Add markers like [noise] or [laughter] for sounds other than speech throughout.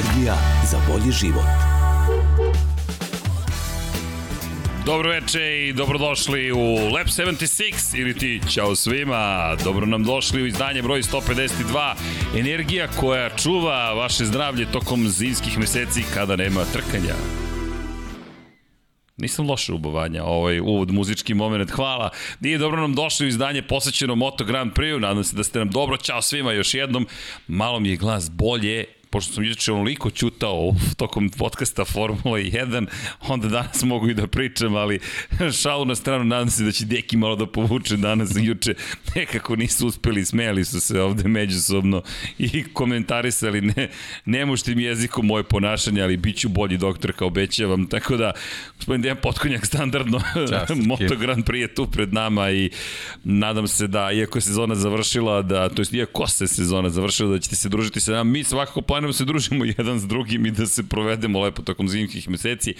Energija za bolji život. Dobro veče i dobrodošli u Lab 76 ili ti ćao svima. Dobro nam došli u izdanje broj 152. Energija koja čuva vaše zdravlje tokom zimskih meseci kada nema trkanja. Nisam loše ubavanja, ovaj uvod, muzički moment, hvala. Nije dobro nam došli u izdanje posvećeno Moto Grand Prix, nadam se da ste nam dobro, čao svima još jednom. Malo mi je glas bolje, pošto sam juče onoliko ćutao tokom podcasta Formula 1, onda danas mogu i da pričam, ali šalu na stranu, nadam se da će Deki malo da povuče danas i juče. Nekako nisu uspeli, smejali su se ovde međusobno i komentarisali ne, nemuštim jezikom moje ponašanje, ali bit ću bolji doktor kao obećavam. Tako da, gospodin Dejan Potkonjak standardno, [laughs] Moto Grand Prix je tu pred nama i nadam se da, iako je sezona završila, da, to jest iako se sezona završila, da ćete se družiti sa nama. Mi svakako planiramo se družimo jedan s drugim i da se provedemo lepo tokom zimskih meseci.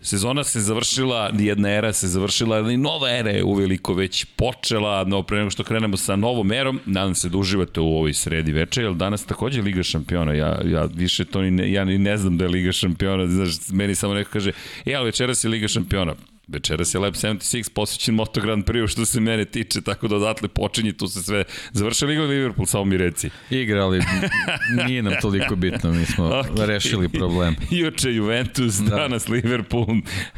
Sezona se završila, jedna era se završila, ali nova era je uveliko već počela, no pre nego što krenemo sa novom erom, nadam se da uživate u ovoj sredi veče, jer danas takođe Liga šampiona, ja, ja više to ni ne, ja ni ne znam da je Liga šampiona, znaš, meni samo neko kaže, e, ali večeras je Liga šampiona, Večeras je Lab 76 posvećen Moto Grand Prix što se mene tiče, tako da odatle počinje, tu se sve završili igra Liverpool, samo mi reci. Igra, ali nije nam toliko bitno, mi smo [laughs] okay. rešili problem. Juče Juventus, da. danas Liverpool,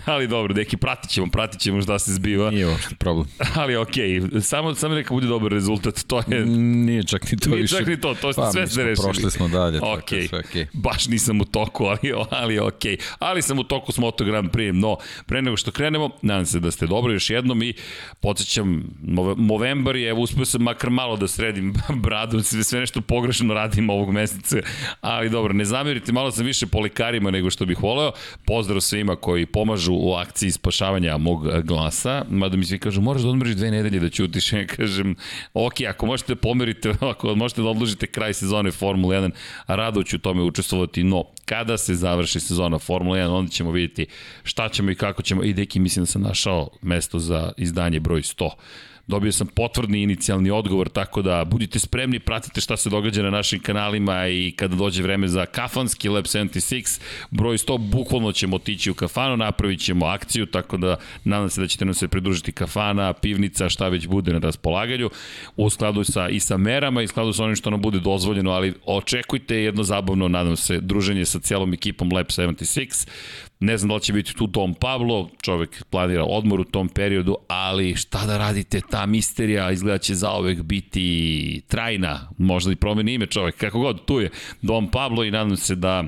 ali dobro, neki pratit ćemo, pratit ćemo šta se zbiva. Nije uopšte problem. Ali okej, okay. samo, samo neka bude dobar rezultat, to je... Nije čak ni to nije više. čak ni to, to ste pa, sve ste rešili. Prošli smo dalje, okay. tako sve okej. Okay. Baš nisam u toku, ali, ali okej. Okay. Ali sam u toku s Moto Grand Prix, no, pre nego što krenemo, krenemo. Nadam se da ste dobro još jednom i podsjećam, Movembar je, evo uspio sam makar malo da sredim [laughs] bradu, sve, sve nešto pogrešno radim ovog meseca, ali dobro, ne zamerite, malo sam više polikarima nego što bih voleo. Pozdrav svima koji pomažu u akciji spašavanja mog glasa, mada mi svi kažu, moraš da odmržiš dve nedelje da ćutiš, [laughs] ja kažem, ok, ako možete pomerite, ako možete da odložite kraj sezone Formula 1, rado ću tome učestvovati, no, kada se završi sezona Formula 1, onda ćemo vidjeti šta ćemo i kako ćemo, i deki mislim da sam našao mesto za izdanje broj 100. Dobio sam potvrdni inicijalni odgovor, tako da budite spremni, pratite šta se događa na našim kanalima i kada dođe vreme za kafanski Lab 76, broj 100, bukvalno ćemo otići u kafanu, napravit ćemo akciju, tako da nadam se da ćete nam se pridružiti kafana, pivnica, šta već bude na raspolaganju, u skladu sa i sa merama i u skladu sa onim što nam bude dozvoljeno, ali očekujte jedno zabavno, nadam se, druženje sa cijelom ekipom Lab 76. Ne znam da li će biti tu Dom Pablo, čovek planira odmor u tom periodu, ali šta da radite, ta misterija izgleda će zaovek biti trajna, možda i promeni ime čovek, kako god, tu je Dom Pablo i nadam se da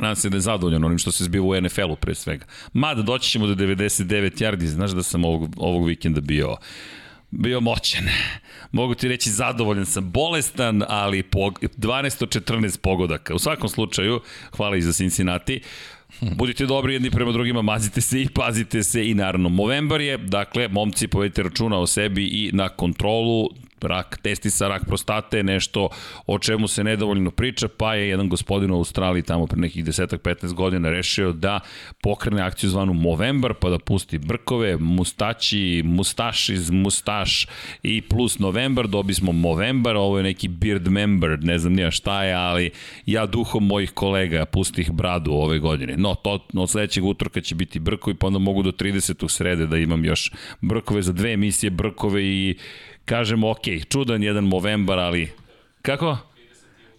Nadam se da je zadovoljan onim što se zbiva u NFL-u pre svega. Mada doći ćemo do 99 yardi, znaš da sam ovog, ovog vikenda bio bio moćan. Mogu ti reći zadovoljan sam, bolestan, ali po 12 od 14 pogodaka. U svakom slučaju, hvala i za Cincinnati. Budite dobri jedni prema drugima, mazite se i pazite se i naravno Movembar je, dakle, momci povedite računa o sebi i na kontrolu, rak testi sa rak prostate, nešto o čemu se nedovoljno priča, pa je jedan gospodin u Australiji tamo pre nekih 10-15 godina rešio da pokrene akciju zvanu Movember, pa da pusti brkove, mustači, mustaš iz mustaš i plus November, dobi smo Movember, ovo je neki beard member, ne znam nija šta je, ali ja duhom mojih kolega pustih bradu ove godine. No, to od sledećeg utorka će biti brkovi, pa onda mogu do 30. srede da imam još brkove za dve emisije, brkove i kažemo, ok, čudan jedan Movembar, ali... Kako?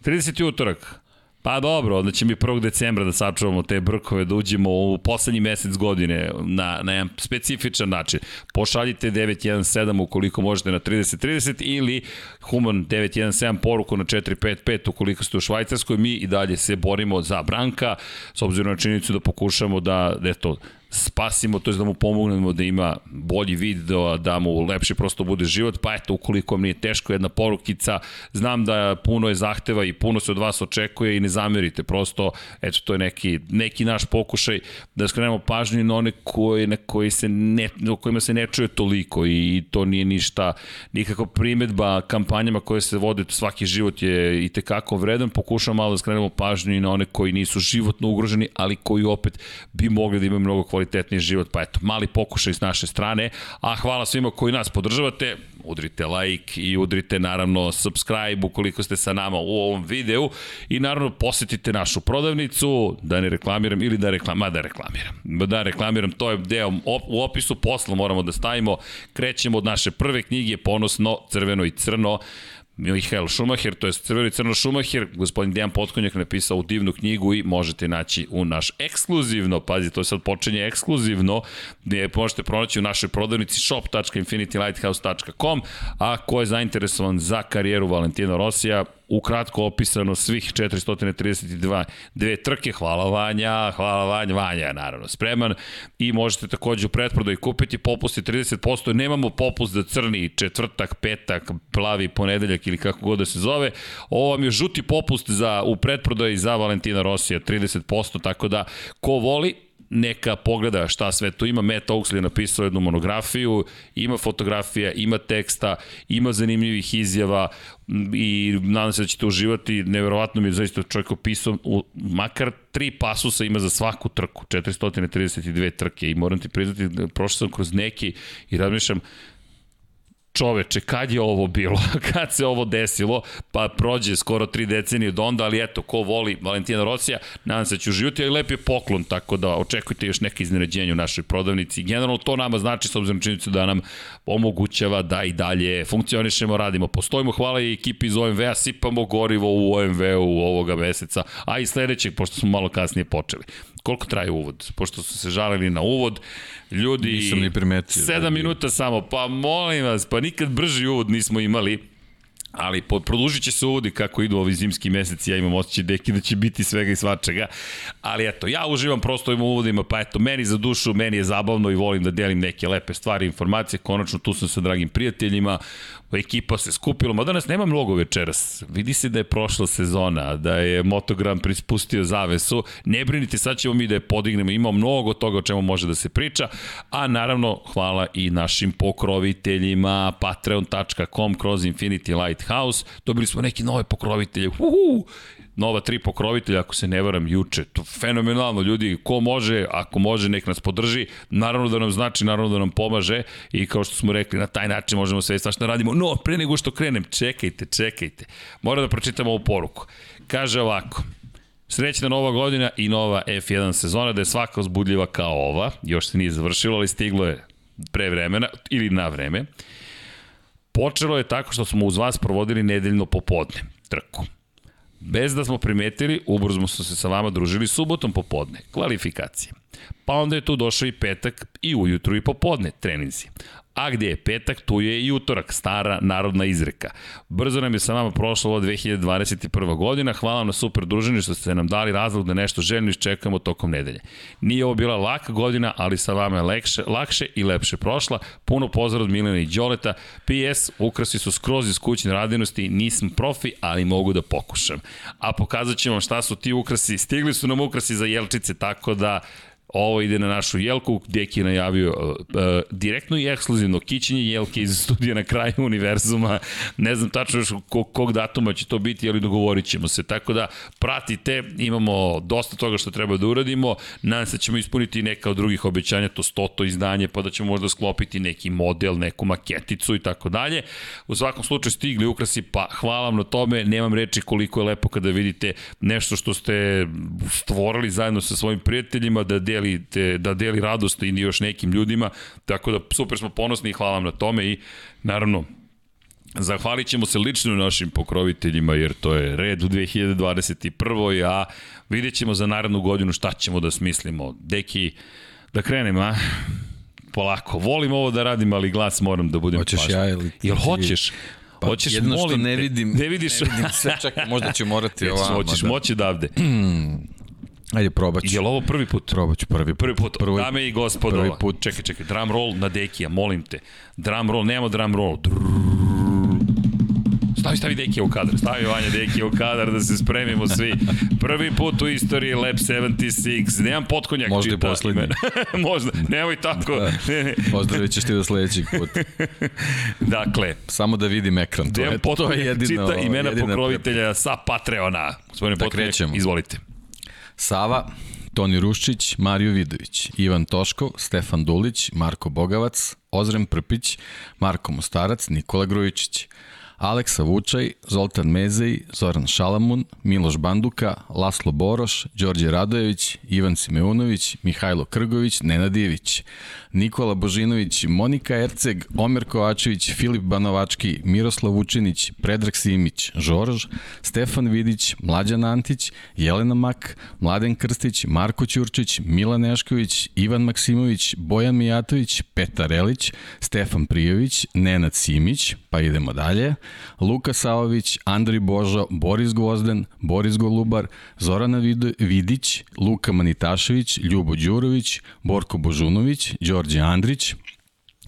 30. utorak. Pa dobro, onda će mi 1. decembra da sačuvamo te brkove, da uđemo u poslednji mesec godine na, na jedan specifičan način. Pošaljite 917 ukoliko možete na 3030 ili Human 917 poruku na 455 ukoliko ste u Švajcarskoj. Mi i dalje se borimo za Branka, s obzirom na činjenicu da pokušamo da, eto, spasimo, to je da mu pomognemo da ima bolji vid, da, da mu lepše prosto bude život, pa eto, ukoliko vam nije teško, jedna porukica, znam da puno je zahteva i puno se od vas očekuje i ne zamerite, prosto, eto, to je neki, neki naš pokušaj da skrenemo pažnju na one koji, na koji se ne, o kojima se ne čuje toliko i to nije ništa, nikakva primetba kampanjama koje se vode, svaki život je i tekako vredan, pokušamo malo da skrenemo pažnju i na one koji nisu životno ugroženi, ali koji opet bi mogli da imaju mnogo kvalitetniji život. Pa eto, mali pokušaj s naše strane, a hvala svima koji nas podržavate, udrite like i udrite naravno subscribe ukoliko ste sa nama u ovom videu. I naravno posetite našu prodavnicu, da ne reklamiram ili da reklamiram, da reklamiram, da reklamiram, to je deo u opisu posla moramo da stavimo, krećemo od naše prve knjige, ponosno, crveno i crno, Mihael Schumacher, to je Crveno i Crno Schumacher, gospodin Dejan Potkonjak napisao u divnu knjigu i možete naći u naš ekskluzivno, pazi, to sad počinje ekskluzivno, gde možete pronaći u našoj prodavnici shop.infinitylighthouse.com, a ko je zainteresovan za karijeru Valentina Rosija, ukratko opisano svih 432 dve trke. Hvala Vanja, hvala Vanja, Vanja je naravno spreman i možete takođe u pretprodaju kupiti popusti 30%. Nemamo popust za crni četvrtak, petak, plavi ponedeljak ili kako god da se zove. Ovo vam je žuti popust za, u pretprodaju za Valentina Rosija 30%, tako da ko voli neka pogleda šta sve tu ima. Matt Oaksley je napisao jednu monografiju, ima fotografija, ima teksta, ima zanimljivih izjava i nadam se da ćete uživati. Neverovatno mi je zaista čovjek opisao, u, makar tri pasusa ima za svaku trku, 432 trke i moram ti priznati, prošao sam kroz neki i razmišljam, čoveče, kad je ovo bilo, [laughs] kad se ovo desilo, pa prođe skoro tri decenije od onda, ali eto, ko voli Valentina Rosija, nadam se da će uživati, ali lep je poklon, tako da očekujte još neke iznenađenje u našoj prodavnici. Generalno to nama znači, s obzirom činjenicu da nam omogućava da i dalje funkcionišemo, radimo, postojimo, hvala i ekipi iz OMV-a, sipamo gorivo u OMV-u ovoga meseca, a i sledećeg, pošto smo malo kasnije počeli. Koliko traje uvod? Pošto su se žalili na uvod, ljudi... Nisam ni primetio. Sedam da minuta samo, pa molim vas, pa nikad brži uvod nismo imali. Ali produžit će se uvodi kako idu ovi zimski meseci, ja imam osjećaj deki da će biti svega i svačega. Ali eto, ja uživam prosto ovim uvodima, pa eto, meni za dušu, meni je zabavno i volim da delim neke lepe stvari, informacije. Konačno tu sam sa dragim prijateljima, ekipa se skupila, ma danas nema mnogo večeras. Vidi se da je prošla sezona, da je Motogram prispustio zavesu. Ne brinite, sad ćemo mi da je podignemo, ima mnogo toga o čemu može da se priča, a naravno hvala i našim pokroviteljima patreon.com kroz Infinity Lighthouse. Dobili smo neke nove pokrovitelje. Uhu! Nova tri pokrovitelja, ako se ne varam, juče. To fenomenalno, ljudi, ko može, ako može, nek nas podrži, naravno da nam znači, naravno da nam pomaže i kao što smo rekli, na taj način možemo sve svašta radimo. No, pre nego što krenem, čekajte, čekajte. Moram da pročitam ovu poruku. Kaže ovako, Srećna nova godina i nova F1 sezona, da je svaka uzbudljiva kao ova, još se nije završilo, ali stiglo je pre vremena ili na vreme. Počelo je tako što smo uz vas provodili nedeljno popodne, trku. Bez da smo primetili, ubrzo smo se sa vama družili subotom popodne, kvalifikacije. Pa onda je tu došao i petak i ujutru i popodne treninzi. A gde je petak, tu je i utorak, stara narodna izreka. Brzo nam je sa vama prošla ova 2021. godina, hvala na super druženje što ste nam dali razlog da nešto željno iščekamo tokom nedelje. Nije ovo bila laka godina, ali sa vama je lekše, lakše i lepše prošla. Puno pozdrav od Milena i Đoleta. PS, ukrasi su skroz iz kućne radinosti, nisam profi, ali mogu da pokušam. A pokazat ćemo vam šta su ti ukrasi. Stigli su nam ukrasi za jelčice, tako da Ovo ide na našu Jelku, Deki je najavio uh, uh, direktno i ekskluzivno kićenje Jelke iz studija na kraju univerzuma. Ne znam tačno još kog, kog datuma će to biti, ali dogovorit ćemo se. Tako da pratite, imamo dosta toga što treba da uradimo. Nadam se da ćemo ispuniti neka od drugih obećanja, to stoto izdanje, pa da ćemo možda sklopiti neki model, neku maketicu i tako dalje. U svakom slučaju stigli ukrasi, pa hvala vam na tome. Nemam reči koliko je lepo kada vidite nešto što ste stvorili zajedno sa svojim prijateljima, da delite, da deli radost i još nekim ljudima, tako da super smo ponosni i hvala vam na tome i naravno Zahvalit ćemo se lično našim pokroviteljima jer to je red u 2021. a vidjet ćemo za narednu godinu šta ćemo da smislimo. Deki, da krenem, a? Polako. Volim ovo da radim, ali glas moram da budem Hoćeš ja ili? Jel hoćeš? Pa, hoćeš, jedno što ne vidim, ne vidiš. Ne vidim sve, čak možda ću morati ovamo. Hoćeš da. moći odavde. [clears throat] Ajde, probat ću. Je li ovo prvi put? Probat ću prvi put. Prvi put. Prvi, Dame i gospodo. Prvi put. Čekaj, čekaj. Drum roll na Dekija, molim te. Drum roll, nemamo drum roll. Stavi, stavi Dekija u kadar. Stavi Vanja Dekija u kadar da se spremimo svi. Prvi put u istoriji Lab 76. Nemam potkonjak Možda čita. Možda i poslednji. [laughs] Možda. Nemoj tako. Da. Pozdravit ćeš ti do sledećeg put. [laughs] dakle. Samo da vidim ekran. To je, to je jedino, čita imena pokrovitelja sa Patreona. Gospodine da Potkonjak, izvolite. Sava, Toni Ruščić, Mario Vidović, Ivan Toškov, Stefan Dulić, Marko Bogavac, Ozrem Prpić, Marko Mostarac, Nikola Grujičić. Aleksa Vučaj, Zoltan Mezej, Zoran Šalamun, Miloš Banduka, Laslo Boroš, Đorđe Radojević, Ivan Simeunović, Mihajlo Krgović, Nenad Ivić, Nikola Božinović, Monika Erceg, Omer Kovačević, Filip Banovački, Miroslav Vučinić, Predrag Simić, Žorž, Stefan Vidić, Mlađan Antić, Jelena Mak, Mladen Krstić, Marko Ćurčić, Milan Nešković, Ivan Maksimović, Bojan Mijatović, Petar Elić, Stefan Prijović, Nenad Simić, pa idemo dalje, Luka Saović, Andri Božo, Boris Gvozden, Boris Golubar, Zorana Vidić, Luka Manitašević, Ljubo Đurović, Borko Božunović, Đorđe Andrić,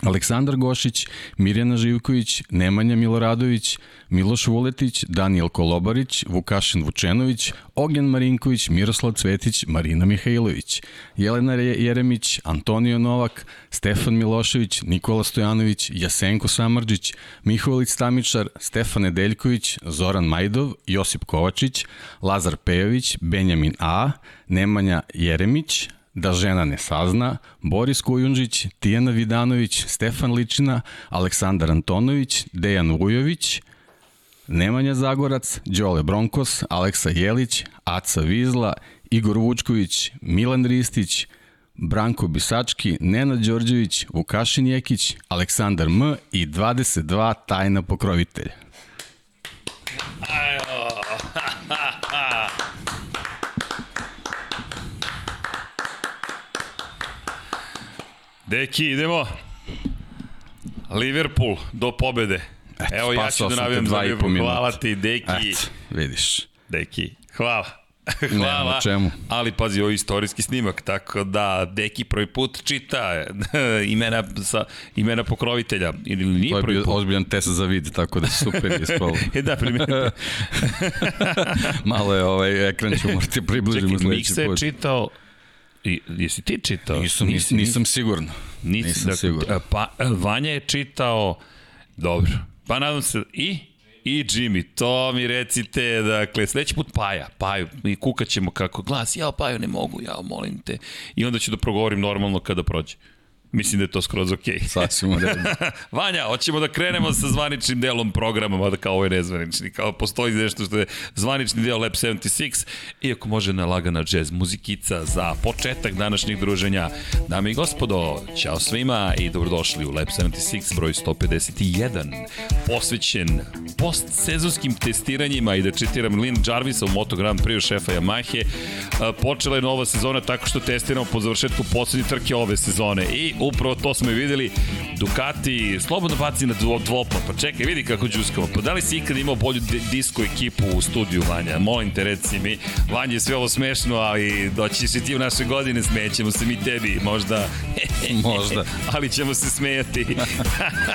Aleksandar Gošić, Mirjana Živković, Nemanja Miloradović, Miloš Vuletić, Daniel Kolobarić, Vukašin Vučenović, Ognjan Marinković, Miroslav Cvetić, Marina Mihajlović, Jelena Jeremić, Antonio Novak, Stefan Milošević, Nikola Stojanović, Jasenko Samarđić, Mihovalić Stamičar, Stefan Nedeljković, Zoran Majdov, Josip Kovačić, Lazar Pejović, Benjamin A, Nemanja Jeremić, da žena ne sazna, Boris Kujundžić, Tijana Vidanović, Stefan Ličina, Aleksandar Antonović, Dejan Vujović, Nemanja Zagorac, Đole Bronkos, Aleksa Jelić, Aca Vizla, Igor Vučković, Milan Ristić, Branko Bisački, Nenad Đorđević, Vukašin Jekić, Aleksandar M i 22 tajna pokrovitelja. Ajo! Deki, idemo. Liverpool do pobede. Et, Evo ja ću da navijam za Liverpool. Hvala ti, Deki. Et, vidiš. Deki, hvala. [laughs] Hvala. Nema čemu. Ali pazi, ovo je istorijski snimak, tako da Deki prvi put čita [laughs] imena, sa, imena pokrovitelja. Ili nije to je bio ozbiljan test za vid, tako da super ispalo. [laughs] e da, primjer. Malo je ovaj ekran ću morati put. Čekaj, Miksa je čitao I, jesi ti čitao? Nisam, nisam, nisam siguran. Nisam, nisam dakle, siguran. Pa, Vanja je čitao, dobro, pa nadam se, i? I Jimmy, to mi recite, dakle, sledeći put Paja, Paju, i kukaćemo kako glas, ja Paju ne mogu, ja molim te. I onda ću da progovorim normalno kada prođe. Mislim da je to skroz okej. Okay. [laughs] Sasvim redno. [laughs] Vanja, hoćemo da krenemo sa zvaničnim delom programa, mada kao ovo je nezvanični. Kao postoji nešto što je zvanični deo Lab 76, iako može na lagana jazz muzikica za početak današnjeg druženja. Dame i gospodo, ćao svima i dobrodošli u Lab 76 broj 151, posvećen postsezonskim testiranjima i da čitiram Lin Jarvisa u Moto Grand Prix šefa Yamahe. Počela je nova sezona tako što testiramo po završetku poslednje trke ove sezone i upravo to smo i videli. Ducati slobodno baci na dvopla, pa čekaj, vidi kako džuskamo. Pa da li si ikad imao bolju disko ekipu u studiju, Vanja? Molim te, reci mi. Vanja je sve ovo smešno, ali doći si ti u naše godine, smećemo se mi tebi, možda. [laughs] možda. [laughs] ali ćemo se smejati.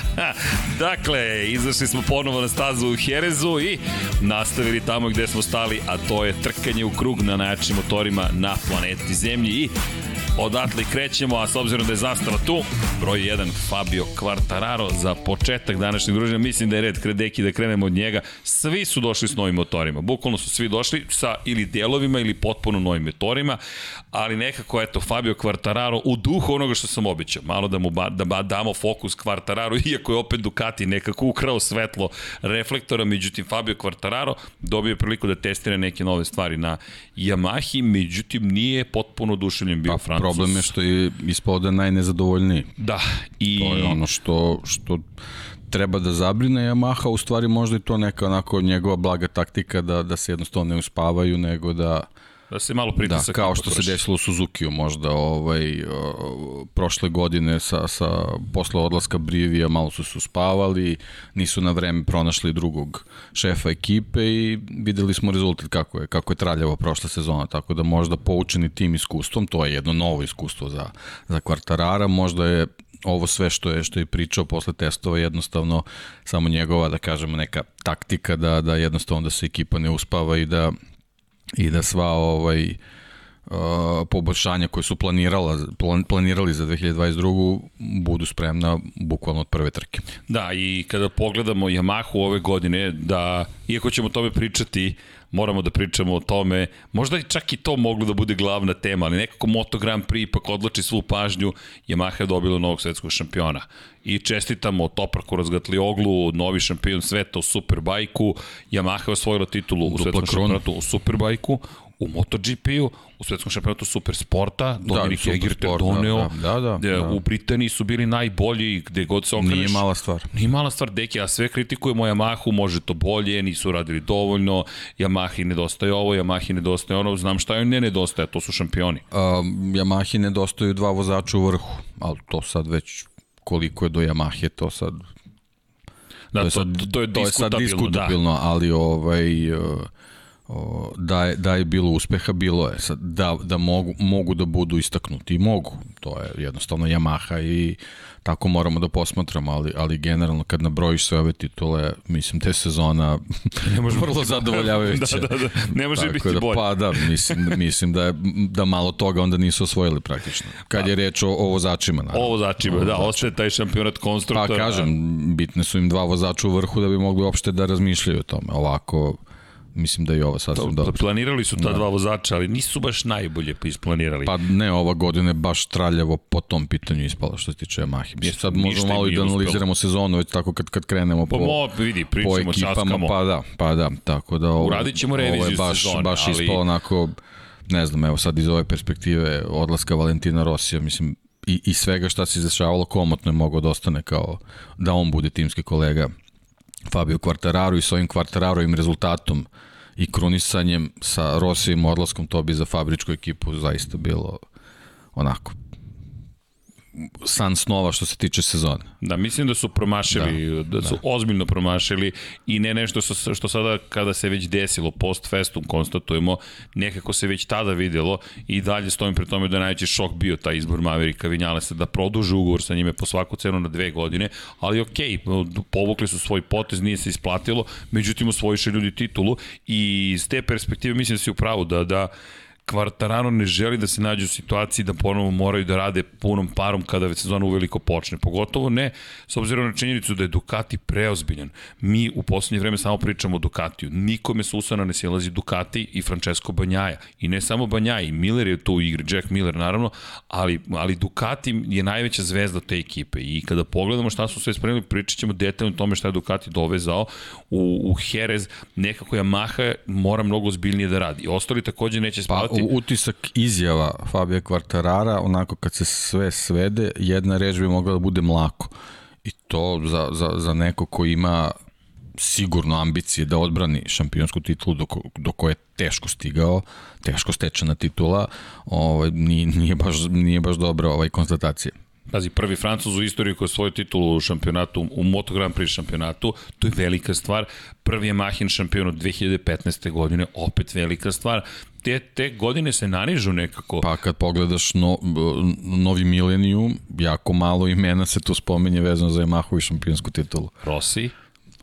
[laughs] dakle, izašli smo ponovo na stazu u Herezu i nastavili tamo gde smo stali, a to je trkanje u krug na najjačim motorima na planeti Zemlji i Odatle krećemo, a s obzirom da je zastava tu, broj 1 Fabio Quartararo za početak današnjeg druženja. Mislim da je red Kredeki da krenemo od njega. Svi su došli s novim motorima. Bukvalno su svi došli sa ili delovima ili potpuno novim motorima, ali nekako eto Fabio Quartararo u duhu onoga što sam običao. Malo da mu ba, da ba, damo fokus Quartararo, [laughs] iako je opet Ducati nekako ukrao svetlo reflektora, međutim Fabio Quartararo dobio priliku da testira neke nove stvari na Yamahi, međutim nije potpuno oduševljen bio pa, Francus problem je što je ispao da najnezadovoljniji. Da. I... To je ono što, što treba da zabrine Yamaha, u stvari možda i to neka onako njegova blaga taktika da, da se jednostavno ne uspavaju, nego da Da se malo pritisak. Da, kao što se desilo u Suzuki-u možda ovaj, uh, prošle godine sa, sa, posle odlaska Brivija malo su se uspavali, nisu na vreme pronašli drugog šefa ekipe i videli smo rezultat kako je, kako je traljava prošla sezona, tako da možda poučeni tim iskustvom, to je jedno novo iskustvo za, za Kvartarara, možda je ovo sve što je što je pričao posle testova jednostavno samo njegova da kažemo neka taktika da da jednostavno da se ekipa ne uspava i da i da sva ovaj uh, poboljšanja koje su planirala, plan, planirali za 2022. budu spremna bukvalno od prve trke. Da, i kada pogledamo Yamahu ove godine, da, iako ćemo o tome pričati, moramo da pričamo o tome, možda i čak i to moglo da bude glavna tema, ali nekako Moto Grand Prix ipak odlači svu pažnju, Yamaha je dobila novog svetskog šampiona. I čestitamo Topraku Razgatlioglu, novi šampion sveta u Superbajku, Yamaha je osvojila titulu u svetskom šampionatu u Superbajku, u MotoGP-u, u svetskom šampionatu Supersporta, da, Dominik da, Eger te doneo, da, da, da, da. u Britaniji su bili najbolji gde god se okreneš. Nije mala stvar. Nije mala stvar, deki, a sve kritikujemo Yamahu, može to bolje, nisu radili dovoljno, Yamahi nedostaje ovo, Yamahi nedostaje ono, znam šta joj ne nedostaje, to su šampioni. Um, Yamahi nedostaju dva vozača u vrhu, ali to sad već koliko je do Yamahe, to sad Da, to, je sad, to, to je, to je sad diskutabilno, da. ali ovaj, uh, o, da, je, da je bilo uspeha, bilo je. Sad, da, da mogu, mogu da budu istaknuti i mogu. To je jednostavno Yamaha i tako moramo da posmatramo, ali, ali generalno kad nabrojiš sve ove titule, mislim, te sezona ne može vrlo zadovoljavajuće. [laughs] da, da, da, ne može tako biti da, bolje. Pa da, mislim, mislim da, je, da malo toga onda nisu osvojili praktično. Kad da. je reč o, o vozačima. Naravno. O vozačima, da, ostaje taj šampionat konstruktora. Pa kažem, bitne su im dva vozača u vrhu da bi mogli uopšte da razmišljaju o tome. Ovako, mislim da je ovo sasvim dobro. Planirali su ta da. dva vozača, ali nisu baš najbolje isplanirali. Pa ne, ova godina je baš traljavo po tom pitanju ispala što se tiče Yamahe. Mislim, sad možemo malo i da analiziramo sezonu, već tako kad, kad krenemo pa po, mo, vidi, po ekipama, časkamo. pa da, pa da, tako da ovo, Uradit ćemo reviziju ovo je baš, sezone, baš ali... ispalo onako, ne znam, evo sad iz ove perspektive odlaska Valentina Rosija, mislim, i, i svega šta se izrašavalo komotno je mogao da ostane kao da on bude timski kolega Fabio Quartararo i s ovim Quartararovim rezultatom i krunisanjem sa Rosijim odlaskom, to bi za fabričku ekipu zaista bilo onako san snova što se tiče sezone. Da, mislim da su promašili, da, da su da. ozbiljno promašili i ne nešto što, što sada kada se već desilo post festum konstatujemo, nekako se već tada videlo i dalje stojim pre tome da je najveći šok bio taj izbor Maverika Vinjalesa da produže ugovor sa njime po svaku cenu na dve godine, ali okej, okay, povukli su svoj potez, nije se isplatilo, međutim osvojiše ljudi titulu i iz te perspektive mislim da si u pravu da, da Kvartarano ne želi da se nađe u situaciji da ponovo moraju da rade punom parom kada već sezona uveliko počne. Pogotovo ne, s obzirom na činjenicu da je Ducati preozbiljan. Mi u poslednje vreme samo pričamo o Ducatiju. Nikome su usana ne silazi Ducati i Francesco Banjaja. I ne samo Banjaja, i Miller je tu u igri, Jack Miller naravno, ali, ali Ducati je najveća zvezda te ekipe. I kada pogledamo šta su sve spremili, pričat ćemo detaljno o tome šta je Ducati dovezao u, u Jerez. Nekako Yamaha mora mnogo zbiljnije da radi. Ostali takođe neće spavati Pa, utisak izjava Fabio Quartarara, onako kad se sve svede, jedna reč bi mogla da bude mlako. I to za, za, za neko ko ima sigurno ambicije da odbrani šampionsku titulu do, ko, do koje je teško stigao, teško stečena titula, ovaj, nije, nije, baš, nije baš dobra ovaj konstatacija. Pazi, prvi Francuz u istoriji koji je svoju titulu u šampionatu, u Moto Grand Prix šampionatu, to je velika stvar. Prvi je Mahin šampion od 2015. godine, opet velika stvar te, te godine se nanižu nekako. Pa kad pogledaš no, novi milenijum, jako malo imena se tu spomenje vezano za Yamahu i šampionsku titulu. Rossi,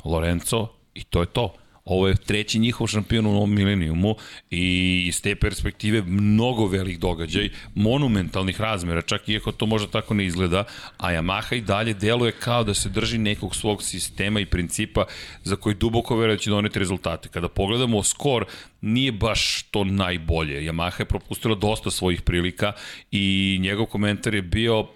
Lorenzo i to je to. Ovo je treći njihov šampion u novom milenijumu i iz te perspektive mnogo velik događaj, monumentalnih razmera, čak iako to možda tako ne izgleda, a Yamaha i dalje deluje kao da se drži nekog svog sistema i principa za koji duboko veruje da će doneti rezultate. Kada pogledamo skor, nije baš to najbolje. Yamaha je propustila dosta svojih prilika i njegov komentar je bio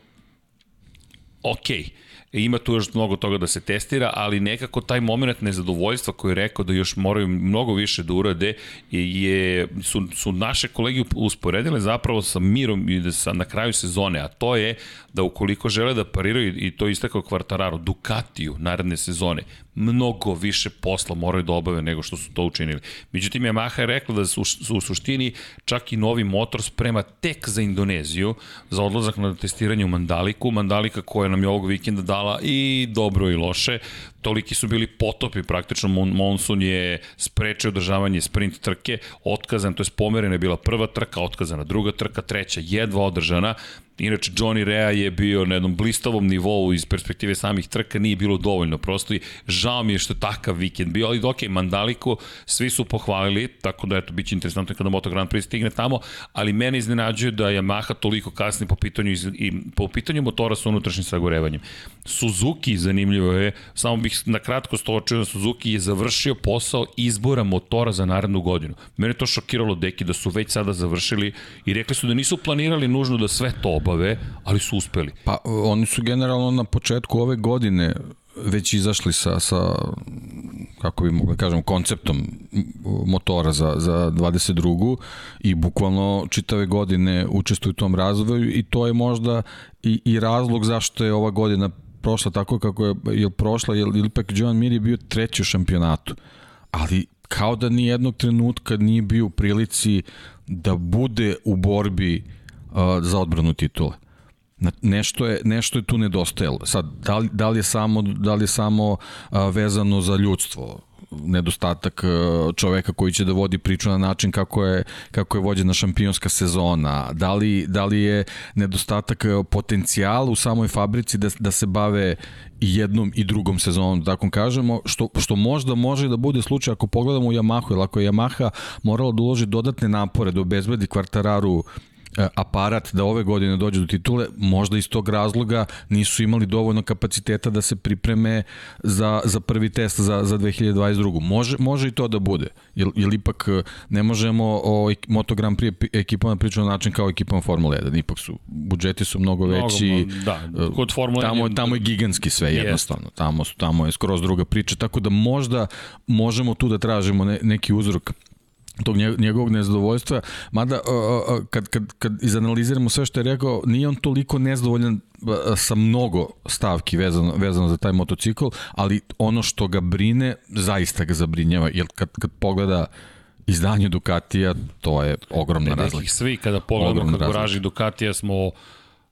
okej. Okay ima tu još mnogo toga da se testira, ali nekako taj moment nezadovoljstva koji je rekao da još moraju mnogo više da urade je, su, su naše kolege usporedile zapravo sa mirom i da sa, na kraju sezone, a to je da ukoliko žele da pariraju i to istakao Kvartararo, Ducatiju naredne sezone, mnogo više posla moraju da obave nego što su to učinili. Međutim, Yamaha je rekla da su, su u suštini čak i novi motor sprema tek za Indoneziju, za odlazak na testiranje u Mandaliku, Mandalika koja nam je ovog vikenda dala i dobro i loše, toliki su bili potopi praktično, Monsun je sprečio održavanje sprint trke, otkazan, to je pomerena je bila prva trka, otkazana druga trka, treća jedva održana, Inače, Johnny Rea je bio na jednom blistavom nivou iz perspektive samih trka, nije bilo dovoljno. Prosto i žao mi je što je takav vikend bio, ali ok, Mandaliko svi su pohvalili, tako da eto, bit će interesantno kada Moto Grand Prix stigne tamo, ali mene iznenađuje da Yamaha toliko kasni po pitanju, i po pitanju motora sa unutrašnjim sagorevanjem. Suzuki, zanimljivo je, samo bih na kratko stočio, Suzuki je završio posao izbora motora za narednu godinu. Mene to šokiralo deki da su već sada završili i rekli su da nisu planirali nužno da sve to obave, ali su uspeli. Pa oni su generalno na početku ove godine već izašli sa, sa kako bi mogli da kažem, konceptom motora za, za 22. i bukvalno čitave godine učestvuju u tom razvoju i to je možda i, i razlog zašto je ova godina prošla tako kako je, je prošla, jer ipak John Mir je bio treći u šampionatu, ali kao da ni jednog trenutka nije bio u prilici da bude u borbi za odbranu titule. Nešto je, nešto je tu nedostajalo. Sad, da li, da li je samo, da li je samo a, vezano za ljudstvo? nedostatak čoveka koji će da vodi priču na način kako je, kako je vođena šampionska sezona, da li, da li je nedostatak potencijala u samoj fabrici da, da se bave i jednom i drugom sezonom, da tako kažemo, što, što možda može da bude slučaj ako pogledamo u Yamahu, jer ako je Yamaha morala da uloži dodatne napore da obezbedi kvartararu aparat da ove godine dođe do titule, možda iz tog razloga nisu imali dovoljno kapaciteta da se pripreme za, za prvi test za, za 2022. Može, može i to da bude, jer, jer ipak e, ne možemo o Moto Grand Prix ekipama da pričati na način kao ekipama Formule 1, ipak su, budžeti su mnogo veći, mnogo, da, e, kod Formule tamo, tamo je gigantski sve jednostavno, tamo, tamo je skroz druga priča, tako da možda možemo tu da tražimo ne, neki uzrok tog njegovog nezadovoljstva, mada kad, kad, kad izanaliziramo sve što je rekao, nije on toliko nezadovoljan sa mnogo stavki vezano, vezano za taj motocikl, ali ono što ga brine, zaista ga zabrinjava, jer kad, kad pogleda izdanje Ducatija, to je ogromna ne, razlika. Svi kada pogledamo kako raži Ducatija smo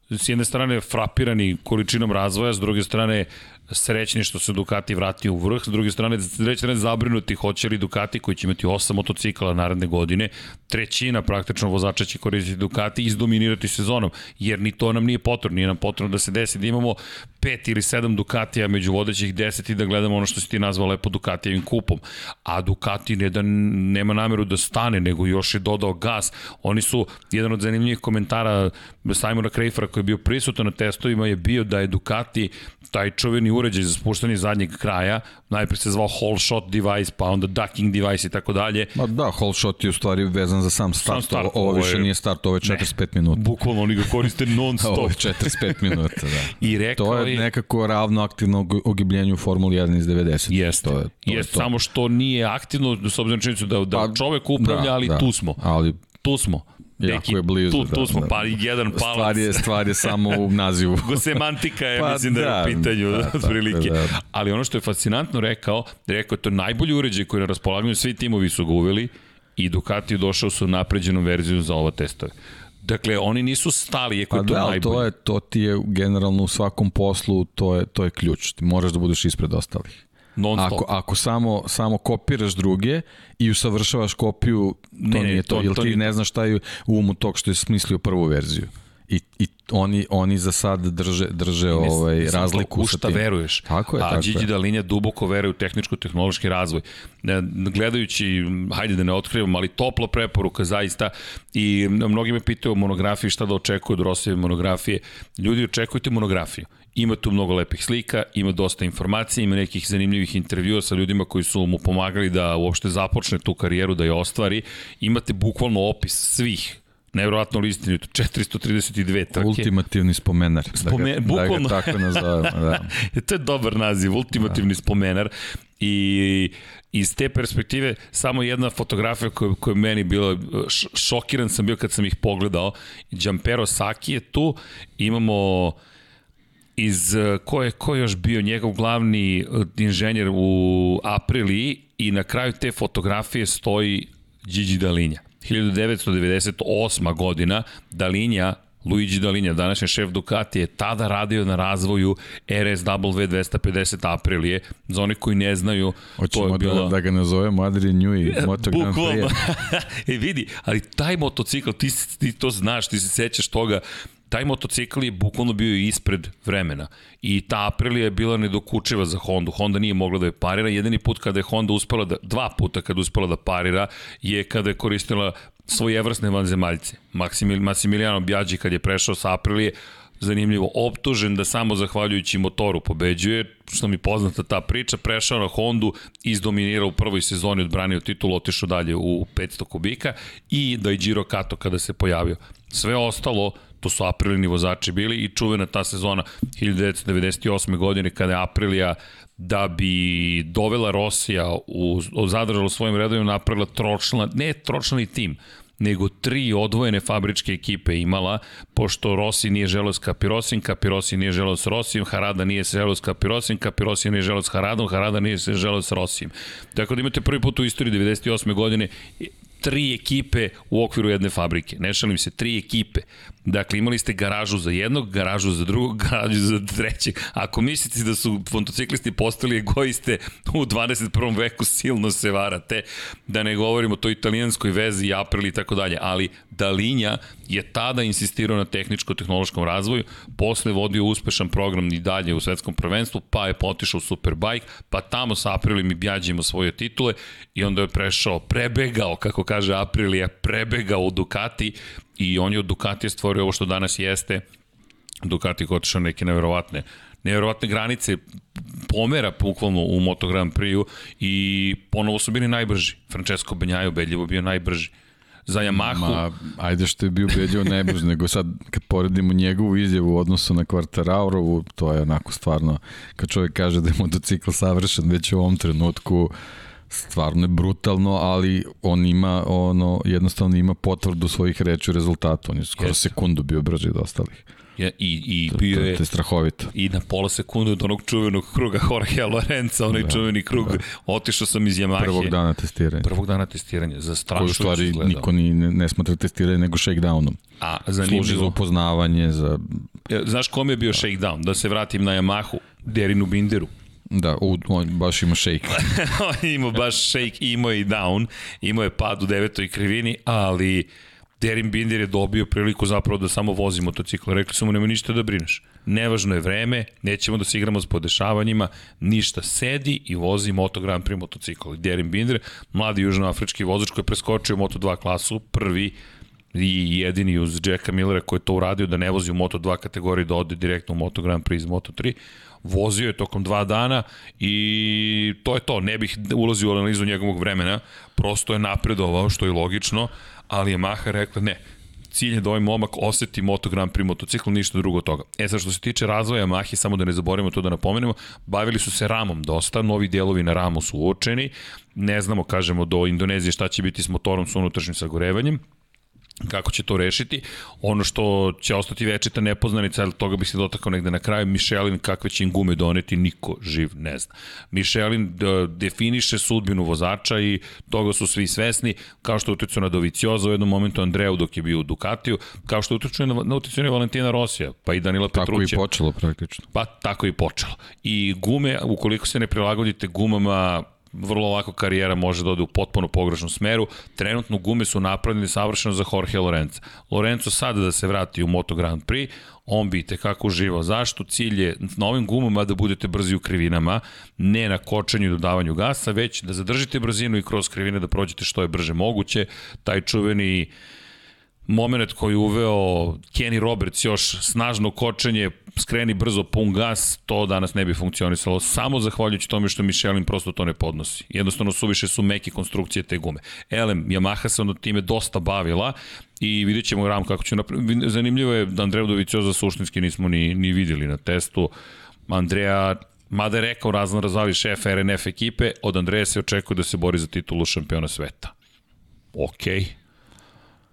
s jedne strane frapirani količinom razvoja, s druge strane srećni što se Ducati vratio u vrh, s druge strane, treće strane zabrinuti hoće li Ducati koji će imati osam motocikala naredne godine, trećina praktično vozača će koristiti Ducati i izdominirati sezonom, jer ni to nam nije potrebno, nije nam potrebno da se desi da imamo pet ili sedam Ducatija među vodećih deset i da gledamo ono što si ti nazvao lepo Ducatijevim kupom. A Ducati ne da nema nameru da stane, nego još je dodao gas. Oni su, jedan od zanimljivih komentara Simona Krejfera koji je bio prisutan na testovima je bio da je Ducati taj čuveni uređaj za spuštanje zadnjeg kraja, najpre se zvao whole shot device, pa onda ducking device i tako dalje. Ma da, whole shot je u stvari vezan za sam start, sam start ovo, ovo više nije start, ovo je 45 ne, minuta. Bukvalno oni ga koriste [laughs] non stop. ovo je 45 minuta, da. [laughs] I rekao to je, je nekako ravno aktivno ogibljenju u Formuli 1 iz 90. Jeste, to je, to jest, je to. samo što nije aktivno, s obzirom činjenicu da, da pa, čovek upravlja, da, ali da, tu smo. Ali tu smo. Jako je blizu. Tu, tu da, smo, da. pa jedan palac. Stvar je, stvar je samo u nazivu. [laughs] Semantika je, pa, mislim da, da je u pitanju, da, [laughs] otprilike. Da, da. Ali ono što je fascinantno rekao, rekao je to najbolji uređaj koji je na raspolaganju, svi timovi su ga uveli i Ducati je došao su napređenu verziju za ovo testove. Dakle, oni nisu stali, je pa to da, najbolje. To, je, to ti je generalno u svakom poslu, to je, to je ključ. Ti moraš da budeš ispred ostalih. Non stop. Ako, ako samo, samo kopiraš druge i usavršavaš kopiju, to ne, nije to, to, ili ti ne znaš šta je u umu tog što je smislio prvu verziju. I, i oni oni za sad drže drže Mis, ovaj mislim, razliku u šta veruješ. Tako je, A tako Gigi da linija duboko veruje u tehničko-tehnološki razvoj. Gledajući, hajde da ne otkrivam, ali topla preporuka zaista i mnogi me pitaju o monografiji šta da očekuju od Rosijeve monografije. Ljudi očekujte monografiju Ima tu mnogo lepih slika, ima dosta informacija, ima nekih zanimljivih intervjua sa ljudima koji su mu pomagali da uopšte započne tu karijeru, da je ostvari. Imate bukvalno opis svih nevjerovatno listinito, 432 trke. Ultimativni spomenar, Spome, da, ga, bukvalno. da ga tako nazovemo. Da. [laughs] to je dobar naziv, ultimativni da. spomenar. I iz te perspektive samo jedna fotografija koja, koja je meni bila šokiran sam bio kad sam ih pogledao. Giampero Saki je tu, imamo iz eh, ko je, ko je još bio njegov glavni eh, inženjer u Apriliji i na kraju te fotografije stoji Gigi Dalinja. 1998. godina Dalinja Luigi Dalinja, današnji šef Ducati, je tada radio na razvoju RSW 250 Aprilije. Za oni koji ne znaju, Hoćemo to je bilo... da, da ga nazovemo Adrian Newey, [laughs] Moto Grand Prix. [laughs] e vidi, ali taj motocikl, ti, ti to znaš, ti se sećaš toga, taj motocikl je bukvalno bio ispred vremena i ta Aprilia je bila nedokučiva za Hondu. Honda nije mogla da je parira. Jedini put kada je Honda uspela da, dva puta kada je uspela da parira je kada je koristila svoje evrsne vanzemaljce. Maksimil, Massimiliano Bjađi kad je prešao sa Aprilije, zanimljivo, optužen da samo zahvaljujući motoru pobeđuje, što mi poznata ta priča, prešao na Hondu, izdominirao u prvoj sezoni, odbranio titul, otišao dalje u 500 kubika i da je Giro Kato kada se pojavio. Sve ostalo, to su aprilini vozači bili i čuvena ta sezona 1998. godine kada je Aprilija da bi dovela Rosija u, zadržala svojim redovima napravila tročna, ne tročlani tim, nego tri odvojene fabričke ekipe imala, pošto Rossi nije želeo s Kapirosim, Kapirosi nije želeo s Rosim, Harada nije želeo s Kapirosim, Kapirosi nije želeo s Haradom, Harada nije želeo s Rosim. Tako da imate prvi put u istoriji 98. godine tri ekipe u okviru jedne fabrike. Ne šalim se, tri ekipe. Dakle, imali ste garažu za jednog, garažu za drugog, [laughs] garažu za trećeg. Ako mislite da su motociklisti postali egoiste u 21. veku, silno se varate. Da ne govorimo o toj italijanskoj vezi, April i tako dalje. Ali Dalinja je tada insistirao na tehničko-tehnološkom razvoju, posle vodio uspešan program i dalje u svetskom prvenstvu, pa je potišao u Superbike, pa tamo sa Aprilim i Bjađima svoje titule i onda je prešao, prebegao, kako kaže Aprilija, prebegao u Ducati i on je od Ducatija stvorio ovo što danas jeste. Ducati je otišao neke neverovatne neverovatne granice pomera bukvalno u Moto Grand Prix-u i ponovo su bili najbrži. Francesco Benjajo bedljivo bio najbrži za Yamahu. Ma, ajde što je bio ubedljivo najbrži, [laughs] nego sad kad poredimo njegovu izjavu u odnosu na Kvartaraurovu, to je onako stvarno, kad čovjek kaže da je motocikl savršen već u ovom trenutku, uh, stvarno je brutalno, ali on ima ono jednostavno ima potvrdu svojih reči u rezultatu. On je skoro Jeste. sekundu bio brži od ostalih. Ja, i, i to, bio je... To je strahovito. I na pola sekunde od onog čuvenog kruga Jorge Lorenza, onaj da, čuveni krug, da. otišao sam iz Yamahe. Prvog dana testiranja. Prvog dana testiranja, za strašno Koji u stvari niko ni ne, ne smatra testiranje, nego shakedownom. A, zanimljivo. Služi za upoznavanje, za... Znaš kom je bio da. shakedown? Da se vratim na Yamahu, Derinu Binderu. Da, u, on baš ima shake. [laughs] on ima baš shake, imao je i down, imao je pad u devetoj krivini, ali Derin Binder je dobio priliku zapravo da samo vozi motocikl. Rekli su mu, nema ništa da brineš. Nevažno je vreme, nećemo da se igramo s podešavanjima, ništa, sedi i vozi Moto Grand Prix motocikl. Derin Binder, mladi južnoafrički vozač koji je preskočio Moto2 klasu, prvi i jedini uz Jacka Millera koji je to uradio da ne vozi u Moto2 kategoriji da ode direktno u Moto Grand Prix iz Moto3 vozio je tokom dva dana i to je to, ne bih ulazio u analizu njegovog vremena, prosto je napredovao, što je logično, ali je Maha rekla ne, cilj je da ovaj momak oseti Moto Grand Prix motocikl, ništa drugo od toga. E sad što se tiče razvoja Mahi, samo da ne zaboravimo to da napomenemo, bavili su se ramom dosta, novi delovi na ramu su uočeni, ne znamo, kažemo, do Indonezije šta će biti s motorom sa unutrašnjim sagorevanjem, kako će to rešiti. Ono što će ostati večita nepoznanica, ali toga bih se dotakao negde na kraju, Michelin kakve će im gume doneti, niko živ ne zna. Michelin definiše sudbinu vozača i toga su svi svesni, kao što je utjecao na Dovicioza u jednom momentu Andreu dok je bio u Ducatiju, kao što je utjecao na, na utjecao na Valentina Rosija, pa i Danila Petruća. Tako i počelo praktično. Pa tako i počelo. I gume, ukoliko se ne prilagodite gumama vrlo lako karijera može da ode u potpuno pogrešnom smeru. Trenutno gume su napravljene savršeno za Jorge Lorenza. Lorenzo sada da se vrati u Moto Grand Prix, on bi te kako uživao. Zašto? Cilj je na ovim gumama da budete brzi u krivinama, ne na kočenju i dodavanju gasa, već da zadržite brzinu i kroz krivine da prođete što je brže moguće. Taj čuveni moment koji je uveo Kenny Roberts još snažno kočenje, skreni brzo pun gas, to danas ne bi funkcionisalo samo zahvaljujući tome što Michelin prosto to ne podnosi. Jednostavno suviše su meke konstrukcije te gume. Elem, Yamaha se ono time dosta bavila i vidjet ćemo ram kako će napraviti. Zanimljivo je da Andreja Dovicioza suštinski nismo ni, ni videli na testu. Andreja Mada je rekao razno razvali šef RNF ekipe, od Andreja se očekuje da se bori za titulu šampiona sveta. Okej, okay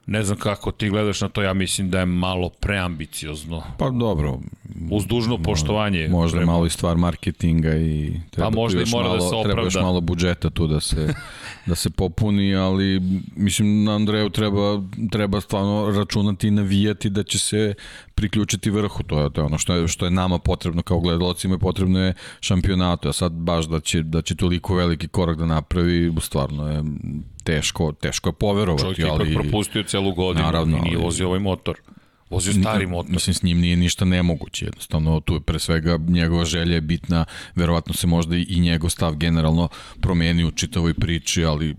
Ne znam kako ti gledaš na to, ja mislim da je malo preambiciozno. Pa dobro. Uz dužno poštovanje. Možda prema... malo i stvar marketinga i treba pa možda i mora malo, da se opravda. Treba još malo budžeta tu da se, [laughs] da se popuni, ali mislim na Andreju treba, treba stvarno računati i navijati da će se priključiti vrhu. To je, to je ono što je, što je nama potrebno kao gledalcima, potrebno je šampionatu. A sad baš da će, da će toliko veliki korak da napravi, stvarno je teško, teško je poverovati. Čovjek je ali... propustio celu godinu naravno, i nije vozio ovaj motor. Vozio stari motor. Mislim, s njim nije ništa nemoguće, jednostavno tu je pre svega njegova želja je bitna, verovatno se možda i njegov stav generalno promeni u čitavoj priči, ali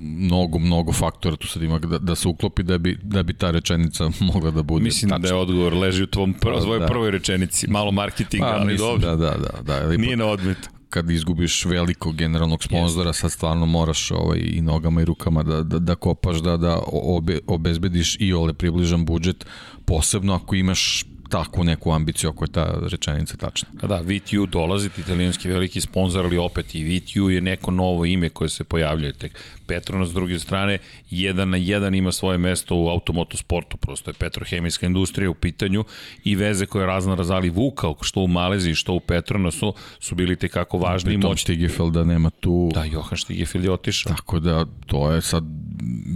mnogo, mnogo faktora tu sad ima da, da se uklopi da bi, da bi ta rečenica [laughs] mogla da bude Mislim tačna. da je odgovor leži u tvom prvo, svojoj da. prvoj rečenici. Malo marketinga, pa, ali mislim, dobro. Da, da, da. da Nije na odmet kad izgubiš velikog generalnog sponzora, sad stvarno moraš ovaj, i nogama i rukama da, da, da kopaš, da, da obe, obezbediš i ole približan budžet, posebno ako imaš takvu neku ambiciju ako je ta rečenica tačna. Da, VTU dolazi, italijanski veliki sponsor, ali opet i VTU je neko novo ime koje se pojavljuje. Tek Petronas s druge strane, jedan na jedan ima svoje mesto u automotosportu, prosto je petrohemijska industrija u pitanju i veze koje razna razali vukao, što u Maleziji, što u Petronasu, su bili tekako važni i moćni. Stigefelda nema tu... Da, Johan Stigefeld je otišao. Tako da, to je sad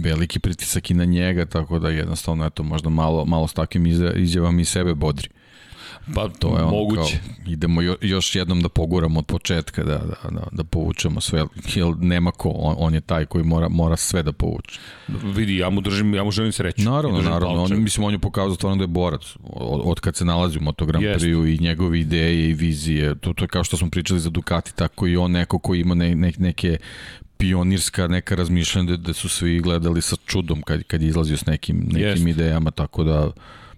veliki pritisak i na njega, tako da jednostavno, eto, možda malo, malo s takvim izjavama i sebe bodri. Pa to je moguće. Kao, idemo jo, još jednom da poguramo od početka, da, da, da, da povučemo sve, jer nema ko, on, on je taj koji mora, mora sve da povuče. Vidi, ja mu držim, ja mu želim sreću. Naravno, naravno, on, mislim, on je pokazao stvarno da je borac, od, od kad se nalazi u Moto Grand Prix i njegove ideje i vizije, to, to je kao što smo pričali za Ducati, tako i on neko koji ima ne, ne, neke pionirska neka razmišljanja da, da su svi gledali sa čudom kad, kad izlazio s nekim, nekim yes. idejama, tako da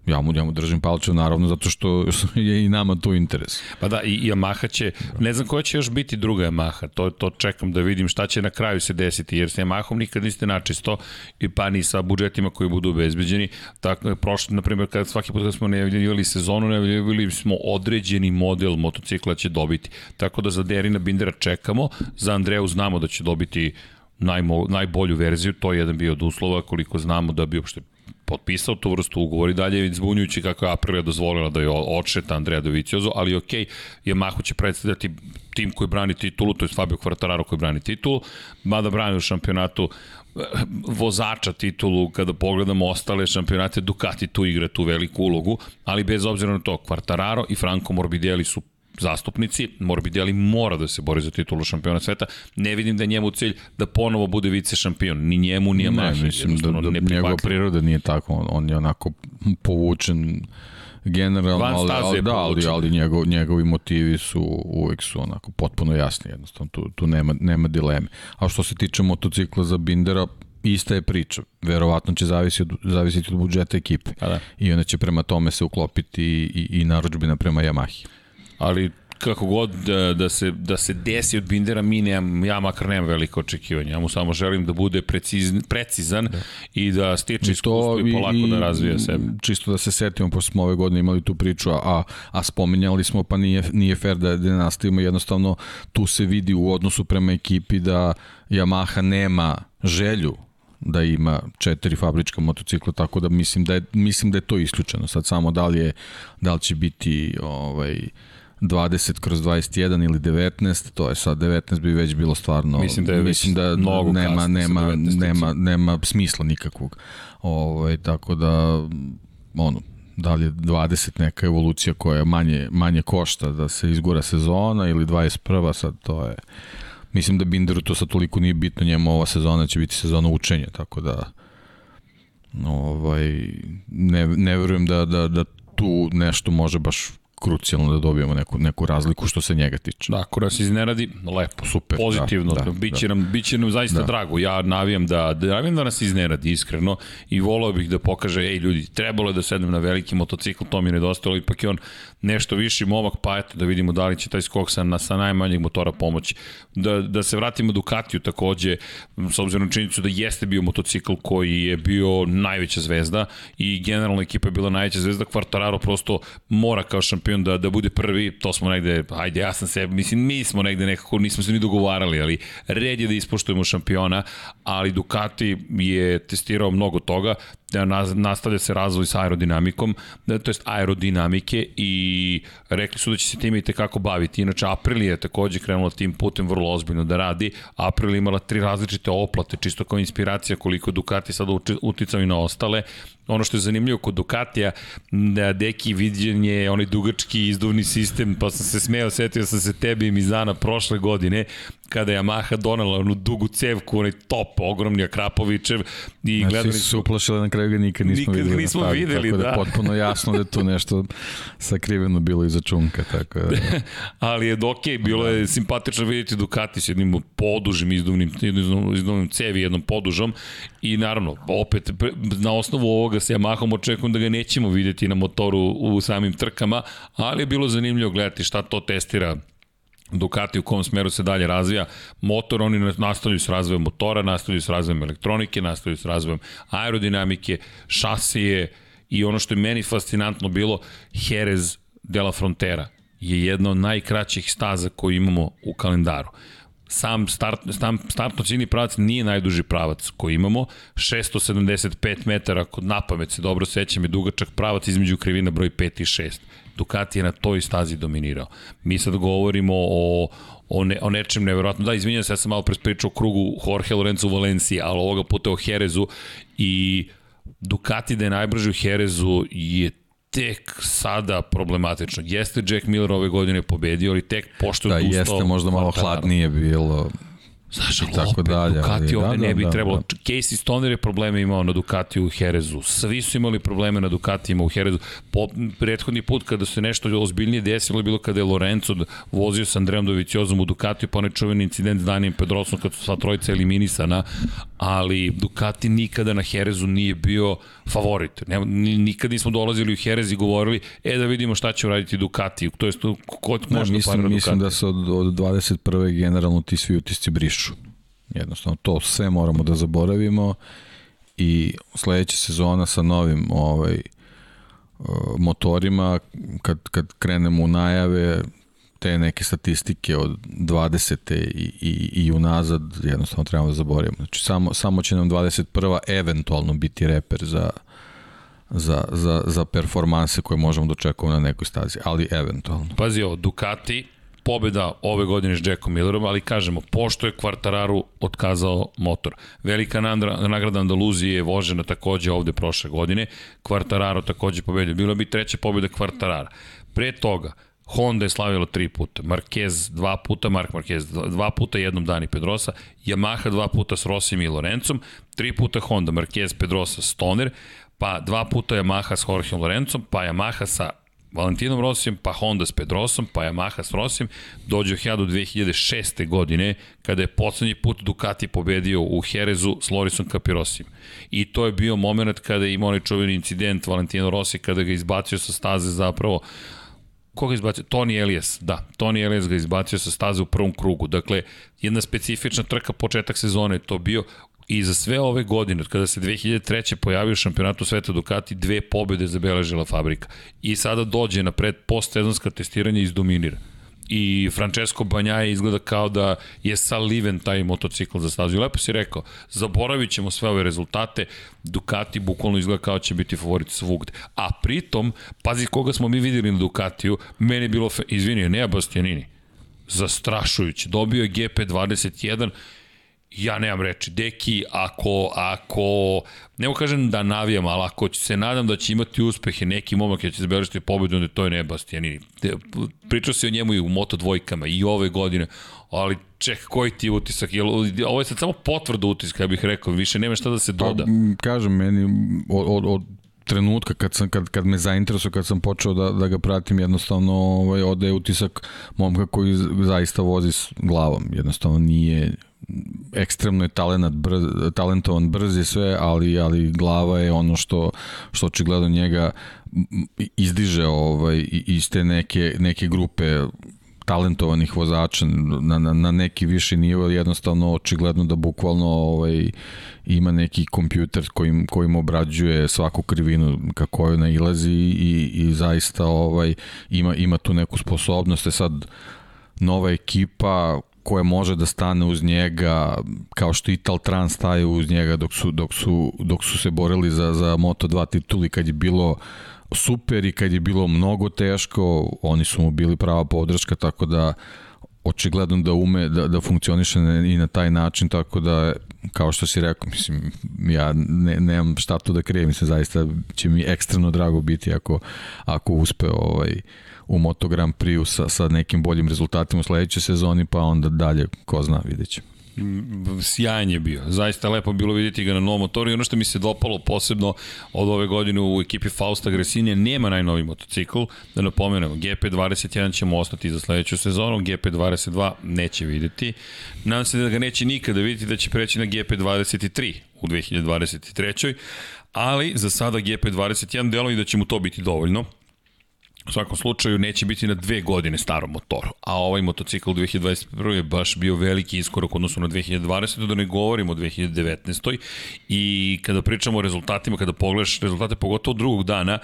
Ja mu, ja mu držim palče, naravno, zato što [laughs] je i nama to interes. Pa da, i Yamaha će, ne znam koja će još biti druga Yamaha, to, to čekam da vidim šta će na kraju se desiti, jer sa Yamahom nikad niste načisto, i pa ni sa budžetima koji budu obezbeđeni. Tako je prošlo, na primjer, kada svaki put kada smo najavljivali sezonu, najavljivali smo određeni model motocikla će dobiti. Tako da za Derina Bindera čekamo, za Andreju znamo da će dobiti najmo, najbolju verziju, to je jedan bio od uslova koliko znamo da bi uopšte potpisao tu vrstu ugovora i dalje je zbunjujući kako je Aprilia dozvolila da je odšeta Andreja Doviciozo, ali ok, Yamaha će predstavljati tim koji brani titulu, to je Fabio Quartararo koji brani titulu, mada brani u šampionatu eh, vozača titulu, kada pogledamo ostale šampionate, Ducati tu igra tu veliku ulogu, ali bez obzira na to, Quartararo i Franco Morbidelli su zastupnici, Morbidelli mora da se bori za titulu šampiona sveta. Ne vidim da je njemu cilj da ponovo bude vice šampion, ni njemu, ni Yamaha. Ne, mislim da, da njegova priroda nije tako, on, je onako povučen generalno, ali, ali, da, ali, ali njegov, njegovi motivi su uvek su onako potpuno jasni, jednostavno tu, tu nema, nema dileme. A što se tiče motocikla za Bindera, ista je priča. Verovatno će zavisiti od, zavisiti od budžeta ekipe. A da. I onda će prema tome se uklopiti i, i naručbina prema Yamahi ali kako god da, da, se, da se desi od Bindera, mi nemam, ja makar nemam veliko očekivanje. Ja mu samo želim da bude precizn, precizan da. i da stiče iskustvo i polako i, da razvija sebe. Čisto da se setimo, pošto smo ove godine imali tu priču, a, a spominjali smo, pa nije, nije fair da, da nastavimo, jednostavno tu se vidi u odnosu prema ekipi da Yamaha nema želju da ima četiri fabrička motocikla, tako da mislim da je, mislim da je to isključeno. Sad samo da li, je, da li će biti ovaj, 20 kroz 21 ili 19, to je sad 19 bi već bilo stvarno mislim da je mislim da mnogo nema nema nema nema smisla nikakvog. Ovaj tako da ono da li je 20 neka evolucija koja manje manje košta da se izgura sezona ili 21 sad to je mislim da Binderu to sad toliko nije bitno njemu ova sezona će biti sezona učenja tako da ovaj ne ne verujem da da da tu nešto može baš krucijalno da dobijemo neku, neku razliku što se njega tiče. Da, ako nas iznenadi, lepo, super, pozitivno, da, da, biće, da. Nam, biće nam zaista da. drago. Ja navijam da, da, navijam da nas iznenadi, iskreno, i volao bih da pokaže, ej ljudi, trebalo je da sedem na veliki motocikl, to mi je nedostalo, ipak je on nešto viši momak, pa eto da vidimo da li će taj skok sa, na, sa najmanjeg motora pomoći. Da, da se vratimo Ducatiju takođe, s obzirom na činjenicu da jeste bio motocikl koji je bio najveća zvezda i generalna ekipa je bila najveća zvezda, Quartararo prosto mora kao šampion da, da bude prvi, to smo negde, ajde ja sam se, mislim mi smo negde nekako, nismo se ni dogovarali, ali red je da ispoštujemo šampiona, ali Ducati je testirao mnogo toga, nastavlja se razvoj sa aerodinamikom, da, to jest aerodinamike i rekli su da će se time i tekako baviti. Inače, Aprilia je takođe krenula tim putem vrlo ozbiljno da radi. Aprilia imala tri različite oplate, čisto kao inspiracija koliko Ducati sada uticaju na ostale. Ono što je zanimljivo kod Ducatija, da deki viđenje onaj dugački izduvni sistem, pa sam se smeo, setio sam se tebi i Mizana prošle godine, kada je Yamaha donela onu dugu cevku, onaj top, ogromni Akrapovićev i gledali su... su uplašili na kraju kraju ga nikad nismo nikad videli. nismo na stazi, videli, tako da. da. potpuno jasno da je tu nešto sakriveno bilo iza čunka, tako da... [laughs] ali je ok, bilo je simpatično vidjeti Ducati s jednim podužim izduvnim, izduvnim, cevi, jednom podužom i naravno, opet na osnovu ovoga sa Yamahom očekujem da ga nećemo vidjeti na motoru u samim trkama, ali je bilo zanimljivo gledati šta to testira Ducati u kom smeru se dalje razvija. Motor, oni nastavljaju s razvojem motora, nastavljaju s razvojem elektronike, nastavljaju s razvojem aerodinamike, šasije i ono što je meni fascinantno bilo, Jerez de la Frontera je jedna od najkraćih staza koju imamo u kalendaru. Sam, start, sam startno ciljni pravac nije najduži pravac koji imamo, 675 metara, kod napamet se dobro sećam, je dugačak pravac između krivina broj 5 i 6. Ducati je na toj stazi dominirao. Mi sad govorimo o, o, ne, o nečem nevjerojatno. Da, izvinjam se, ja sam malo prespričao o krugu Jorge Lorenzo u Valenciji, ali ovoga puta o Jerezu i Ducati da je najbrži u Jerezu je tek sada problematično. Jeste Jack Miller ove godine pobedio, ali tek pošto Da, je odustao jeste možda malo hladnije bilo. Znaš, ali tako opet, dalje, Ducati ali ovde da, ne da, bi da, trebalo. da. Casey Stoner je probleme imao na Ducati u Herezu. Svi su imali probleme na Ducatijima u Herezu. Po, prethodni put kada se nešto ozbiljnije desilo je bilo kada je Lorenzo vozio sa Andreom Doviciozom u Ducatiju, pa onaj čuveni incident s Danijem Pedrosom kad su sva trojica eliminisana, ali Ducati nikada na Herezu nije bio favorit. Ne, ni- nikad nismo dolazili u Herez i govorili, e da vidimo šta će uraditi Ducati, to jest ko, Ne, može da mislim, para mislim Ducati. da se od, od 21. generalno ti svi utisci brišu. Jednostavno, to sve moramo da zaboravimo i sledeća sezona sa novim ovaj, uh, motorima, kad, kad krenemo u najave, te neke statistike od 20. i, i, i unazad jednostavno trebamo da zaboravimo. Znači, samo, samo će nam 21. eventualno biti reper za, za, za, za performanse koje možemo da očekujemo na nekoj stazi, ali eventualno. Pazi ovo, Ducati, pobeda ove godine s Jackom Millerom, ali kažemo, pošto je Quartararu otkazao motor. Velika nagrada Andaluzije je vožena takođe ovde prošle godine, Quartararo takođe pobedio. Bilo bi treća pobeda Quartarara. Pre toga, Honda je slavila tri puta, Marquez dva puta, Mark Marquez dva- puta, jednom Dani Pedrosa, Yamaha dva puta s Rosim i Lorencom, tri puta Honda, Marquez, Pedrosa, Stoner, pa dva puta Yamaha s Jorge Lorencom, pa Yamaha sa Valentinom Rosijem, pa Honda s Pedrosom, pa Yamaha s Rosijem, dođe u Hjadu 2006. godine, kada je poslednji put Ducati pobedio u Herezu s Lorisom Capirosijem. I to je bio moment kada je imao onaj čuveni incident Valentino Rossi, kada ga izbacio sa staze zapravo Koga izbacio? Tony Elias, da. Tony Elias ga izbacio sa staze u prvom krugu. Dakle, jedna specifična trka početak sezone je to bio i za sve ove godine, od kada se 2003. pojavio u šampionatu sveta Ducati, dve pobjede zabeležila fabrika. I sada dođe na pred postsezonska testiranja i izdominira. I Francesco Banjaje izgleda kao da je saliven taj motocikl za stazu. Lepo si rekao, zaboravit ćemo sve ove rezultate, Ducati bukvalno izgleda kao će biti favorit svugde. A pritom, pazi koga smo mi videli na Ducatiju, meni je bilo, izvini, ne Bastianini, zastrašujući. Dobio je GP21, ja nemam reči. Deki, ako, ako, ne mogu kažem da navijam, ali ako će se nadam da će imati uspehe, neki momak je će zabeležiti pobedu, onda to je ne Bastianini. Pričao se o njemu i u Moto dvojkama i ove godine, ali ček, koji ti utisak? Jel, ovo je sad samo potvrda utiska, ja bih rekao, više nema šta da se doda. Pa, kažem, meni od, od, od trenutka kad, sam, kad, kad me zainteresuje, kad sam počeo da, da ga pratim, jednostavno ovaj, odaje utisak momka koji zaista vozi s glavom. Jednostavno nije ekstremno je talenat, brz, talentovan, brz je sve, ali, ali glava je ono što, što očigledno njega izdiže ovaj, iz te neke, neke grupe talentovanih vozača na, na, na neki viši nivo. Jednostavno očigledno da bukvalno ovaj ima neki kompjuter kojim kojim obrađuje svaku krivinu ka kojoj nailazi i, i zaista ovaj ima ima tu neku sposobnost. E sad nova ekipa koja može da stane uz njega kao što Ital Tran staje uz njega dok su, dok su, dok su se borili za, za Moto2 tituli kad je bilo super i kad je bilo mnogo teško, oni su mu bili prava podrška, tako da očigledno da ume da, da funkcioniše i na taj način, tako da kao što si rekao, mislim, ja ne, nemam šta tu da krijem, mislim, zaista će mi ekstremno drago biti ako, ako uspe ovaj, u Moto Grand Prix sa, sa nekim boljim rezultatima u sledećoj sezoni, pa onda dalje, ko zna, vidjet ćemo. Sjajan je bio. Zaista lepo bilo vidjeti ga na novom motoru i ono što mi se dopalo posebno od ove godine u ekipi Fausta Gresinje nema najnoviji motocikl. Da napomenemo, GP21 ćemo ostati za sledeću sezonu, GP22 neće videti. Nadam se da ga neće nikada videti, da će preći na GP23 u 2023. Ali za sada GP21 delo i da će mu to biti dovoljno U svakom slučaju neće biti na dve godine starom motoru, a ovaj motocikl 2021. je baš bio veliki iskorak odnosno na 2020. da ne govorimo o 2019. I kada pričamo o rezultatima, kada pogledaš rezultate pogotovo drugog dana,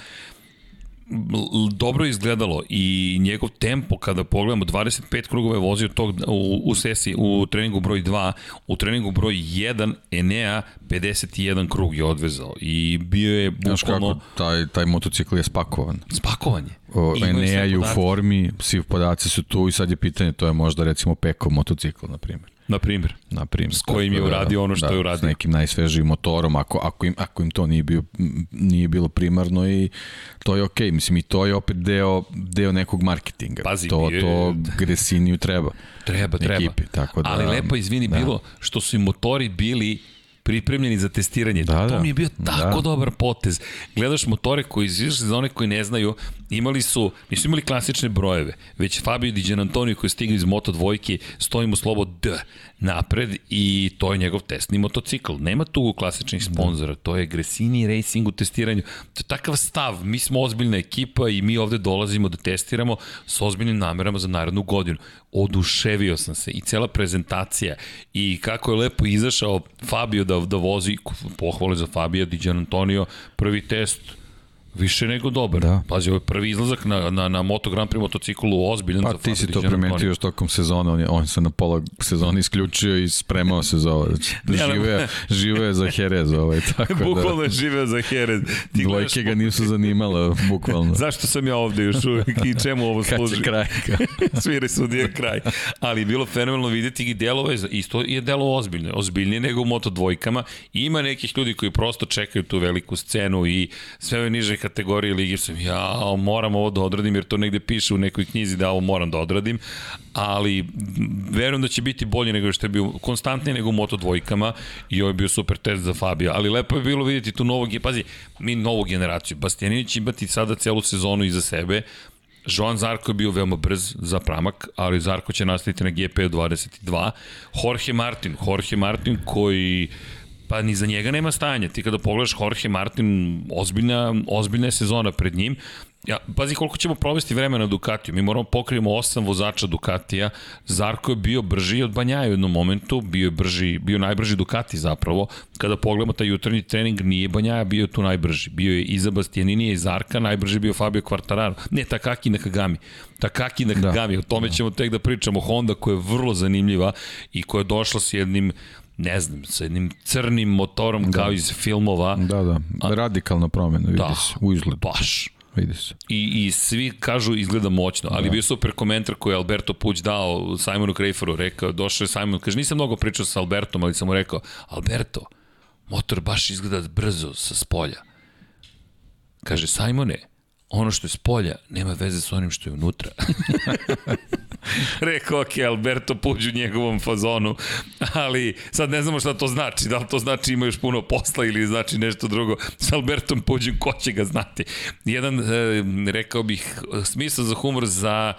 dobro izgledalo i njegov tempo kada pogledamo 25 krugova je vozio tog u, u sesiji u treningu broj 2 u treningu broj 1 Enea 51 krug je odvezao i bio je bukvalno kako, taj, taj motocikl je spakovan. Spakovan je. O, Enea je u formi svi podaci su tu i sad je pitanje to je možda recimo Peko motocikl na primjer Na primjer. Na primjer. S kojim je da, uradio ono što da, je uradio. S nekim najsvežijim motorom, ako, ako, im, ako im to nije, bio, nije bilo primarno i to je okej. Okay. Mislim, i to je opet deo, deo nekog marketinga. Pazi, to, je... to Gresiniju treba. Treba, treba. Ekipi, tako da, Ali lepo, izvini, da. bilo što su i motori bili pripremljeni za testiranje. Da, to da. mi je bio tako da. dobar potez. Gledaš motore koji izašli za one koji ne znaju, imali su, nisu imali klasične brojeve, već Fabio Di Antonio koji je stigao iz Moto dvojke, stoji mu slovo D napred i to je njegov testni motocikl. Nema tu klasičnih da. sponzora, to je Gresini Racing u testiranju. To je takav stav, mi smo ozbiljna ekipa i mi ovde dolazimo da testiramo s ozbiljnim namerama za narednu godinu. Oduševio sam se i cela prezentacija i kako je lepo izašao Fabio da, da vozi, pohvale za Fabio, Diđan Antonio, prvi test, Više nego dobar. Da. Pazi, ovo je prvi izlazak na, na, na Moto Grand Prix motociklu ozbiljan pa, ti si to primetio još tokom sezone, on, je, on se na pola sezone isključio i spremao se za ovo. Znači, žive, žive za Jerez ovaj, [laughs] tako da. Bukvalno je žive za Jerez. Ti Dvojke ga nisu zanimala, bukvalno. [laughs] Zašto sam ja ovde još uvijek i čemu ovo služi? [laughs] Kad će kraj? Svire sudije kraj. Ali bilo fenomenalno videti i delove, isto je delo ozbiljno, ozbiljnije nego u Moto dvojkama. Ima nekih ljudi koji prosto čekaju tu veliku scenu i sve ove niže kategorije ligi sam, ja moram ovo da odradim jer to negde piše u nekoj knjizi da ovo moram da odradim, ali verujem da će biti bolje nego što je bio, konstantnije nego u Moto dvojkama i ovo je bio super test za Fabio, ali lepo je bilo vidjeti tu novog, pazi, mi novu generaciju, Bastianinić imati sada celu sezonu iza sebe, Joan Zarko je bio veoma brz za pramak, ali Zarko će nastaviti na GP 22. Jorge Martin, Jorge Martin koji pa ni za njega nema stajanja. Ti kada pogledaš Jorge Martin, ozbiljna, ozbiljna je sezona pred njim. Ja, pazi koliko ćemo provesti vremena na Ducatiju. Mi moramo pokrijemo osam vozača Ducatija. Zarko je bio brži od Banjaja u jednom momentu, bio je brži, bio najbrži Ducati zapravo. Kada pogledamo taj jutarnji trening, nije Banjaja bio tu najbrži. Bio je iza Bastianinija i Zarka, najbrži bio Fabio Quartararo. Ne, Takaki Nakagami. Takaki Nakagami, da. o tome ćemo tek da pričamo. Honda koja je vrlo zanimljiva i koja je došla s jednim ne znam, sa jednim crnim motorom da. kao iz filmova. Da, da, radikalna promena, vidi da, se, u izgledu. Baš. Vidi se. I, I svi kažu izgleda moćno, ali da. bio super komentar koji je Alberto Puć dao Simonu Krejferu, rekao, došao je Simon, kaže, nisam mnogo pričao sa Albertom, ali sam mu rekao, Alberto, motor baš izgleda brzo sa spolja. Kaže, Simone, ono što je s polja nema veze sa onim što je unutra. [laughs] [laughs] Rekao, ok, Alberto puđu njegovom fazonu, ali sad ne znamo šta to znači, da li to znači ima još puno posla ili znači nešto drugo. S Albertom puđu, ko će ga znati? Jedan, e, rekao bih, smisao za humor za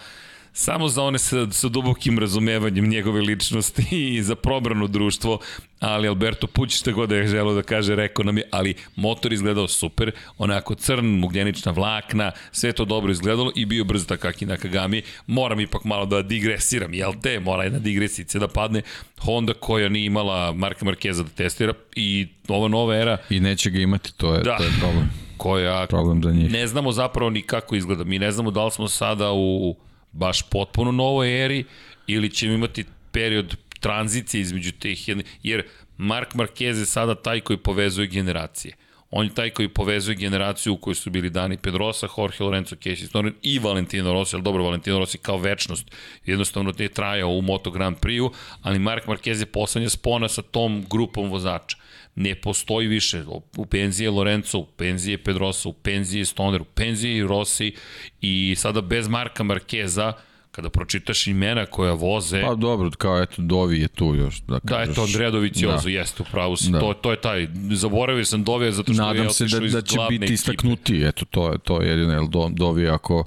samo za one sa, sa dubokim razumevanjem njegove ličnosti [laughs] i za probrano društvo, ali Alberto Puć šta god da je želo da kaže, rekao nam je, ali motor izgledao super, onako crn, ugljenična vlakna, sve to dobro izgledalo i bio brzo takaki na Kagami. Moram ipak malo da digresiram, jel te? Mora jedna digresica da padne. Honda koja nije imala Marka Markeza da testira i ova nova era... I neće ga imati, to je, da. to je problem koja problem za njih. ne znamo zapravo ni kako izgleda. Mi ne znamo da li smo sada u baš potpuno novoj eri ili ćemo imati period tranzicije između teh jedne, jer Mark Marquez je sada taj koji povezuje generacije. On je taj koji povezuje generaciju u kojoj su bili Dani Pedrosa, Jorge Lorenzo, Casey Stoner i Valentino Rossi, ali dobro, Valentino Rossi kao večnost, jednostavno ne trajao u Moto Grand Prix-u, ali Mark Marquez je poslednja spona sa tom grupom vozača. Ne postoji više, u penziji je Lorenzo, u penziji je Pedrosa, u penziji je Stoner, u penziji je Rossi i sada bez Marka Markeza, kada pročitaš imena koja voze... Pa dobro, kao eto, Dovi je tu još. Da, kažeš, da, eto, Andredović da. jeste, upravo si, da. to, to je taj, zaboravio sam Dovi zato što Nadam je se da, da će biti istaknuti, eto, to je, to je jedino, jer Dovi ako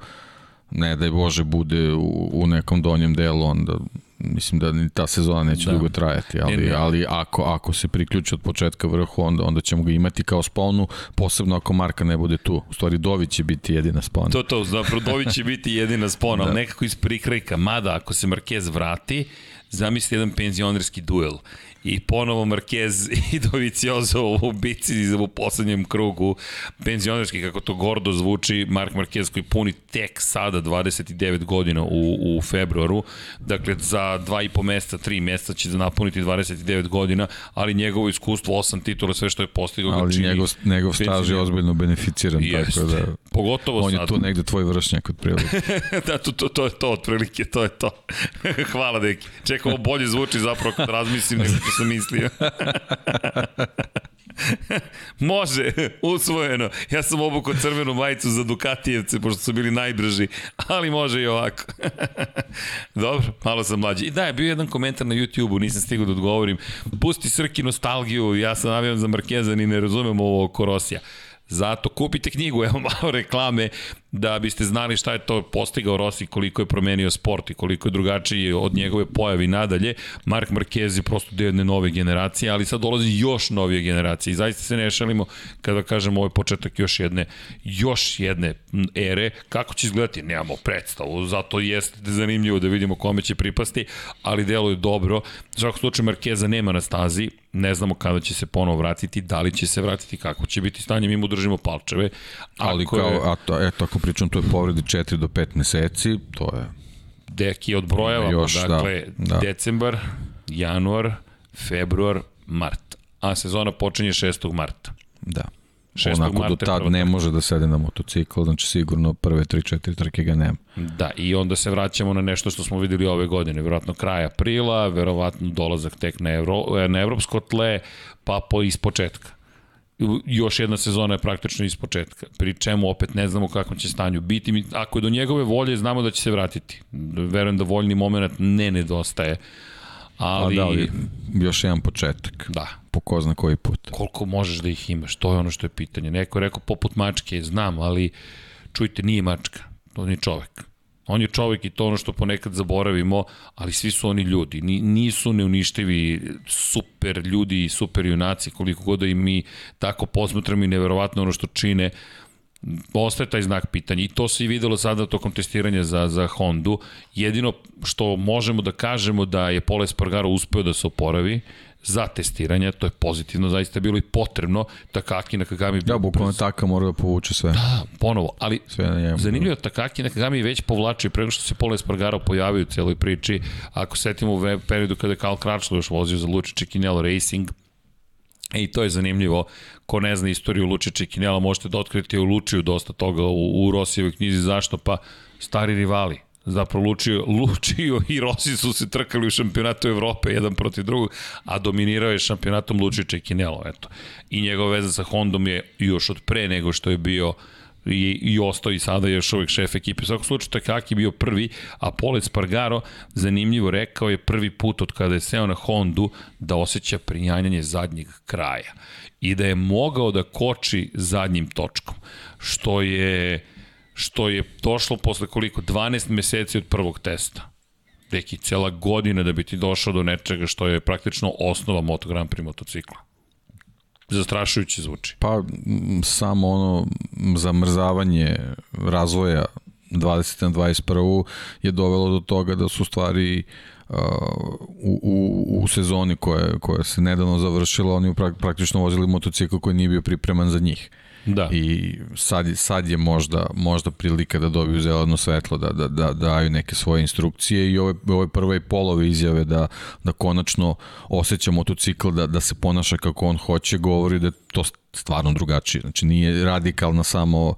ne daj Bože bude u, u nekom donjem delu, onda mislim da ni ta sezona neće da. dugo trajati, ali, ne, ne. ali ako, ako se priključi od početka vrhu, onda, onda ćemo ga imati kao sponu, posebno ako Marka ne bude tu. U stvari, Dović će biti jedina spona. To, to, zapravo Dović će biti jedina spona, [laughs] da. ali nekako iz prikrajka, mada ako se Marquez vrati, zamisli jedan penzionerski duel i ponovo Marquez [laughs] i Doviciozo u bici u poslednjem krugu penzionerski, kako to gordo zvuči, Mark Marquez koji puni tek sada 29 godina u, u februaru, dakle za dva i po meseca, tri meseca će da napuniti 29 godina, ali njegovo iskustvo, osam titula, sve što je postigao ali čini. njegov, njegov staž je ozbiljno beneficiran, Jest. tako da Pogotovo on sad. je tu negde tvoj vršnjak od prilike. [laughs] da, to, to, to je to, otprilike, to je to. [laughs] Hvala, deki. Čekaj, ovo bolje zvuči zapravo kad razmislim nego što sam mislio. [laughs] Može, usvojeno. Ja sam obukao crvenu majicu za Dukatijevce, pošto su bili najbrži, ali može i ovako. Dobro, malo sam mlađi. I da, je bio jedan komentar na YouTube-u, nisam stigao da odgovorim. Pusti Srki nostalgiju, ja sam navijam za Markezan i ne razumem ovo oko Rosija. Zato kupite knjigu, [laughs] evo malo reklame, da biste znali šta je to postigao Rossi, koliko je promenio sport i koliko je drugačiji od njegove pojavi nadalje. Mark Marquez je prosto deo jedne nove generacije, ali sad dolazi još novije generacije i zaista se ne šalimo kada kažemo ovo je početak još jedne, još jedne ere. Kako će izgledati? Nemamo predstavu, zato jeste zanimljivo da vidimo kome će pripasti, ali delo je dobro. U svakom slučaju Markeza nema na stazi, ne znamo kada će se ponovo vratiti, da li će se vratiti, kako će biti stanje, mi mu držimo palčeve. Ali kao, je, a to, eto, ako pričam je povredi 4 do 5 meseci, to je... Deki odbrojavamo, Još, da, dakle, da, da. decembar, januar, februar, mart. A sezona počinje 6. marta. Da. 6. Onako marta do tad ne može da sede na motocikl, znači sigurno prve 3-4 trke ga nema. Da, i onda se vraćamo na nešto što smo videli ove godine, verovatno kraj aprila, verovatno dolazak tek na, evro, na evropsko tle, pa po ispočetka još jedna sezona je praktično iz početka. Pri čemu opet ne znamo kakvom će stanju biti. Ako je do njegove volje, znamo da će se vratiti. Verujem da voljni moment ne nedostaje. Ali... A da, ali još jedan početak. Da. Po ko zna koji put. Koliko možeš da ih imaš, to je ono što je pitanje. Neko je rekao poput mačke, znam, ali čujte, nije mačka, to nije čovek. On je čovek i to ono što ponekad zaboravimo, ali svi su oni ljudi. Nisu neuništivi super ljudi i super junaci, koliko god da i mi tako posmatramo i neverovatno ono što čine, ostaje taj znak pitanja i to se i videlo sada tokom testiranja za, za Hondu. Jedino što možemo da kažemo da je Pole Spargaro uspeo da se oporavi, za testiranje, to je pozitivno, zaista je bilo i potrebno, Takaki na Kagami... Da, bukvalno Taka mora da povuče sve. Da, ponovo, ali sve na njemu. zanimljivo, Takaki na Kagami već povlačio, prego što se Pola Espargaro pojavio u celoj priči, ako setimo u periodu kada je Karl Kračlo još vozio za Luči Čekinelo Racing, E, I to je zanimljivo, ko ne zna istoriju Luče Čekinela, možete da otkriti u Lučiju dosta toga u, u Rosijevoj knjizi, zašto? Pa stari rivali, zapravo Lučio, [laughs] Lučio i Rossi su se trkali u šampionatu Evrope jedan protiv drugog, a dominirao je šampionatom Lučio Čekinelo, eto. I njegova veza sa Hondom je još od pre nego što je bio i, i ostao i sada je još uvijek šef ekipe. U svakom slučaju Takaki bio prvi, a Polec Spargaro, zanimljivo rekao, je prvi put od kada je seo na Hondu da osjeća prinjanjanje zadnjeg kraja i da je mogao da koči zadnjim točkom, što je što je došlo posle koliko 12 meseci od prvog testa. Deki, cela godina da bi ti došao do nečega što je praktično osnova Moto Grand Prix motocikla. Zastrašujuće zvuči. Pa, samo ono zamrzavanje razvoja 20. na 21. je dovelo do toga da su stvari uh, u, u, u sezoni koja, koja se nedavno završila, oni praktično vozili motocikl koji nije bio pripreman za njih. Da. I sad, sad je možda, možda prilika da dobiju zeleno svetlo, da, da, da, da daju neke svoje instrukcije i ove, ove prve polove izjave da, da konačno osjeća motocikl, da, da se ponaša kako on hoće, govori da to stvarno drugačije. Znači nije radikalna samo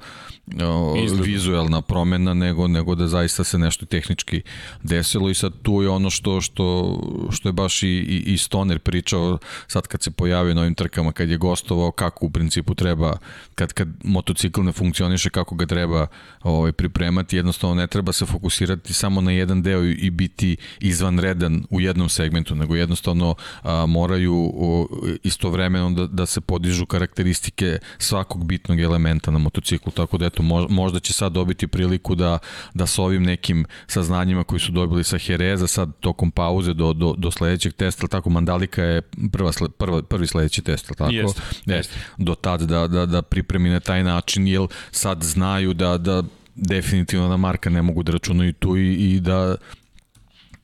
o, vizuelna promena, nego, nego da zaista se nešto tehnički desilo i sad tu je ono što, što, što je baš i, i, i Stoner pričao sad kad se pojavio na ovim trkama, kad je gostovao kako u principu treba, kad, kad motocikl ne funkcioniše, kako ga treba ovaj, pripremati, jednostavno ne treba se fokusirati samo na jedan deo i, i biti izvanredan u jednom segmentu, nego jednostavno a, moraju o, istovremeno da, da se podižu karakteristike svakog bitnog elementa na motociklu, tako da eto, možda će sad dobiti priliku da, da sa ovim nekim saznanjima koji su dobili sa Hereza, sad tokom pauze do, do, do sledećeg testa, tako Mandalika je prva, prva, prvi sledeći test, tako? Jeste, e, jeste. Do tad da, da, da pripremi na taj način, jer sad znaju da, da definitivno na Marka ne mogu da računaju tu i, i da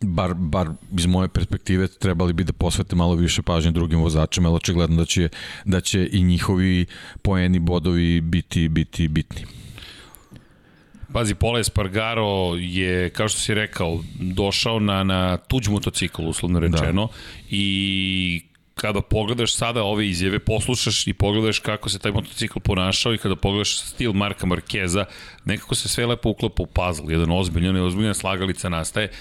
bar, bar iz moje perspektive trebali bi da posvete malo više pažnje drugim vozačima, ali očigledno da će, da će i njihovi poeni bodovi biti, biti bitni. Pazi, Pola Espargaro je, kao što si rekao, došao na, na tuđ motocikl, uslovno da. rečeno, da. i kada pogledaš sada ove izjave, poslušaš i pogledaš kako se taj motocikl ponašao i kada pogledaš stil Marka Markeza, nekako se sve lepo uklopa u puzzle, jedan ozbiljan i ozbiljna slagalica nastaje,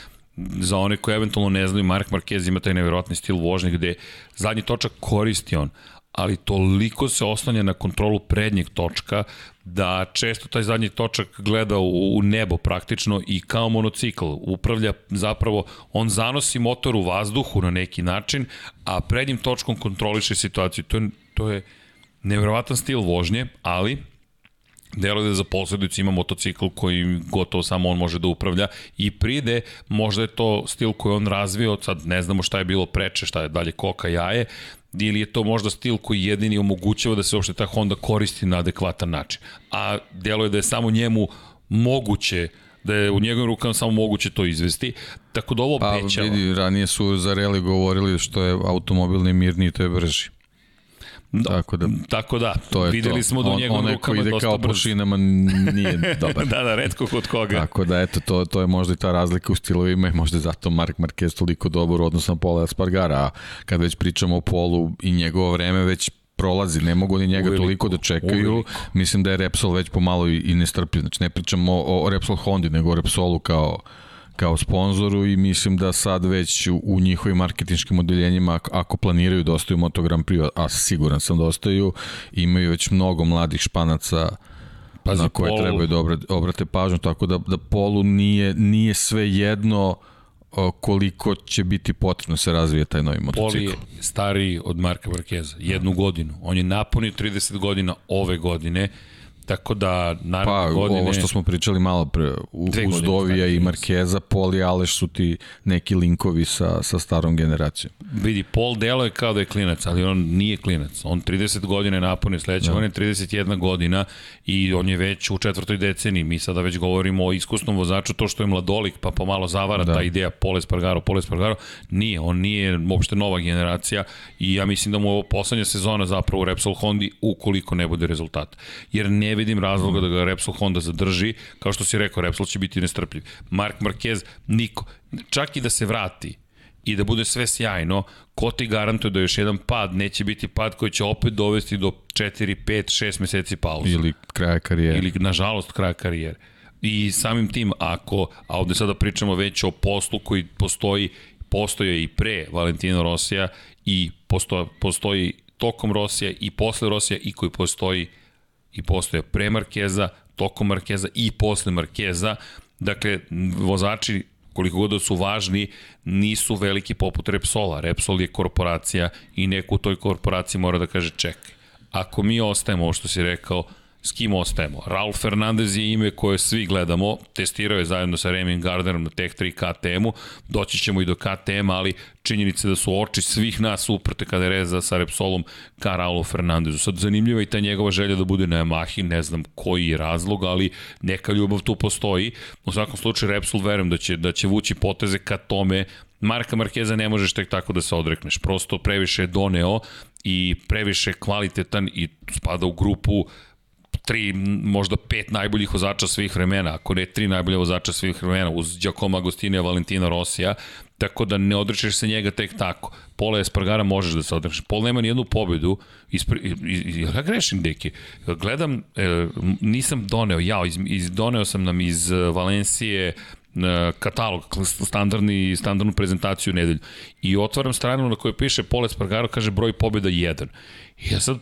za one koji eventualno ne znaju, Mark Marquez ima taj nevjerojatni stil vožnje gde zadnji točak koristi on, ali toliko se oslanja na kontrolu prednjeg točka da često taj zadnji točak gleda u, u nebo praktično i kao monocikl upravlja zapravo, on zanosi motor u vazduhu na neki način, a prednjim točkom kontroliše situaciju. To je, to je nevjerovatan stil vožnje, ali deluje da za posledicu ima motocikl koji gotovo samo on može da upravlja i pride, možda je to stil koji on razvio, sad ne znamo šta je bilo preče, šta je dalje koka jaje, ili je to možda stil koji jedini omogućava da se uopšte ta Honda koristi na adekvatan način. A deluje da je samo njemu moguće da je u njegovim rukama samo moguće to izvesti. Tako da ovo pa, obećava. Pa vidi, ranije su za Reli govorili što je automobil ne mirniji, to je brži. Da, tako da, tako da to je videli to. smo da u njegovim On, rukama ide kao po šinama nije [laughs] dobar. da, da, redko kod koga. Tako da, eto, to, to je možda i ta razlika u stilovima i možda zato Mark Marquez toliko dobar u odnosu na Pola Espargara, a kad već pričamo o Polu i njegovo vreme već prolazi, ne mogu ni njega uveliko, toliko da čekaju. Uveliko. Mislim da je Repsol već pomalo i, i nestrpljiv. Znači ne pričamo o, o Repsol Hondi, nego o Repsolu kao kao sponzoru i mislim da sad već u, u njihovim marketinškim odeljenjima ako planiraju da ostaju Moto Grand Prix, a siguran sam da ostaju, imaju već mnogo mladih španaca Pazi, na koje Pol... trebaju da obrate, obrate pažnju, tako da, da Polu nije, nije sve jedno koliko će biti potrebno da se razvije taj novi motocikl. Poli je stariji od Marka Markeza, jednu godinu. On je napunio 30 godina ove godine Tako da, naravno, pa, godine... ovo što smo pričali malo pre, u, uz Dovija i Markeza, Pol i Aleš su ti neki linkovi sa, sa starom generacijom. Vidi, Pol delo je kao da je klinac, ali on nije klinac. On 30 godina je napunio, sledeće da. godine 31 godina i on je već u četvrtoj deceniji. Mi sada već govorimo o iskusnom vozaču, to što je mladolik, pa pomalo zavara da. ta ideja Pole Spargaro, Pole Spargaro. Nije, on nije uopšte nova generacija i ja mislim da mu ovo poslednja sezona zapravo u Repsol Hondi ukoliko ne bude rezultat. Jer ne vidim razloga da ga Repsol Honda zadrži, kao što si rekao, Repsol će biti nestrpljiv. Mark Marquez, niko, čak i da se vrati, i da bude sve sjajno, ko ti garantuje da još jedan pad neće biti pad koji će opet dovesti do 4, 5, 6 meseci pauze. Ili kraja karijere. Ili, nažalost, kraja karijere. I samim tim, ako, a ovde sada pričamo već o poslu koji postoji, postoje i pre Valentina Rosija i postoji, postoji tokom Rosija i posle Rosija i koji postoji i postoje pre Markeza, tokom Markeza i posle Markeza. Dakle, vozači koliko god da su važni, nisu veliki poput Repsola. Repsol je korporacija i neko u toj korporaciji mora da kaže čekaj. Ako mi ostajemo, ovo što si rekao, S kim ostajemo? Raul Fernandez je ime koje svi gledamo, testirao je zajedno sa Remy Gardnerom na Tech 3 KTM-u, doći ćemo i do KTM, ali činjenice da su oči svih nas uprte kada je reza sa Repsolom ka Raulu Fernandezu. Sad zanimljiva i ta njegova želja da bude na Yamahi, ne znam koji je razlog, ali neka ljubav tu postoji. U svakom slučaju Repsol verujem da će, da će vući poteze ka tome Marka Markeza ne možeš tek tako da se odrekneš. Prosto previše je doneo i previše kvalitetan i spada u grupu tri, možda pet najboljih vozača svih vremena, ako ne tri najbolje vozača svih vremena, uz Giacomo Agostinija, Valentina Rosija, tako da ne odrećeš se njega tek tako. Pola Espargara možeš da se odrećeš. Pol nema nijednu pobedu. Ispre, ja grešim, deki. Gledam, e, nisam doneo, ja, iz, iz, doneo sam nam iz Valencije e, katalog, standardni, standardnu prezentaciju nedelju. I otvaram stranu na kojoj piše Pole Espargaro, kaže broj pobjeda 1. I ja sad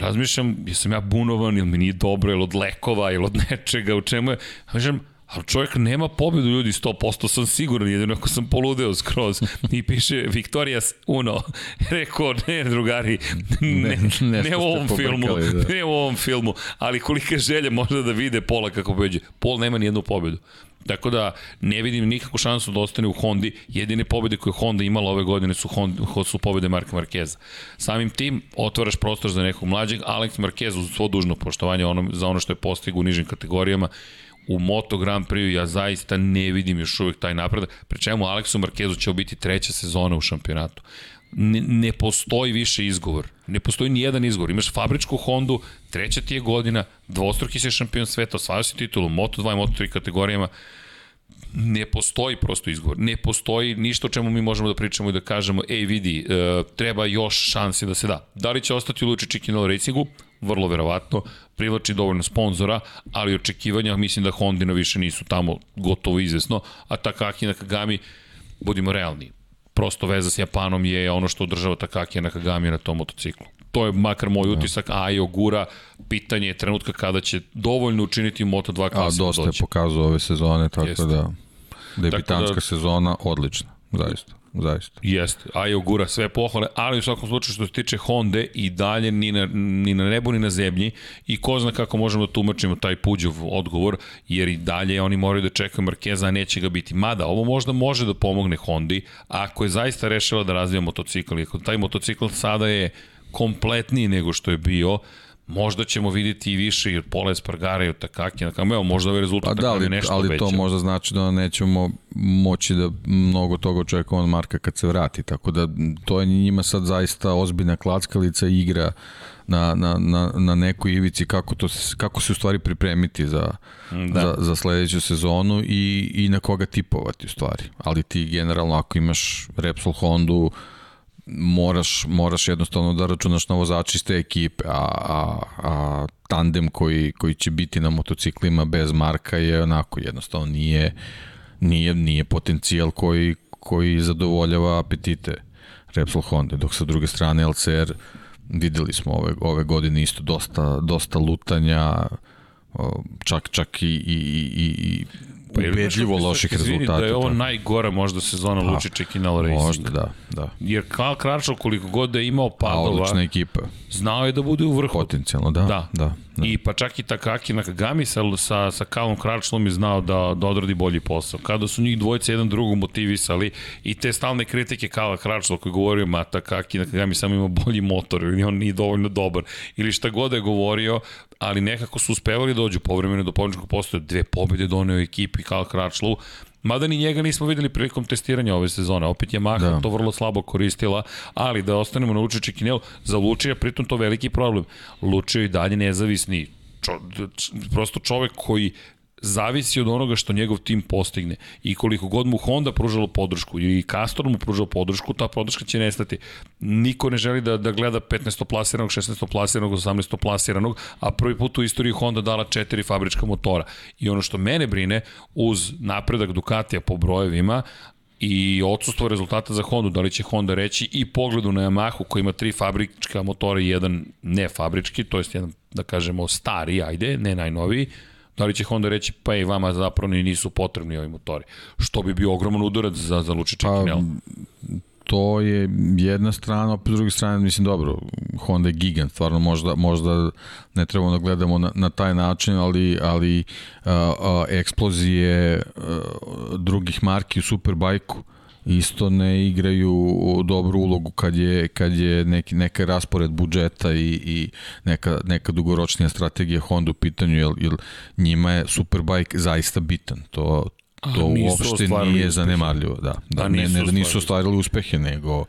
razmišljam, jesam ja bunovan, ili mi nije dobro, ili od lekova, ili od nečega, u čemu je. Kažem, Ali čovjek nema pobedu ljudi 100%, sam siguran, jedino ako sam poludeo skroz. I piše Victorias Uno. Rekao, ne drugari, ne, ne, ne u ovom filmu, da. ne u ovom filmu, ali kolike želje možda da vide Pola kako pobeđe. Pol nema ni jednu pobedu. Tako da ne vidim nikakvu šansu da ostane u Hondi. Jedine pobede koje Honda imala ove godine su, Honda, su pobede Marka Markeza. Samim tim otvaraš prostor za nekog mlađeg. Alex Marquez uz svo dužno poštovanje ono, za ono što je postigu u nižim kategorijama u Moto Grand Prix ja zaista ne vidim još uvijek taj napredak, pri čemu Aleksu Markezu će biti treća sezona u šampionatu. Ne, ne postoji više izgovor. Ne postoji ni jedan izgovor. Imaš fabričku Hondu, treća ti je godina, dvostruki si šampion sveta, osvajao si titulu u Moto2 i Moto3 kategorijama. Ne postoji prosto izgovor. Ne postoji ništa o čemu mi možemo da pričamo i da kažemo, ej vidi, e, treba još šanse da se da. Da li će ostati u Luči Chikinolo Racingu? vrlo verovatno, privlači dovoljno sponzora, ali očekivanja mislim da Hondina više nisu tamo gotovo izvesno, a Takaki Nakagami, budimo realni, prosto veza s Japanom je ono što održava Takaki Nakagami na tom motociklu. To je makar moj da. utisak, a i Ogura, pitanje je trenutka kada će dovoljno učiniti u Moto2 klasi. A dosta je pokazao ove sezone, tako Jeste. da debitanska tako da, sezona odlična, zaista zaista. Jeste, Ajo gura sve pohvale, ali u svakom slučaju što se tiče Honda i dalje ni na, ni na nebu ni na zemlji i ko zna kako možemo da tumačimo taj Puđov odgovor, jer i dalje oni moraju da čekaju Markeza, a neće ga biti. Mada, ovo možda može da pomogne Hondi, ako je zaista rešila da razvija motocikl, taj motocikl sada je kompletniji nego što je bio, možda ćemo videti i više i od Pola Espargara i od Takaki, na evo, možda ovaj rezultat pa da, ali, nešto ali to možda znači da nećemo moći da mnogo toga očekujemo od Marka kad se vrati, tako da to je njima sad zaista ozbiljna klackalica igra na, na, na, na nekoj ivici kako, to, kako se u stvari pripremiti za, da. za, za sledeću sezonu i, i na koga tipovati u stvari. Ali ti generalno ako imaš Repsol Hondu, moraš, moraš jednostavno da računaš na vozači iz te ekipe, a, a, a tandem koji, koji će biti na motociklima bez Marka je onako jednostavno nije, nije, nije potencijal koji, koji zadovoljava apetite Repsol Honda, dok sa druge strane LCR videli smo ove, ove godine isto dosta, dosta lutanja, čak, čak i, i, i, i Pa ubedljivo loših rezultata. Da je ovo tako. najgora možda sezona pa, Lučića i Nala Racing. Možda, da, da. Jer Karl Kračov koliko god da je imao padova, A, odlična ekipa. znao je da bude u vrhu. Potencijalno, da. Da. da, da. I pa čak i Takaki Nakagami sa, sa, sa Kalom Kračlom je znao da, da odradi bolji posao. Kada su njih dvojice jedan drugog motivisali i te stalne kritike Kala Kračla koji govorio ma Takaki Nakagami samo ima bolji motor ili on nije dovoljno dobar ili šta god je govorio, ali nekako su uspevali da dođu povremeno do pobjedičkog postoja, dve pobjede doneo ekipi Kal Kračlu, Mada ni njega nismo videli prilikom testiranja ove sezone. Opet je Maha da. to vrlo slabo koristila, ali da ostanemo na Lučić Kinel, za Lučija pritom to veliki problem. Lučio i dalje nezavisni čo, prosto čovek koji zavisi od onoga što njegov tim postigne. I koliko god mu Honda pružalo podršku i Castor mu pružalo podršku, ta podrška će nestati. Niko ne želi da, da gleda 15. plasiranog, 16. plasiranog, 18. plasiranog, a prvi put u istoriji Honda dala četiri fabrička motora. I ono što mene brine, uz napredak Ducatija po brojevima, i odsustvo rezultata za Hondu, da li će Honda reći i pogledu na Yamahu koji ima tri fabrička motora i jedan ne fabrički, to jest jedan, da kažemo, stari, ajde, ne najnoviji, Da li će Honda reći, pa i vama zapravo ni nisu potrebni ovi motori? Što bi bio ogroman udarac za, za Lučića pa, Kinel? To je jedna strana, opet s druge strane, mislim, dobro, Honda je gigant, stvarno možda, možda ne trebamo da gledamo na, na taj način, ali, ali a, a, eksplozije a, drugih marki u Superbajku, isto ne igraju dobru ulogu kad je, kad je neki, neka raspored budžeta i, i neka, neka dugoročnija strategija Honda u pitanju, jer, jer njima je Superbike zaista bitan. To, To uopšte nije zanemarljivo, da. da ne, ne da nisu ostvarili uspehe, nego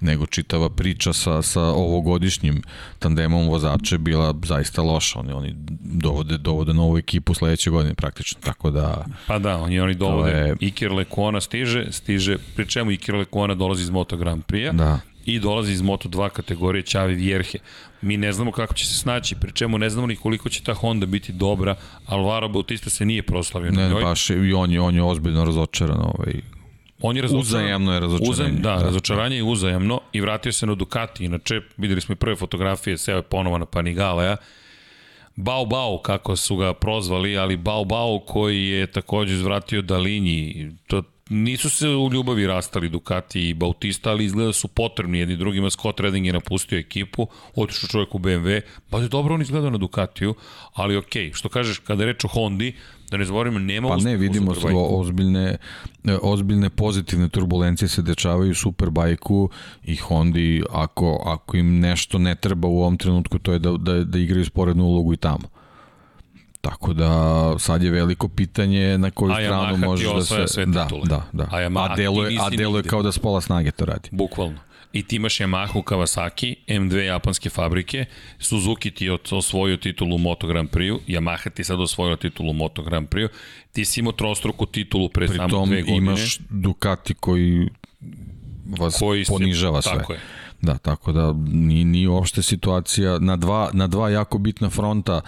nego čitava priča sa, sa ovogodišnjim tandemom vozača bila zaista loša. Oni, oni dovode, dovode novu ekipu sledeće godine praktično, tako da... Pa da, oni, oni dovode. Je... Iker Lekona stiže, stiže, pri čemu Iker Lekona dolazi iz Moto Grand Prix-a. Da i dolazi iz Moto2 kategorije Čavi Vjerhe. Mi ne znamo kako će se snaći, pri čemu ne znamo ni koliko će ta Honda biti dobra, Alvaro Bautista se nije proslavio. Ne, baš i on je, on je ozbiljno razočaran ovaj, On je razočaran. Uzajemno je razočaranje. Uzajemno, da, da, razočaranje je uzajemno i vratio se na Ducati. Inače, videli smo i prve fotografije, seo je ponovo na Panigaleja. Bao Bao, kako su ga prozvali, ali Bao Bao koji je takođe zvratio Dalinji. To, nisu se u ljubavi rastali Ducati i Bautista, ali izgleda su potrebni jedni drugima. Scott Redding je napustio ekipu, otišao čovjek u BMW, pa je dobro on izgledao na Ducatiju, ali okej, okay, što kažeš, kada reč o Hondi, Da ne zaboravimo, nema Pa ne, vidimo ozbiljne, ozbiljne pozitivne turbulencije se dečavaju u Superbajku i Hondi, ako, ako im nešto ne treba u ovom trenutku, to je da, da, da igraju sporednu ulogu i tamo. Tako da sad je veliko pitanje na koju a stranu može da se... Sve da, da, da. A, Yamaha, a delo je, a delo je kao da s pola snage to radi. Bukvalno i ti imaš Yamaha Kawasaki, M2 japanske fabrike, Suzuki ti je osvojio titulu u Moto Grand Prix, Yamaha ti sad osvojila titulu u Moto Grand Prix, ti si imao trostruku titulu pre Pri samo dve godine. imaš Ducati koji vas koji ponižava sve. Tako je. Da, tako da ni, ni uopšte situacija na dva, na dva jako bitna fronta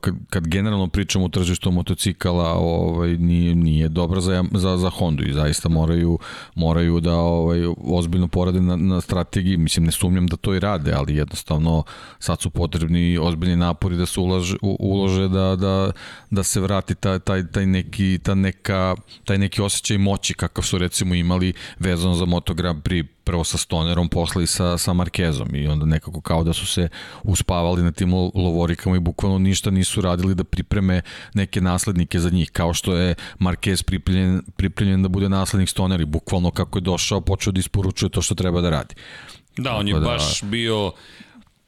kad, kad generalno pričamo o tržištu motocikala, ovaj nije nije dobro za za za Hondu i zaista moraju moraju da ovaj ozbiljno porade na, na strategiji. Mislim ne sumnjam da to i rade, ali jednostavno sad su potrebni ozbiljni napori da se ulaže ulože da da da se vrati taj taj taj neki ta neka taj neki osećaj moći kakav su recimo imali vezano za Moto Grand Prix prvo sa Stonerom, posle i sa, sa Markezom i onda nekako kao da su se uspavali na tim lovorikama i bukvalno ništa nisu radili da pripreme neke naslednike za njih, kao što je Marquez pripremljen, pripremljen da bude naslednik Stoner i bukvalno kako je došao počeo da isporučuje to što treba da radi. Da, on je da, baš bio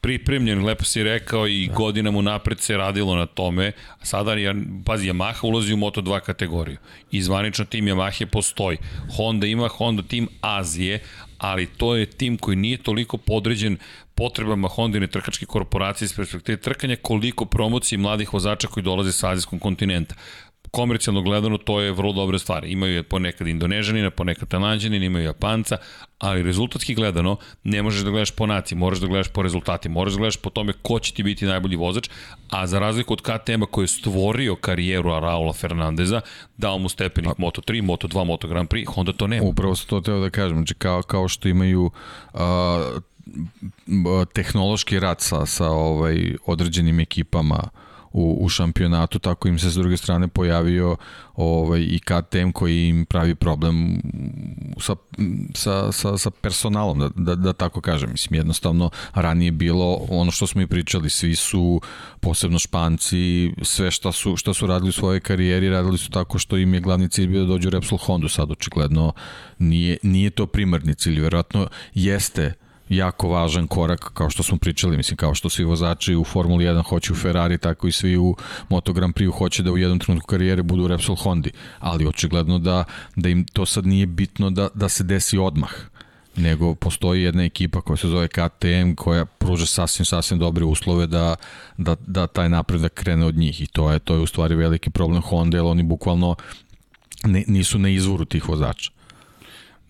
pripremljen, lepo si rekao i da. godinama unapred se radilo na tome. A sada, je, pazi, Yamaha ulazi u Moto2 kategoriju. I zvanično tim Yamaha postoji. Honda ima Honda tim Azije, ali to je tim koji nije toliko podređen potrebama Hondine trkačke korporacije iz perspektive trkanja koliko promocije mladih vozača koji dolaze sa azijskog kontinenta komercijalno gledano to je vrlo dobra stvar. Imaju je ponekad Indonežanina, ponekad Talanđanina, imaju Japanca, ali rezultatski gledano ne možeš da gledaš po naciji, moraš da gledaš po rezultatima, moraš da gledaš po tome ko će ti biti najbolji vozač, a za razliku od KTM-a koji je stvorio karijeru Raula Fernandeza, dao mu stepenik a... Moto3, Moto2, Moto Grand Prix, Honda to nema. Upravo se to teo da kažem, znači kao, kao što imaju uh, tehnološki rad sa, sa ovaj određenim ekipama u, u šampionatu, tako im se s druge strane pojavio ovaj, i KTM koji im pravi problem sa, sa, sa, sa personalom, da, da, da tako kažem. Mislim, jednostavno, ranije bilo ono što smo i pričali, svi su, posebno Španci, sve šta su, šta su radili u svojoj karijeri, radili su tako što im je glavni cilj bio da dođu u Repsol Honda, sad očigledno nije, nije to primarni cilj, verovatno jeste jako važan korak, kao što smo pričali, mislim, kao što svi vozači u Formuli 1 hoće u Ferrari, tako i svi u Moto Grand Prix hoće da u jednom trenutku karijere budu u Repsol Hondi, ali očigledno da, da im to sad nije bitno da, da se desi odmah nego postoji jedna ekipa koja se zove KTM koja pruža sasvim sasvim dobre uslove da, da, da taj napredak krene od njih. I to je to je u stvari veliki problem Honda jer oni bukvalno ne, nisu na izvoru tih vozača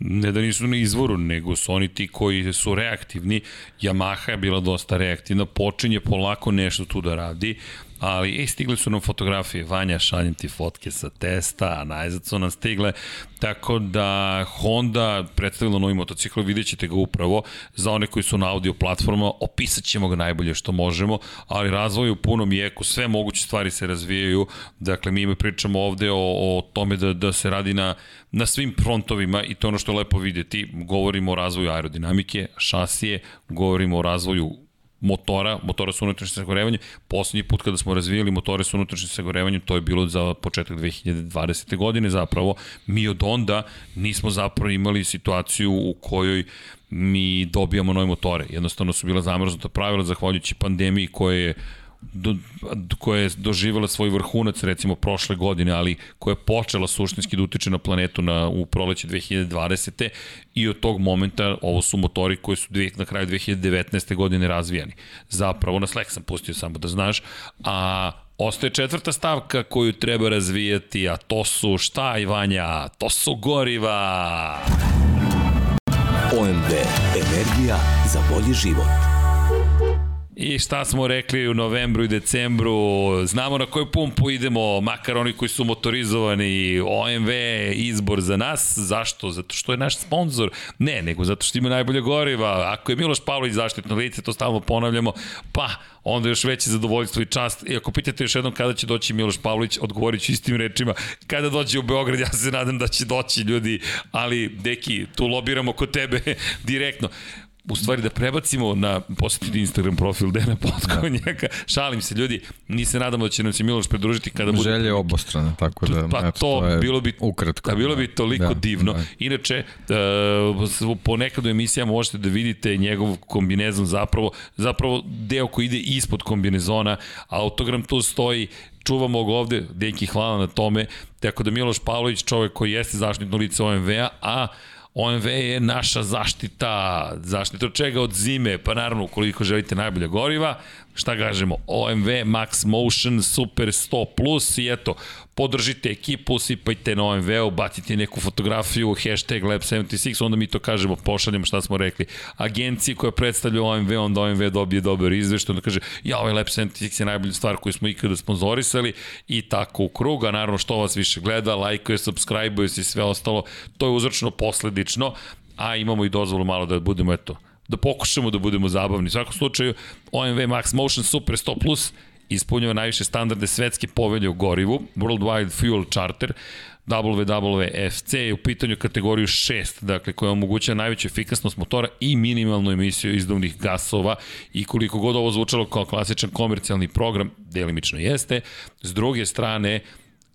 ne da nisu na izvoru, nego su oni ti koji su reaktivni. Yamaha je bila dosta reaktivna, počinje polako nešto tu da radi, ali e, stigle su nam fotografije, Vanja, šaljem ti fotke sa testa, a najzad su nam stigle, tako da Honda predstavila novi motocikl, vidjet ćete ga upravo, za one koji su na audio platforma, opisat ćemo ga najbolje što možemo, ali razvoj u punom jeku, sve moguće stvari se razvijaju, dakle mi pričamo ovde o, o tome da, da se radi na, na svim frontovima i to ono što je lepo videti, govorimo o razvoju aerodinamike, šasije, govorimo o razvoju motora, motora sa unutrašnjim sagorevanjem. Poslednji put kada smo razvijali motore sa unutrašnjim sagorevanjem, to je bilo za početak 2020. godine zapravo. Mi od onda nismo zapravo imali situaciju u kojoj mi dobijamo nove motore. Jednostavno su bila zamrznuta pravila zahvaljujući pandemiji koja je do, koja je doživjela svoj vrhunac recimo prošle godine, ali koja je počela suštinski da utiče na planetu na, u proleće 2020. i od tog momenta ovo su motori koji su dvije, na kraju 2019. godine razvijani. Zapravo, na Slack sam pustio samo da znaš, a Ostaje četvrta stavka koju treba razvijati, a to su šta, Ivanja? To su goriva! OMV. Energija za bolji život. I šta smo rekli u novembru i decembru, znamo na koju pumpu idemo, makar oni koji su motorizovani, OMV izbor za nas, zašto? Zato što je naš sponsor. Ne, nego zato što ima najbolje goriva. Ako je Miloš Pavlović zaštitno lice, to stalno ponavljamo, pa onda još veće zadovoljstvo i čast. I ako pitate još jednom kada će doći Miloš Pavlović, odgovorit ću istim rečima. Kada dođe u Beograd, ja se nadam da će doći ljudi, ali deki, tu lobiramo kod tebe [laughs] direktno u stvari da prebacimo na posjetiti [clears throat] Instagram profil Dena Potkonjaka. Da. Šalim se ljudi, ni se nadamo da će nam se Miloš pridružiti kada bude... Želje obostrane, tako da... Pa eto, to, to bilo bi, ukratko. Da, bilo bi toliko da, divno. Da. Inače, uh, ponekad u emisijama možete da vidite njegov kombinezon zapravo, zapravo deo koji ide ispod kombinezona, autogram tu stoji, čuvamo ga ovde, Denki hvala na tome, tako da Miloš Pavlović, čovek koji jeste zaštitno lice OMV-a, a OMV je naša zaštita, zaštita od čega? Od zime, pa naravno ukoliko želite najbolja goriva, šta kažemo, OMV Max Motion Super 100 Plus i eto, podržite ekipu, sipajte na OMV-u, bacite neku fotografiju, hashtag Lab76, onda mi to kažemo, pošaljamo šta smo rekli. Agenciji koja predstavlja OMV, onda OMV dobije dobar izvešt, onda kaže, ja, ovaj Lab76 je najbolja stvar koju smo ikada sponzorisali i tako u krug, a naravno što vas više gleda, lajkuje, subscribe-uje se i sve ostalo, to je uzročno posledično, a imamo i dozvolu malo da budemo, eto, da pokušamo da budemo zabavni. U svakom slučaju, OMV Max Motion Super 100 Plus ispunjava najviše standarde svetske povelje u gorivu, Worldwide Fuel Charter, WWFC je u pitanju kategoriju 6, dakle koja omogućava najveću efikasnost motora i minimalnu emisiju izduvnih gasova i koliko god ovo zvučalo kao klasičan komercijalni program, delimično jeste, s druge strane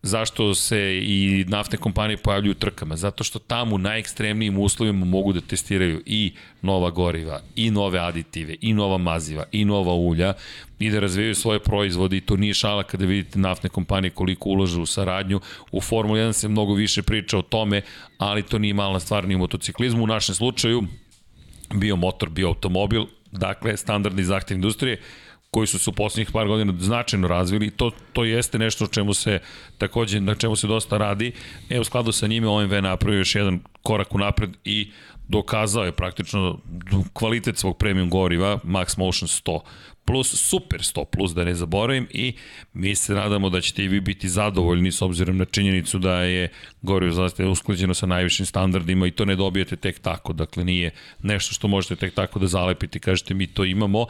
zašto se i naftne kompanije pojavljuju u trkama? Zato što tamo u najekstremnijim uslovima mogu da testiraju i nova goriva, i nove aditive, i nova maziva, i nova ulja i da razvijaju svoje proizvode i to nije šala kada vidite naftne kompanije koliko ulažu u saradnju. U Formula 1 se mnogo više priča o tome, ali to nije malna stvar ni u motociklizmu. U našem slučaju bio motor, bio automobil, dakle standardni zahtev industrije, koji su se u poslednjih par godina značajno razvili to, to jeste nešto o čemu se takođe, na čemu se dosta radi. E, u skladu sa njime OMV napravio još jedan korak u napred i dokazao je praktično kvalitet svog premium goriva Max Motion 100 plus Super 100 plus, da ne zaboravim, i mi se nadamo da ćete i vi biti zadovoljni s obzirom na činjenicu da je gorivo zaista usklađeno sa najvišim standardima i to ne dobijete tek tako, dakle nije nešto što možete tek tako da zalepite, kažete mi to imamo,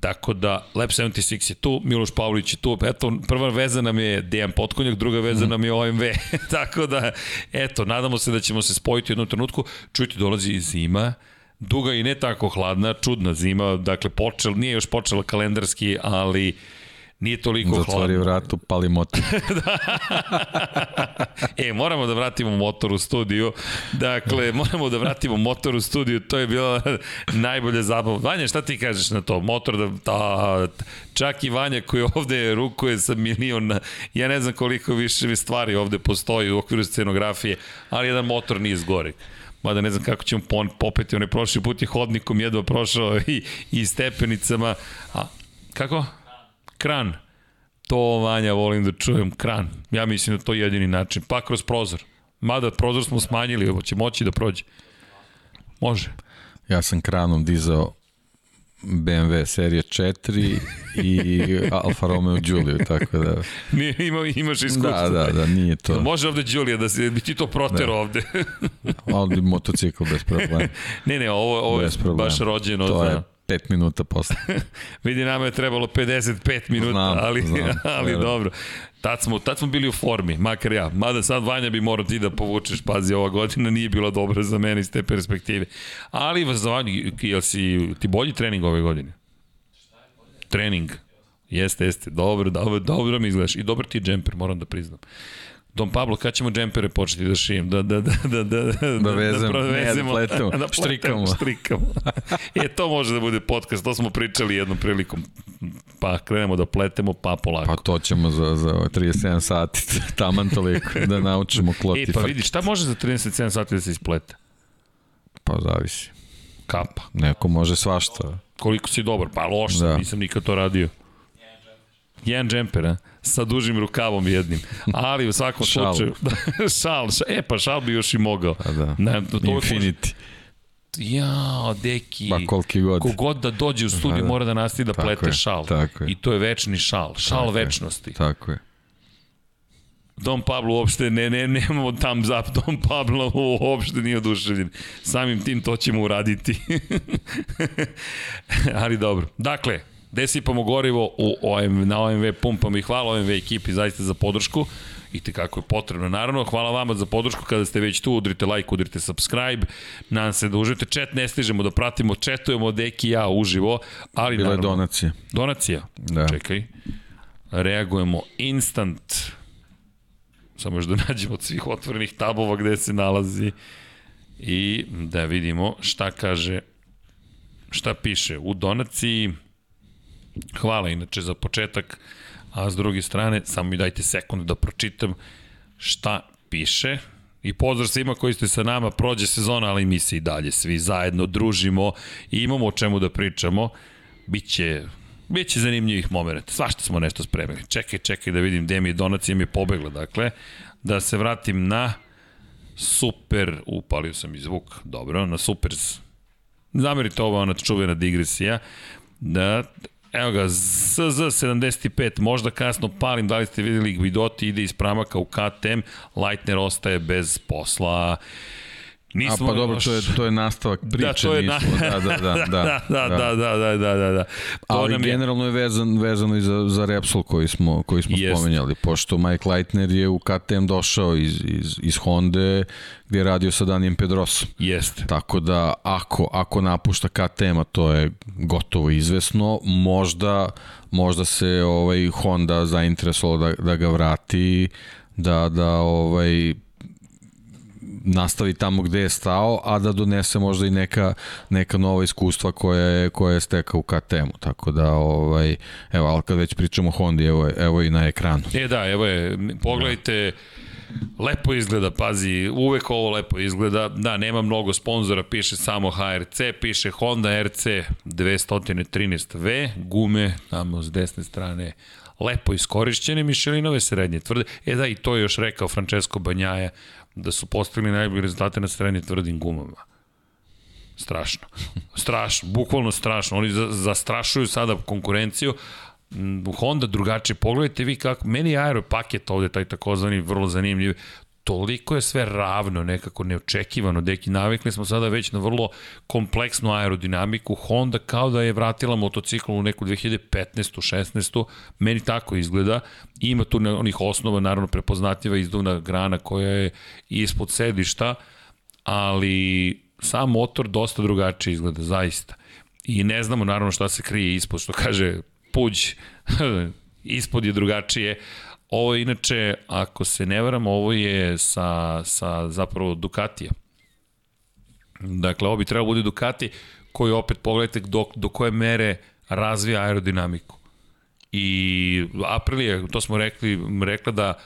tako da Lab 76 je tu, Miloš Pavlović je tu, eto, prva veza nam je Dejan Potkonjak, druga veza mm. nam je OMV, [laughs] tako da, eto, nadamo se da ćemo se spojiti u jednom trenutku, čujte, dolazi zima, duga i ne tako hladna, čudna zima, dakle počel, nije još počela kalendarski, ali nije toliko Zatvori hladno. Zatvori vratu, pali motor. [laughs] da. e, moramo da vratimo motor u studiju. Dakle, moramo da vratimo motor u studiju, to je bila najbolja zabava. Vanja, šta ti kažeš na to? Motor da, da čak i Vanja koji ovde rukuje sa milion, ja ne znam koliko više stvari ovde postoji u okviru scenografije, ali jedan motor nije zgorek mada ne znam kako ćemo popeti, on je prošli put je hodnikom jedva prošao [laughs] i, i stepenicama. A, kako? Kran. To, Vanja, volim da čujem. Kran. Ja mislim da to je jedini način. Pa kroz prozor. Mada prozor smo smanjili, će moći da prođe. Može. Ja sam kranom dizao BMW serije 4 i Alfa Romeo Giulio, tako da... [laughs] Nije, ima, imaš iskustvo. Da, da, da, nije to. Može ovde Giulio da se, bi ti to protero da. ovde. [laughs] ovde motocikl bez problema. [laughs] Ne, ne, ovo, ovo je baš rođeno to za... Je 5 minuta posle. Vidi, nama je trebalo 55 minuta, znam, ali, znam, ali dobro. Tad smo, tad smo bili u formi, makar ja. Mada sad Vanja bi morao ti da povučeš, pazi, ova godina nije bila dobra za mene iz te perspektive. Ali za Vanja, jel si ti bolji trening ove godine? Trening. Jeste, jeste. Dobro, dobro, dobro mi izgledaš. I dobar ti je džemper, moram da priznam. Don Pablo, kada ćemo džempere početi da šijem? Da, da, da, da, da, da, da vezemo, da provezemo, ne, [laughs] da pletemo, da štrikamo. štrikamo. [laughs] e, to može da bude podcast, to smo pričali jednom prilikom. pa krenemo da pletemo, pa polako. Pa to ćemo za, za 37 sati, [laughs] taman toliko, da naučimo kloti. E, pa vidi, šta može za 37 sati da se isplete? Pa zavisi. Kapa. Neko može svašta. Koliko si dobar? Pa loš sam, Da. nisam nikad to radio. Jedan džemper, a? Sa dužim rukavom jednim. Ali u svakom Šal. slučaju... [laughs] šal, šal. E, pa šal bi još i mogao. Da. Ne, to, Infinity. Jao, deki. Pa koliki god. Kogod da dođe u studiju Da, da. mora da nastavi da Tako plete je, šal. tako je. I to je večni šal. Šal Tako je. večnosti. Tako je. Don Pablo uopšte ne, ne, nemamo tam zap, [laughs] Don Pablo uopšte nije oduševljen. Samim tim to ćemo uraditi. [laughs] Ali dobro. Dakle, gde sipamo gorivo u OM, na OMV pumpama i hvala OMV ekipi zaista za podršku i te kako je potrebno. Naravno, hvala vama za podršku kada ste već tu, udrite like, udrite subscribe, nadam se da uživate. Chat ne stižemo da pratimo, chatujemo Deki ja uživo, ali Bila je naravno, donacija. Donacija. Da. Čekaj. Reagujemo instant. Samo još da nađemo od svih otvorenih tabova gde se nalazi. I da vidimo šta kaže, šta piše u donaciji. Hvala inače za početak. A s druge strane, samo mi dajte sekund da pročitam šta piše. I pozdrav svima koji ste sa nama, prođe sezona, ali mi se i dalje svi zajedno družimo i imamo o čemu da pričamo. Biće Biće zanimljivih momenta. Svašta smo nešto spremili. Čekaj, čekaj da vidim gde mi je donacija mi je pobegla. Dakle, da se vratim na super, upalio sam i zvuk, dobro, na super, zamerite ovo, ona čuvena digresija, da, evo ga, ZZ75, možda kasno palim, da li ste videli Gvidoti ide iz pramaka u KTM, Leitner ostaje bez posla, A Nismo pa dobro, to je, to je nastavak priče. Da, to je na... nismo, da, [laughs] da, da, da, da, da, da, da, da, da, da. To Ali je- generalno je vezan, vezano i za, za Repsol koji smo, koji smo Jest. spomenjali, pošto Mike Leitner je u KTM došao iz, iz, iz Honda gdje je radio sa Danijem Pedrosom. Jeste. Tako da ako, ako napušta KTM, a to je gotovo izvesno, možda, možda se ovaj Honda zainteresovala da, da ga vrati, da, da ovaj nastavi tamo gde je stao, a da donese možda i neka, neka nova iskustva koje je, koje je stekao u KTM-u. Tako da, ovaj, evo, ali kad već pričamo o Hondi, evo, evo i na ekranu. E da, evo je, pogledajte, lepo izgleda, pazi, uvek ovo lepo izgleda. Da, nema mnogo sponzora, piše samo HRC, piše Honda RC 213V, gume tamo s desne strane lepo iskorišćene, Michelinove srednje tvrde. E da, i to je još rekao Francesco Banjaja, da su postigli najbolje rezultate na srednje tvrdim gumama. Strašno. Strašno, bukvalno strašno. Oni za- zastrašuju sada konkurenciju. Mm, Honda drugačije. Pogledajte vi kako, meni je aero paket ovde, taj takozvani vrlo zanimljiv. Toliko je sve ravno, nekako neočekivano. Deki, navikli smo sada već na vrlo kompleksnu aerodinamiku. Honda kao da je vratila motocikl u neku 2015. 16. Meni tako izgleda. Ima tu onih osnova, naravno prepoznatljiva izduvna grana koja je ispod sedišta, ali sam motor dosta drugačije izgleda, zaista. I ne znamo naravno šta se krije ispod, što kaže Puđ, [laughs] ispod je drugačije. Ovo je inače, ako se ne varam, ovo je sa, sa zapravo Ducatija. Dakle, ovo bi trebalo bude Ducati koji opet pogledajte do, do koje mere razvija aerodinamiku. I Aprilia, to smo rekli, rekla da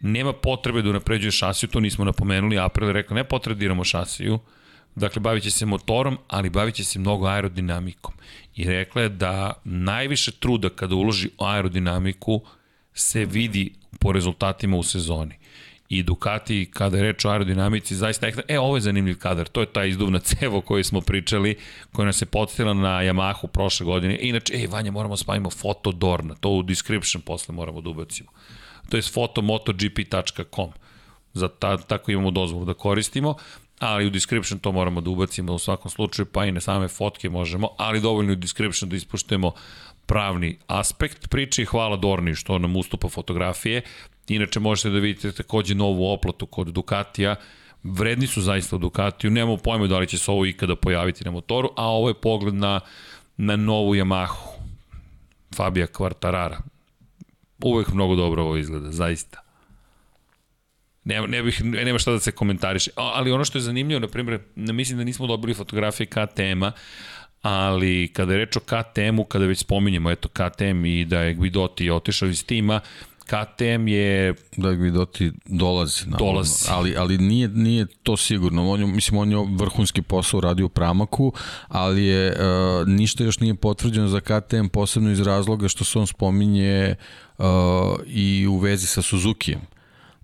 nema potrebe da unapređuje šasiju, to nismo napomenuli, Aprilia rekla ne potrebe da šasiju, dakle bavit će se motorom, ali bavit će se mnogo aerodinamikom. I rekla je da najviše truda kada uloži aerodinamiku se vidi po rezultatima u sezoni. I Ducati, kada je reč o aerodinamici, zaista rekla, e, ovo je zanimljiv kadar, to je ta izduvna [laughs] cevo koju smo pričali, koja nas je podstila na Yamahu prošle godine. Inače, ej, Vanja, moramo spavimo foto Dorna, to u description posle moramo da ubacimo. To je fotomotogp.com. Za ta, tako imamo dozvolu da koristimo, ali u description to moramo da ubacimo u svakom slučaju, pa i na same fotke možemo, ali dovoljno u description da ispuštujemo pravni aspekt priče i hvala Dorni što nam ustupa fotografije. Inače možete da vidite takođe novu oplatu kod Ducatija, vredni su zaista u Ducatiju, nemamo pojma da li će se ovo ikada pojaviti na motoru, a ovo je pogled na, na novu Yamahu, Fabija Quartarara. Uvek mnogo dobro ovo izgleda, zaista. Ne, ne bih, nema šta da se komentariše. Ali ono što je zanimljivo, na primjer, mislim da nismo dobili fotografije KTM-a, ali kada je reč o KTM-u, kada već spominjemo eto KTM i da je Guidotti otišao iz tima, KTM je... Da Guidotti dolazi. Naravno, dolazi. Ali, ali nije, nije to sigurno. On je, mislim, on je vrhunski posao radio u Pramaku, ali je uh, ništa još nije potvrđeno za KTM, posebno iz razloga što se on spominje uh, i u vezi sa Suzukijem.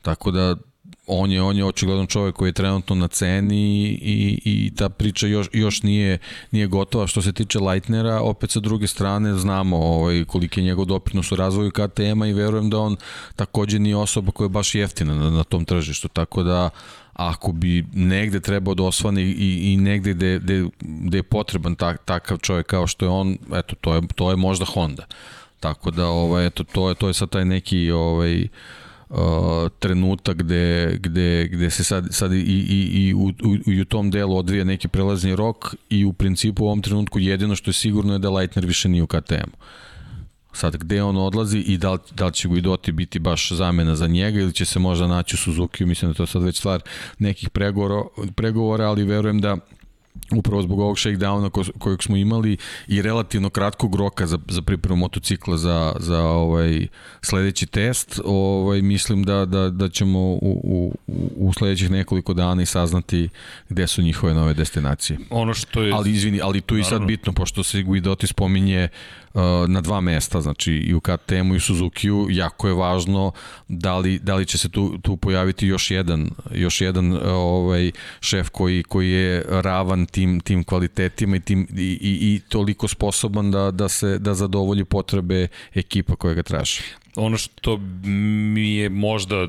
Tako da on je on je očigledno čovjek koji je trenutno na ceni i, i ta priča još, još nije, nije gotova. Što se tiče Leitnera, opet sa druge strane znamo ovaj, koliki je njegov doprinos u razvoju KTM-a i verujem da on takođe nije osoba koja je baš jeftina na, na tom tržištu. Tako da ako bi negde trebao da osvane i, i negde gde, gde, gde je potreban tak, takav čovjek kao što je on, eto, to je, to je možda Honda. Tako da, ovaj, eto, to je, to je sad taj neki ovaj, uh, uh, trenutak gde, gde, gde se sad, sad i, i, i, u, u, i u tom delu odvija neki prelazni rok i u principu u ovom trenutku jedino što je sigurno je da Leitner više nije u KTM-u. Sad, gde on odlazi i da li, da li će Guidoti biti baš zamena za njega ili će se možda naći u Suzuki, mislim da to sad već stvar nekih pregovora, pregovora ali verujem da upravo zbog ovog shakedowna ko, kojeg smo imali i relativno kratkog roka za, za pripremu motocikla za, za ovaj sledeći test, ovaj, mislim da, da, da ćemo u, u, u sledećih nekoliko dana i saznati gde su njihove nove destinacije. Ono što je... Ali izvini, ali tu i sad bitno, pošto se Guidoti spominje na dva mesta, znači i u KTM-u i Suzuki-u, jako je važno da li, da li će se tu, tu pojaviti još jedan, još jedan uh, ovaj, šef koji, koji je ravan tim, tim kvalitetima i, tim, i, i, i toliko sposoban da, da, se, da zadovolji potrebe ekipa koja ga traži. Ono što mi je možda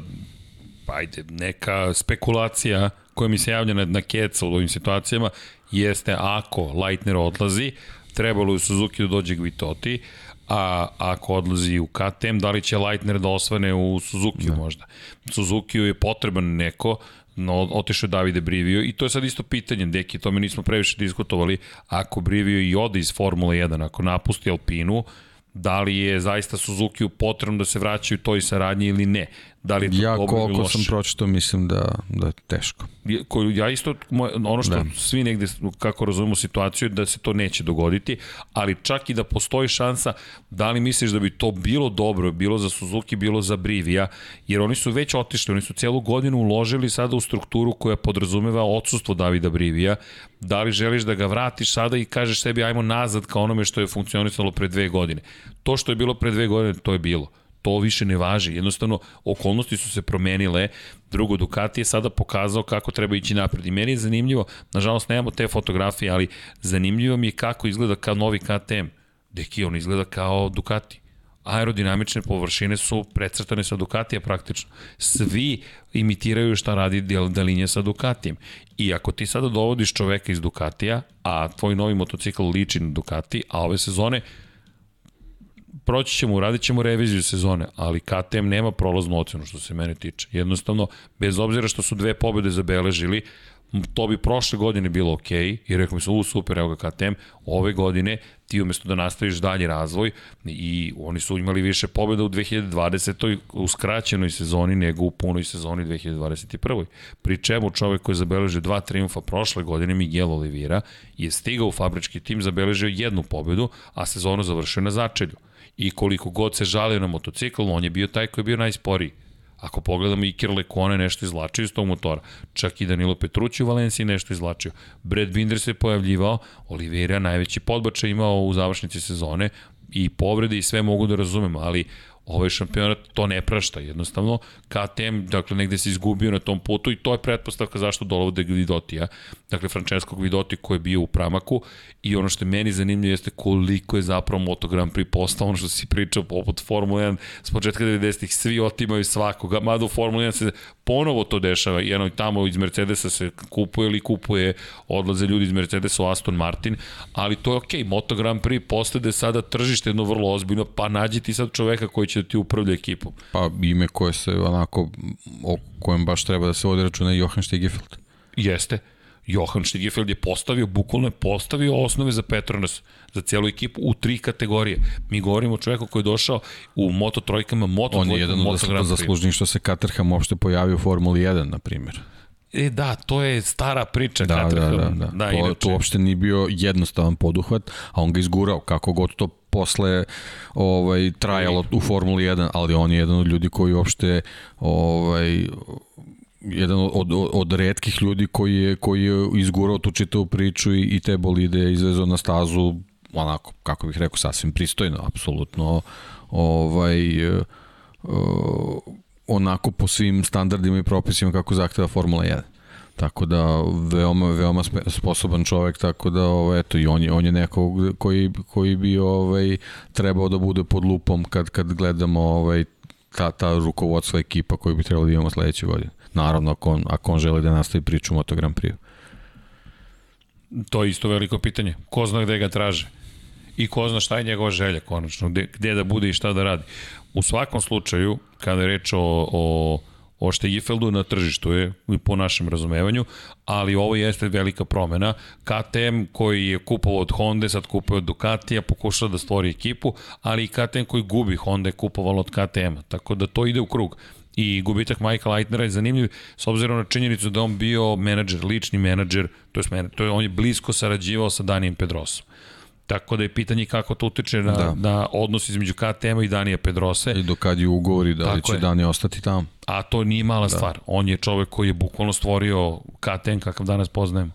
ajde, neka spekulacija koja mi se javlja na, na Kecal u ovim situacijama jeste ako Leitner odlazi, trebalo je u Suzuki da dođe Gvitoti, a ako odlazi u KTM, da li će Leitner da osvane u Suzuki da. možda? Suzuki je potreban neko, no, otišao Davide Brivio i to je sad isto pitanje, deki, tome nismo previše diskutovali, ako Brivio i ode iz Formule 1, ako napusti Alpinu, da li je zaista Suzuki potrebno da se vraćaju toj saradnji ili ne. Da li je to ja koliko sam pročitao mislim da, da je teško. Koju ja isto, ono što da. svi negde, kako razumemo situaciju, da se to neće dogoditi, ali čak i da postoji šansa, da li misliš da bi to bilo dobro, bilo za Suzuki, bilo za Brivija, jer oni su već otišli, oni su celu godinu uložili sada u strukturu koja podrazumeva odsustvo Davida Brivija, da li želiš da ga vratiš sada i kažeš sebi ajmo nazad ka onome što je funkcionisalo pre dve godine. To što je bilo pre dve godine, to je bilo to više ne važi. Jednostavno, okolnosti su se promenile, drugo Ducati je sada pokazao kako treba ići napred. I meni je zanimljivo, nažalost nemamo te fotografije, ali zanimljivo mi je kako izgleda kao novi KTM. Deki, on izgleda kao Ducati aerodinamične površine su precrtane sa Ducatija praktično. Svi imitiraju šta radi Dalinja sa Ducatijem. I ako ti sada dovodiš čoveka iz Ducatija, a tvoj novi motocikl liči na Ducati, a ove sezone proći ćemo, uradit ćemo reviziju sezone, ali KTM nema prolaznu ocenu što se mene tiče. Jednostavno, bez obzira što su dve pobede zabeležili, to bi prošle godine bilo ok, i rekao mi se, u super, evo ga KTM, ove godine ti umesto da nastaviš dalji razvoj i oni su imali više pobjeda u 2020. u skraćenoj sezoni nego u punoj sezoni 2021. Pri čemu čovek koji je zabeležio dva triumfa prošle godine, Miguel Oliveira, je stigao u fabrički tim, zabeležio jednu pobedu, a sezonu završio na začelju i koliko god se žalio na motocikl, on je bio taj koji je bio najsporiji. Ako pogledamo Iker Lekone nešto izlačio iz tog motora, čak i Danilo Petrući u Valenciji nešto izlačio. Brad Binder se pojavljivao, Oliveira najveći podbačaj imao u završnici sezone i povrede i sve mogu da razumemo, ali ovaj šampionat to ne prašta jednostavno. KTM, dakle, negde se izgubio na tom putu i to je pretpostavka zašto dolaze Gvidotija, dakle, Francesco Gvidoti koji je bio u pramaku i ono što je meni zanimljivo jeste koliko je zapravo Moto Grand Prix postao, ono što si pričao poput Formula 1 s početka 90-ih, svi otimaju svakoga, mada u Formula 1 se ponovo to dešava, jedno tamo iz Mercedesa se kupuje ili kupuje, odlaze ljudi iz Mercedesa u Aston Martin, ali to je okej, okay. Moto Grand Prix postade sada tržište jedno vrlo ozbiljno, pa nađi ti sad čoveka koji će da ti upravlja ekipom. Pa ime koje se onako, o kojem baš treba da se vodi računa je Johan Stigefeld. Jeste. Johan Stigefeld je postavio, bukvalno je postavio osnove za Petronas, za cijelu ekipu u tri kategorije. Mi govorimo o čoveku koji je došao u Moto trojkama, Moto On je jedan od zaslužnijih što se Caterham uopšte pojavio u Formuli 1, na primjer. E da, to je stara priča. Da, da, Caterham. da, da. da to, inače. to uopšte nije bio jednostavan poduhvat, a on ga izgurao, kako god to posle ovaj trajalo u Formuli 1, ali on je jedan od ljudi koji uopšte ovaj jedan od, od, od redkih ljudi koji je, koji je izgurao tu čitavu priču i, i te bolide izvezao na stazu onako, kako bih rekao, sasvim pristojno, apsolutno ovaj, uh, onako po svim standardima i propisima kako zahteva Formula 1. Tako da veoma veoma sposoban čovek tako da ovaj eto i on je on je neko koji koji bi ovaj trebao da bude pod lupom kad kad gledamo ovaj ta ta rukovodstva ekipa koju bi trebalo da imamo sledeće godine. Naravno ako on ako on želi da nastavi priču o Moto Grand Prix. To je isto veliko pitanje. Ko zna gde ga traže? I ko zna šta je njegova želja konačno, gde, gde da bude i šta da radi. U svakom slučaju, kada je reč o, o o Štegifeldu na tržištu je, po našem razumevanju, ali ovo jeste velika promena. KTM koji je kupovao od Honda, sad kupuje od Ducatija, pokušao da stvori ekipu, ali i KTM koji gubi, Honda je kupovalo od KTM-a, tako da to ide u krug. I gubitak Michael Leitnera je zanimljiv s obzirom na činjenicu da on bio menadžer, lični menadžer, to je, to je on je blisko sarađivao sa Danijem Pedrosom. Tako da je pitanje kako to utiče na, da. na odnos između KTM-a i Danija Pedrose. I do kad je ugovori da li će je. Dani ostati tamo. A to nije mala da. stvar. On je čovek koji je bukvalno stvorio KTM kakav danas poznajemo.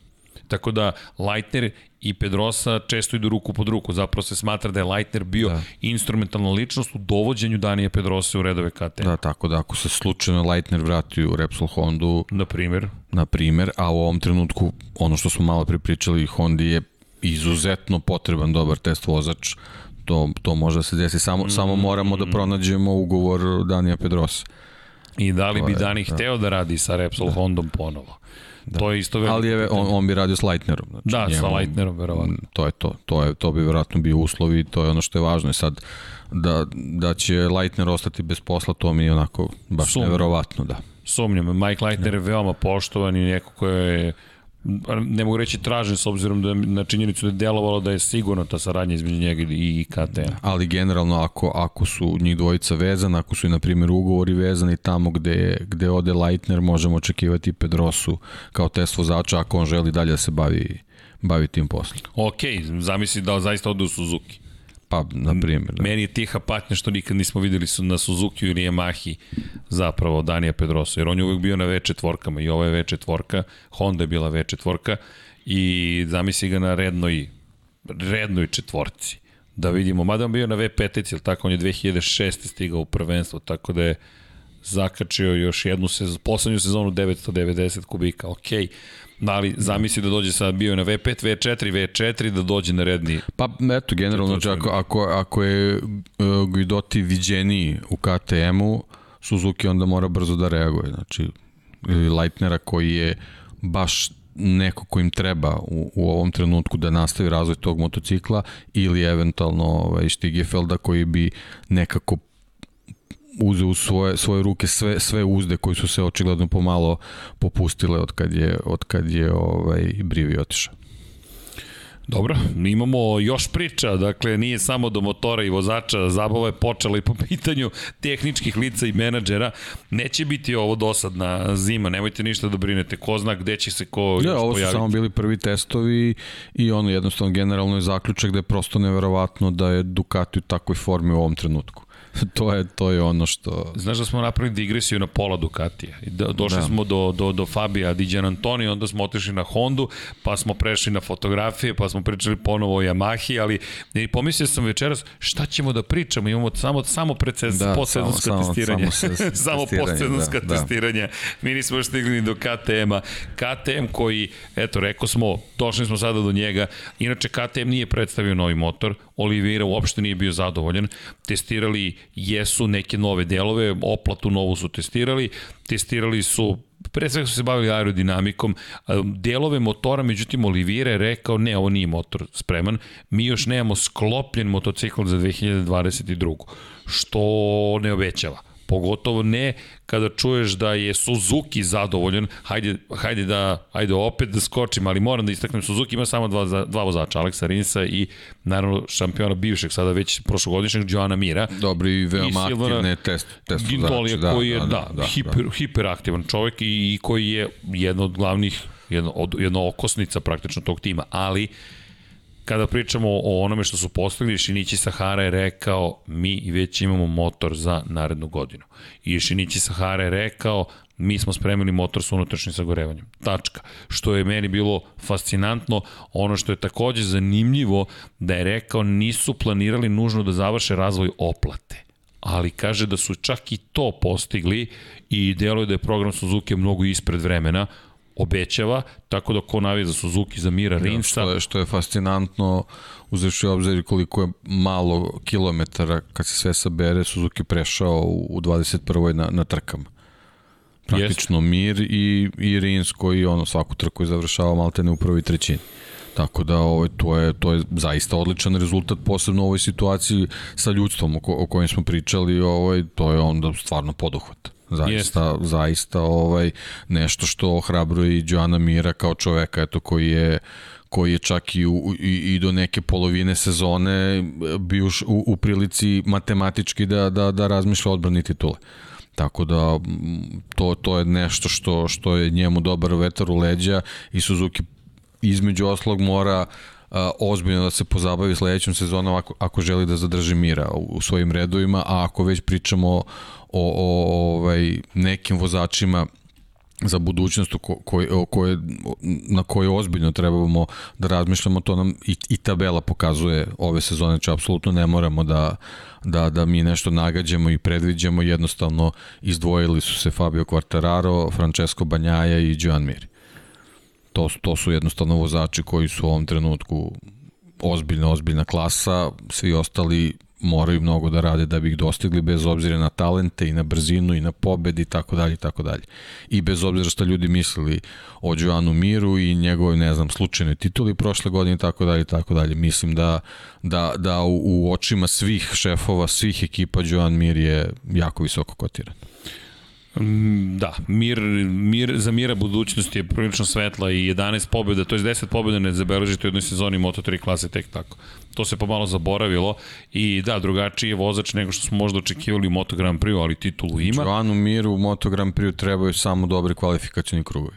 Tako da Leitner i Pedrosa često idu ruku pod ruku. Zapravo se smatra da je Leitner bio da. instrumentalna ličnost u dovođenju Danija Pedrosa u redove KTM. Da, tako da ako se slučajno Leitner vrati u Repsol Hondu, na primer, na primer, a u ovom trenutku ono što smo malo prepričali Hondi je izuzetno potreban dobar test vozač, to, to može da se desi. Samo, mm. samo moramo da pronađemo ugovor Danija Pedrosa. I da li bi Dani da. hteo da radi sa Repsol da. Hondom ponovo? Da. To je isto veliko. Ali je, on, on bi radio s Leitnerom. Znači, da, njemu, sa Leitnerom, verovatno. To je to. To, je, to bi verovatno bio uslov i to je ono što je važno. I sad, da, da će Leitner ostati bez posla, to mi je onako baš Sumnjam. neverovatno, da. Sumnjam. Mike Leitner da. je veoma poštovan i neko ko je ne mogu reći tražen s obzirom da na činjenicu da je delovalo da je sigurno ta saradnja između njega i KTM. Ali generalno ako, ako su njih dvojica vezani, ako su i na primjer ugovori vezani tamo gde, gde ode Leitner, možemo očekivati Pedrosu kao test vozača ako on želi dalje da se bavi, bavi tim poslom. Ok, zamisli da zaista ode u Suzuki. Pa, na primjer. Da. Meni je tiha patnja što nikad nismo videli su na Suzuki ili Yamahi zapravo Danija Pedrosa, jer on je uvek bio na V4-kama i ovo je V4, Honda je bila V4 i zamisli ga na rednoj, rednoj četvorci. Da vidimo, mada on bio na V5, ili tako, on je 2006. stigao u prvenstvo, tako da je zakačio još jednu sezonu, poslednju sezonu 990 kubika, okej. Okay ali zamisli da dođe sad bio na V5, V4, V4, da dođe na redni... Pa eto, generalno, znači, ako, ako, ako je uh, Guidoti viđeniji u KTM-u, Suzuki onda mora brzo da reaguje. Znači, ili Leitnera koji je baš neko ko im treba u, u ovom trenutku da nastavi razvoj tog motocikla ili eventualno ovaj, Stigefelda koji bi nekako uzeo u svoje, svoje ruke sve, sve uzde koji su se očigledno pomalo popustile od kad je, od kad je ovaj, Brivi otišao. Dobro, imamo još priča, dakle nije samo do motora i vozača, zabava je počela i po [laughs] pitanju tehničkih lica i menadžera. Neće biti ovo dosadna zima, nemojte ništa da brinete, ko zna gde će se ko ja, ovo su pojaviti. samo bili prvi testovi i ono jednostavno generalno je zaključak da je prosto neverovatno da je Ducati u takvoj formi u ovom trenutku. [laughs] to, je, to je ono što... Znaš da smo napravili digresiju na pola Ducatija. Da, došli da. smo do, do, do Fabija Diđan Antoni, onda smo otišli na Hondu, pa smo prešli na fotografije, pa smo pričali ponovo o Yamahi, ali i pomislio sam večeras šta ćemo da pričamo, imamo samo, samo preces, da, poslednska samo, testiranja. Samo, samo, [laughs] samo da, testiranja. Da. Mi nismo još stigli ni do KTM-a. KTM koji, eto, rekao smo, došli smo sada do njega. Inače, KTM nije predstavio novi motor, Oliveira uopšte nije bio zadovoljan. Testirali jesu neke nove delove, oplatu novu su testirali, testirali su pre svega su se bavili aerodinamikom, delove motora, međutim Oliveira je rekao ne, ovo nije motor spreman, mi još nemamo sklopljen motocikl za 2022. Što ne obećava Pogotovo ne kada čuješ da je Suzuki zadovoljan, hajde, hajde da, hajde opet da skočim, ali moram da istaknem, Suzuki ima samo dva, dva vozača, Aleksa Rinsa i naravno šampiona bivšeg, sada već prošlogodišnjeg, Joana Mira. Dobri i veoma I aktivne test, test Gintolija da, koji je, da, da, da, hiper, da. hiperaktivan čovjek i, i koji je jedan od glavnih, jedno, od, jedno okosnica praktično tog tima, ali kada pričamo o onome što su postigli, Šinići Sahara je rekao mi već imamo motor za narednu godinu. I Šinići Sahara je rekao mi smo spremili motor sa unutrašnjim sagorevanjem. Tačka. Što je meni bilo fascinantno, ono što je takođe zanimljivo, da je rekao nisu planirali nužno da završe razvoj oplate ali kaže da su čak i to postigli i deluje da je program Suzuki mnogo ispred vremena, obećava, tako da ko navije za Suzuki, za Mira Rinsa. Da, što, je, što je fascinantno, uzreši obzir koliko je malo kilometara kad se sve sabere, Suzuki prešao u, u 21. na, na trkama. Praktično Jest. Mir i, i Rins koji ono, svaku trku je završavao maltene u prvoj trećini. Tako da ovaj, to, je, to je zaista odličan rezultat, posebno u ovoj situaciji sa ljudstvom o, ko, o kojem smo pričali, ovaj, to je onda stvarno poduhvat. Zaista, Jest. zaista ovaj, nešto što ohrabruje i Joana Mira kao čoveka eto, koji je koji je čak i, u, i, i do neke polovine sezone bio u, u prilici matematički da, da, da razmišlja odbrani titule. Tako da to, to je nešto što, što je njemu dobar vetar u leđa i Suzuki između oslog mora a, ozbiljno da se pozabavi sledećom sezonom ako, ako želi da zadrži mira u, u svojim redovima, a ako već pričamo o, o ovaj, nekim vozačima za budućnost ko, ko, koje, na koje ozbiljno trebamo da razmišljamo, to nam i, i tabela pokazuje ove sezone, znači apsolutno ne moramo da, da, da mi nešto nagađamo i predviđamo, jednostavno izdvojili su se Fabio Quartararo, Francesco Banjaja i Joan Mir. To, to su jednostavno vozači koji su u ovom trenutku ozbiljna, ozbiljna klasa, svi ostali moraju mnogo da rade da bi ih dostigli bez obzira na talente i na brzinu i na pobedi i tako dalje i tako dalje. I bez obzira šta ljudi mislili o Joanu Miru i njegovoj, ne znam, slučajnoj tituli prošle godine i tako dalje i tako dalje. Mislim da, da, da u, u očima svih šefova, svih ekipa Joan Mir je jako visoko kotiran. Mm, da, mir, mir, za mira budućnost je prilično svetla i 11 pobjeda, to je 10 pobjeda ne zabeležite u jednoj sezoni Moto3 klase tek tako. To se pomalo zaboravilo i da, drugačiji je vozač nego što smo možda očekivali u Moto Grand Prix, ali titulu ima. Joanu Miru u Moto Grand Prix trebaju samo dobri kvalifikacioni krugovi.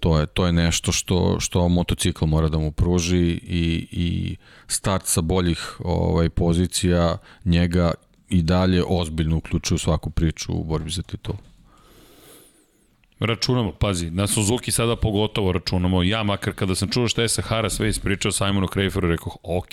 To je, to je nešto što, što motocikl mora da mu pruži i, i start sa boljih ovaj, pozicija njega i dalje ozbiljno uključuju svaku priču u borbi za titul. Računamo, pazi, na Suzuki sada pogotovo računamo. Ja makar kada sam čuo šta je Sahara sve ispričao Simonu Krejferu, rekao, ok,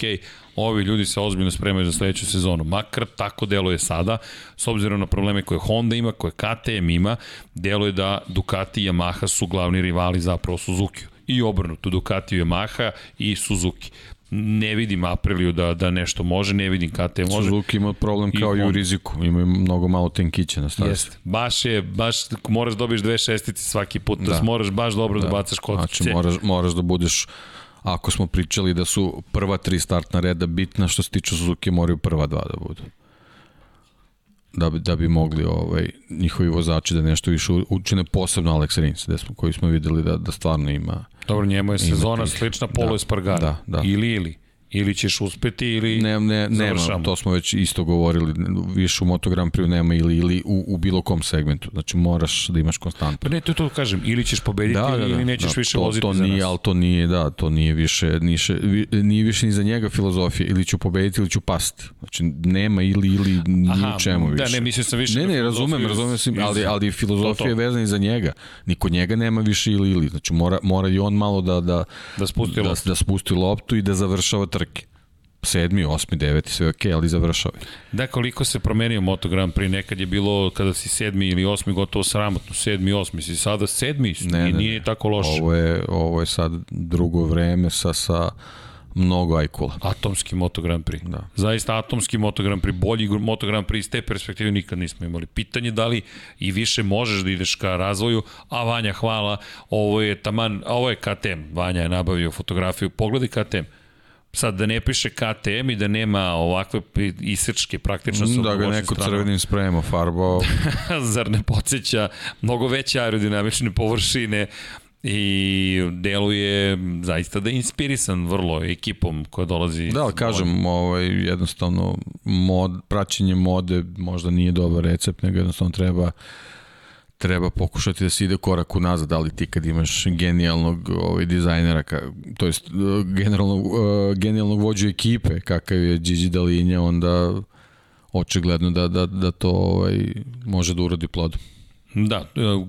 ovi ljudi se ozbiljno spremaju za sledeću sezonu. Makar tako deluje sada, s obzirom na probleme koje Honda ima, koje KTM ima, deluje da Ducati i Yamaha su glavni rivali zapravo Suzuki i obrnuto Ducati i Yamaha i Suzuki ne vidim Apriliju da, da nešto može, ne vidim KTM može. Suzuki ima problem kao i, i u riziku, imaju mnogo malo tenkića na stazi. Jeste, baš je, baš moraš dobiješ dve šestice svaki put, da, da moraš baš dobro da, da bacaš kockice. Znači moraš, moraš da budeš ako smo pričali da su prva tri startna reda bitna, što se tiče Suzuki moraju prva dva da budu da bi, da bi mogli ovaj, njihovi vozači da nešto više učine, posebno Alex Rins, da smo, koji smo videli da, da stvarno ima Dobro, njemu je sezona slična Polo da, Espargara. Da, da. Ili, ili. Ili ćeš uspeti ili ne, ne, nema, to smo već isto govorili, više u Moto Grand Prix nema ili, ili u, u bilo kom segmentu, znači moraš da imaš konstantno. Pa ne, to to kažem, ili ćeš pobediti da, da, da, ili nećeš da, više to, voziti to za nije, nas. Ali to nije, da, to nije više, niše, nije više ni za njega filozofija, ili ću pobediti ili ću pasti. Znači nema ili, ili ni Aha, čemu više. Da, ne, mislio sam više. Ne, ne, razumem, razumem, sam, ali, ali filozofija je vezana i za njega. Niko njega nema više ili, ili. Znači mora, mora i on malo da, da, da, spusti, da, loptu. da spusti loptu i da završava trke sedmi, osmi, deveti, sve ok, ali završao je. Da, koliko se promenio Moto Grand Prix, nekad je bilo kada si sedmi ili osmi gotovo sramotno, sedmi, osmi, si sada sedmi, ne, ne, nije ne. tako loše. Ovo je, ovo je sad drugo vreme sa, sa mnogo ajkula. Atomski Moto Grand Prix. Da. Zaista atomski Moto Grand Prix, bolji Moto Grand Prix iz te perspektive nikad nismo imali. Pitanje da li i više možeš da ideš ka razvoju, a Vanja hvala, ovo je taman, ovo je KTM, Vanja je nabavio fotografiju, pogledaj KTM, sad da ne piše KTM i da nema ovakve isečke praktično sa Da ga neko stranu. crvenim sprejemo farbao. [laughs] Zar ne podsjeća mnogo veće aerodinamične površine i deluje zaista da je inspirisan vrlo ekipom koja dolazi. Da, kažem, ovaj, jednostavno mod, praćenje mode možda nije dobar recept, nego jednostavno treba treba pokušati da se ide korak unazad, ali ti kad imaš genijalnog ovaj, dizajnera, ka, to jest generalnog, uh, genijalnog vođu ekipe, kakav je Gigi Dalinja, onda očigledno da, da, da to ovaj, može da urodi plodom. Da,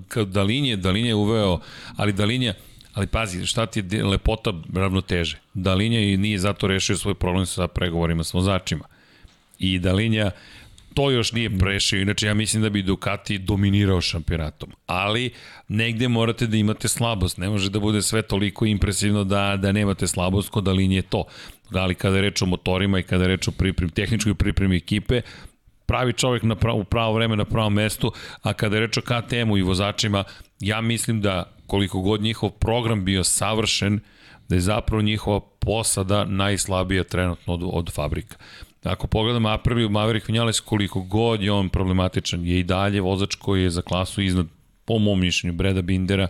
kad Dalinje, Dalinje uveo, ali Dalinja, ali pazi, šta ti je lepota ravnoteže? Dalinja i nije zato rešio svoj problem sa pregovorima s vozačima. I Dalinja to još nije prešio, inače ja mislim da bi Ducati dominirao šampionatom. Ali negde morate da imate slabost, ne može da bude sve toliko impresivno da, da nemate slabost kod Dalinje to. Ali kada je reč o motorima i kada je reč o pripremi, tehničkoj pripremi ekipe, pravi čovek na pravo, u pravo vreme na pravom mestu, a kada je reč o KTM-u i vozačima, ja mislim da koliko god njihov program bio savršen, da je zapravo njihova posada najslabija trenutno od, od fabrika. Ako pogledamo Apriliju Maverick Vinales, koliko god je on problematičan, je i dalje vozač koji je za klasu iznad, po mom mišljenju, Breda Bindera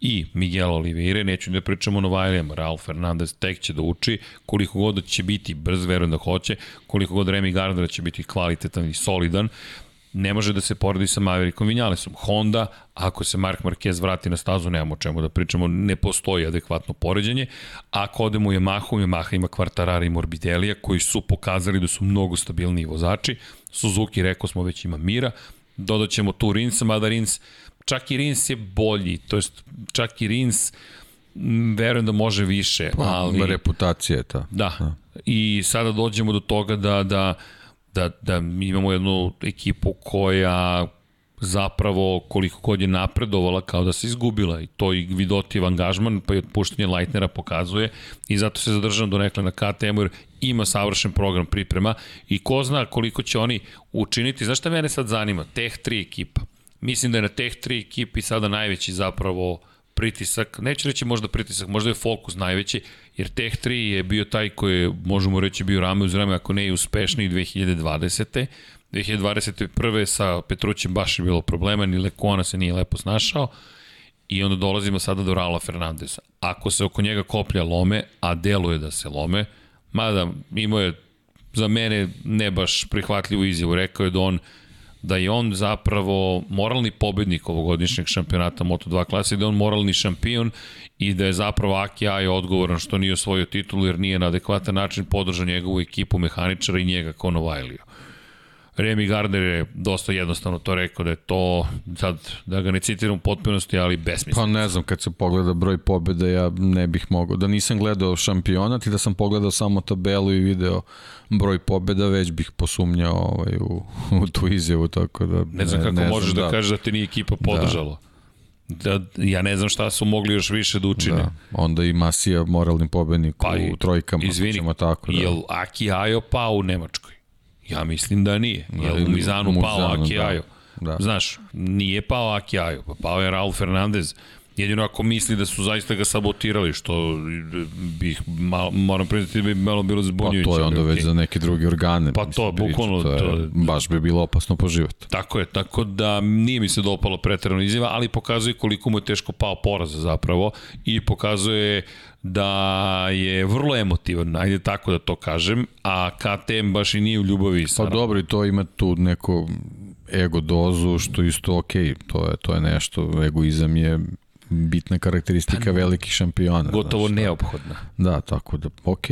i Miguel Oliveira, neću da pričamo o Novajlijama, Raul Fernandez tek će da uči, koliko god će biti brz, verujem da hoće, koliko god Remy Gardner će biti kvalitetan i solidan, ne može da se poredi sa Maverickom Vinjalesom. Honda, ako se Mark Marquez vrati na stazu, nemamo o čemu da pričamo, ne postoji adekvatno poređenje. Ako odemo u Yamahu, Yamaha ima Quartarara i Morbidelija, koji su pokazali da su mnogo stabilniji vozači. Suzuki, rekao smo, već ima Mira. Dodat ćemo tu Rinsa, mada Rins, čak i Rins je bolji, to jest čak i Rins verujem da može više, pa, ali... Reputacija je ta. Da. da. I sada dođemo do toga da, da da, da imamo jednu ekipu koja zapravo koliko god je napredovala kao da se izgubila i to i Vidotijev angažman pa i otpuštanje Leitnera pokazuje. I zato se zadržam do nekle na KTM jer ima savršen program priprema i ko zna koliko će oni učiniti, znaš šta mene sad zanima, Teh 3 ekipa. Mislim da je na Teh 3 ekipi sada najveći zapravo uh, pritisak, neću reći možda pritisak, možda je fokus najveći, jer Tech 3 je bio taj koji je, možemo reći, bio rame uz rame, ako ne i uspešniji 2020. 2021. sa Petrućem baš je bilo problema, ni Lekona se nije lepo snašao, i onda dolazimo sada do Raula Fernandeza. Ako se oko njega koplja lome, a deluje da se lome, mada imao je za mene ne baš prihvatljivu izjavu, rekao je da on da je on zapravo moralni pobednik ovogodišnjeg šampionata Moto2 klase, da je on moralni šampion i da je zapravo Aki Ajo odgovoran što nije osvojio titulu jer nije na adekvatan način podržao njegovu ekipu mehaničara i njega kao Novajliju. Remy Gardner je dosta jednostavno to rekao da je to, sad da ga ne citiram u potpunosti, ali besmisleno. Pa ne znam, kad se pogleda broj pobjeda, ja ne bih mogao. Da nisam gledao šampionat i da sam pogledao samo tabelu i video broj pobjeda, već bih posumnjao ovaj, u, u tu izjavu, tako da... Ne znam ne, kako ne možeš znam, da, da kažeš da te nije ekipa podržala. Da. da, ja ne znam šta su mogli još više da učine. Da, onda i Masija moralni pobednik pa, u trojkama. Izvini, tako, da. jel Aki Ajo pao u Nemačkoj? Ja mislim da nije. Jel u Mizanu, Mizanu pao? Da. da. Znaš, nije pao Aki Ajo, pa pao je Raul Fernandez. Jedino ako misli da su zaista ga sabotirali, što bih, malo, moram priznati da bi malo bilo zbunjujuće. Pa to je onda već za neke druge organe. Pa to, bukvalno. To, je, to baš bi bilo opasno po život. Tako je, tako da nije mi se dopalo pretrano izjava, ali pokazuje koliko mu je teško pao poraz zapravo i pokazuje da je vrlo emotivan, ajde tako da to kažem, a KTM baš i nije u ljubavi sa... Pa dobro, i to ima tu neko ego dozu, što isto ok, to je, to je nešto, egoizam je bitna karakteristika pa, velikih šampiona. Gotovo znaš, neophodna. Da, tako da, ok,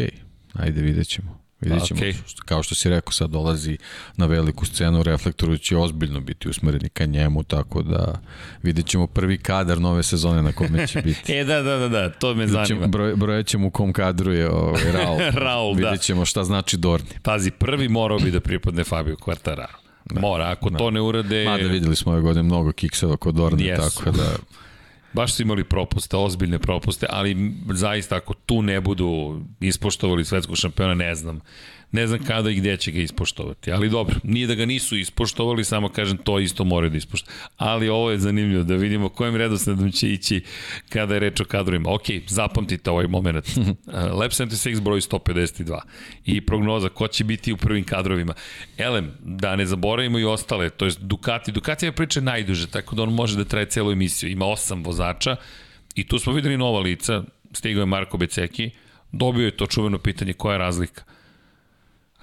ajde vidjet ćemo. Vidjet ćemo, okay. kao što si rekao, sad dolazi na veliku scenu, reflektor će ozbiljno biti usmereni ka njemu, tako da vidjet ćemo prvi kadar nove sezone na kome će [laughs] biti. e, da, da, da, da, to me zanima. Ćemo, broj, brojat ćemo u kom kadru je ovaj, Raul. [laughs] Raul, vidjet ćemo da. šta znači Dorni. Pazi, prvi morao bi da pripadne Fabio Quartararo. Da, Mora, ako da. to ne urade... Mada videli smo ove godine mnogo kikseva kod Dorne, yes. tako da... Baš su imali propuste, ozbiljne propuste, ali zaista ako tu ne budu ispoštovali svetskog šampiona, ne znam Ne znam kada i gde će ga ispoštovati, ali dobro, nije da ga nisu ispoštovali, samo kažem to isto moraju da ispoštovati. Ali ovo je zanimljivo da vidimo kojim redosledom će ići kada je reč o kadrovima. Ok, zapamtite ovaj moment. Lab 76 broj 152 i prognoza ko će biti u prvim kadrovima. Elem, da ne zaboravimo i ostale, to je Ducati. Ducati je priča najduže, tako da on može da traje celu emisiju. Ima osam vozača i tu smo videli nova lica, stigao je Marko Beceki, dobio je to čuveno pitanje koja je razlika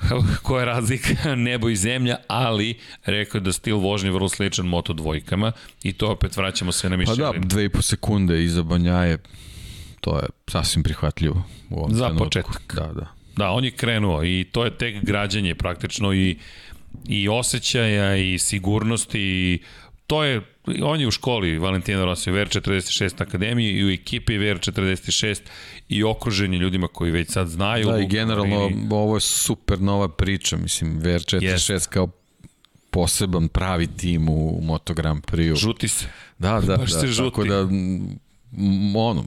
[laughs] koja je razlika [laughs] nebo i zemlja, ali rekao je da stil vožnje je vrlo sličan moto dvojkama i to opet vraćamo se na mišljenje. Pa da, dve i po sekunde iza Banjaje, to je sasvim prihvatljivo u ovom Za trenutku. početak. Da, da. Da, on je krenuo i to je tek građanje praktično i, i osjećaja i sigurnosti i to je, on je u školi Valentina Rossi u VR46 akademiji i u ekipi VR46 i okruženje ljudima koji već sad znaju. Da, i generalno Marini. ovo je super nova priča, mislim, VR46 Jest. kao poseban pravi tim u Moto Grand Prix-u. Žuti se. Da, da, Baš da, se tako žuti. da, m, ono,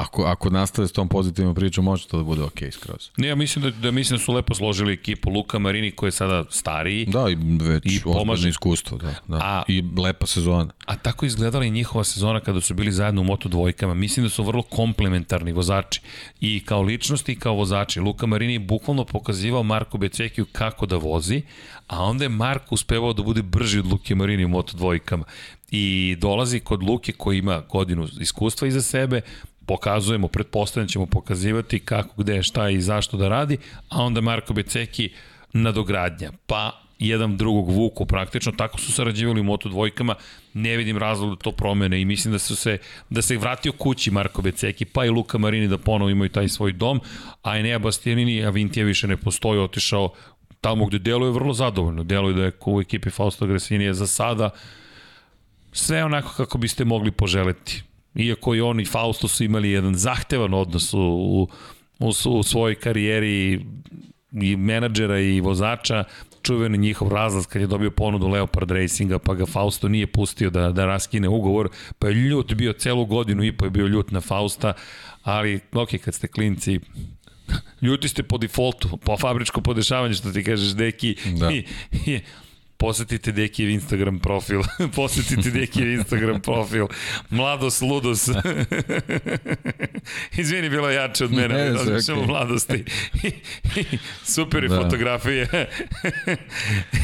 ako, ako nastave s tom pozitivnom pričom, može to da bude okej skroz. Ne, ja mislim da, da mislim da su lepo složili ekipu. Luka Marini koji je sada stariji, Da, i već I pomaže. iskustvo, da, da. A- I lepa sezona. a tako izgledala i njihova sezona kada su bili zajedno u Moto dvojkama. Mislim da su vrlo komplementarni vozači. I kao ličnosti i kao vozači. Luka Marini je bukvalno pokazivao Marko Becekiju kako da vozi, a onda je Marko uspevao da bude brži od Luke Marini u Moto dvojkama. I dolazi kod Luke koji ima godinu iskustva iza sebe, pokazujemo, pretpostavljam ćemo pokazivati kako, gde, šta i zašto da radi, a onda Marko Beceki nadogradnja. Pa jedan drugog vuku praktično, tako su sarađivali u Moto dvojkama, ne vidim razlog da to promene i mislim da su se, da se vratio kući Marko Beceki, pa i Luka Marini da ponovo imaju taj svoj dom, a Enea Bastianini, a Vintija više ne postoji, otišao tamo gde deluje vrlo zadovoljno, deluje da je u ekipi Fausto Gresinija za sada sve onako kako biste mogli poželeti. Iako i on i Fausto su imali jedan zahtevan odnos u, u, u, u svojoj karijeri i menadžera i vozača, čuveni njihov razlaz kad je dobio ponudu Leopard Racinga, pa ga Fausto nije pustio da, da raskine ugovor, pa je ljut bio celu godinu i po je bio ljut na Fausta, ali ok, kad ste klinci, [laughs] ljuti ste po defaultu, po fabričko podešavanje, što ti kažeš, deki, Da. [laughs] i, i, Posetite Dekijev Instagram profil. [laughs] Posetite Dekijev Instagram profil. Mladost, ludos. [laughs] Izvini, bilo je jače od mene. Ne, Ne, sve razmišljam o okej. mladosti. [laughs] Super je Da. fotografije.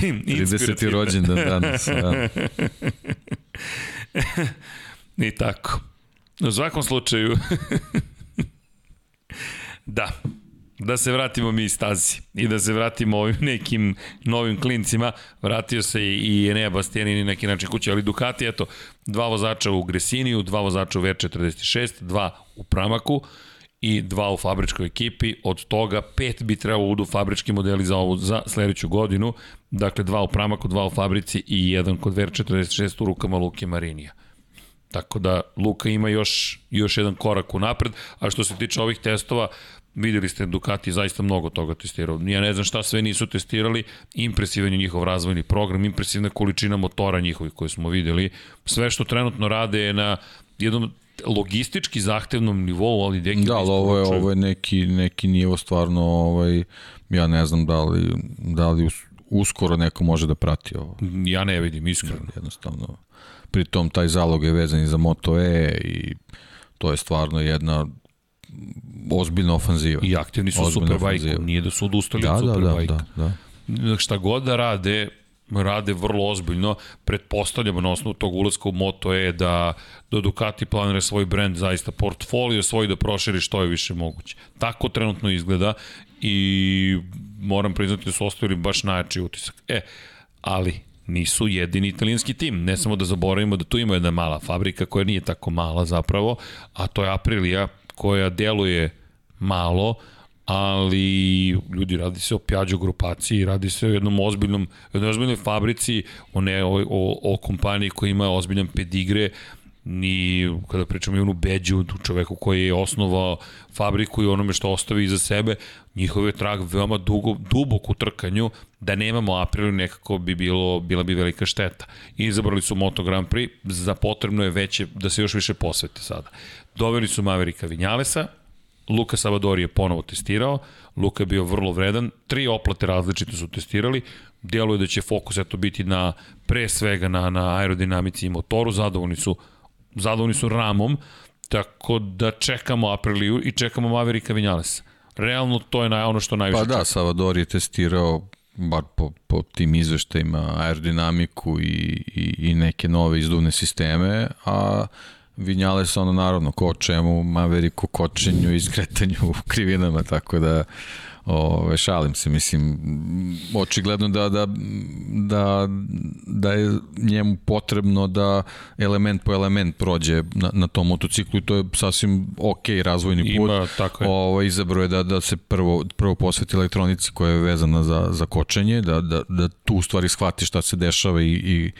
30. Inspirativna. rođendan danas. Da. I tako. U svakom slučaju, da, da se vratimo mi stazi. I da se vratimo ovim nekim novim klincima, vratio se i Enea Bastianini na neki način kući, ali Ducati, eto, dva vozača u Gresiniju, dva vozača u VR46, dva u Pramaku i dva u fabričkoj ekipi, od toga pet bi trebalo udu fabrički modeli za, ovu, za sledeću godinu, dakle dva u Pramaku, dva u fabrici i jedan kod VR46 u rukama Luke Marinija. Tako da Luka ima još, još jedan korak u napred, a što se tiče ovih testova, videli ste Ducati zaista mnogo toga testirao. Ja ne znam šta sve nisu testirali, impresivan je njihov razvojni program, impresivna količina motora njihovih koje smo videli. Sve što trenutno rade je na jednom logistički zahtevnom nivou, ali deki Da, ali ovo je, ovo je neki, neki nivo stvarno, ovaj, ja ne znam da li, da li us- uskoro neko može da prati ovo. Ja ne vidim, iskreno. Jednostavno. Pritom taj zalog je vezan i za Moto E i to je stvarno jedna ozbiljna ofanziva. I aktivni su Superbike, nije da su odustali Da, od da, da, Superbike. da, da. šta god da rade, rade vrlo ozbiljno. Pretpostavljamo na osnovu tog ulaska u Moto E da, da Ducati planira svoj brand, zaista portfolio svoj da proširi što je više moguće. Tako trenutno izgleda i moram priznati da su ostavili baš najjači utisak. E, ali nisu jedini italijanski tim. Ne samo da zaboravimo da tu ima jedna mala fabrika koja nije tako mala zapravo, a to je Aprilia koja deluje malo, ali ljudi radi se o Piaggio grupaciji, radi se o jednom ozbiljnom, jednoj ozbiljnoj fabrici, o, ne, o, o, o kompaniji koja ima ozbiljan pedigre, ni kada pričamo i onu Beđu, tu čoveku koji je osnovao fabriku i onome što ostavi iza sebe, njihov je trag veoma dugo, dubok u trkanju, da nemamo Aprilu nekako bi bilo, bila bi velika šteta. Izabrali su Moto Grand Prix, za potrebno je veće, da se još više posvete sada. Doveli su Maverika Vinjalesa, Luka Savadori je ponovo testirao, Luka je bio vrlo vredan, tri oplate različite su testirali, djeluje da će fokus eto biti na pre svega na, na aerodinamici i motoru, zadovoljni su, zadovoljni su ramom, tako da čekamo Apriliju i čekamo Maverika Vinjalesa. Realno to je na, ono što najviše Pa da, Savadori je testirao bar po, po tim izveštajima aerodinamiku i, i, i neke nove izduvne sisteme, a Vinjales ono naravno ko čemu, Maveriku kočenju i skretanju u krivinama, tako da Ove, šalim se, mislim, očigledno da, da, da, da je njemu potrebno da element po element prođe na, na tom motociklu i to je sasvim ok razvojni put. Ima, tako je. Ovo, izabro je da, da se prvo, prvo posveti elektronici koja je vezana za, za kočenje, da, da, da tu u stvari shvati šta se dešava i, i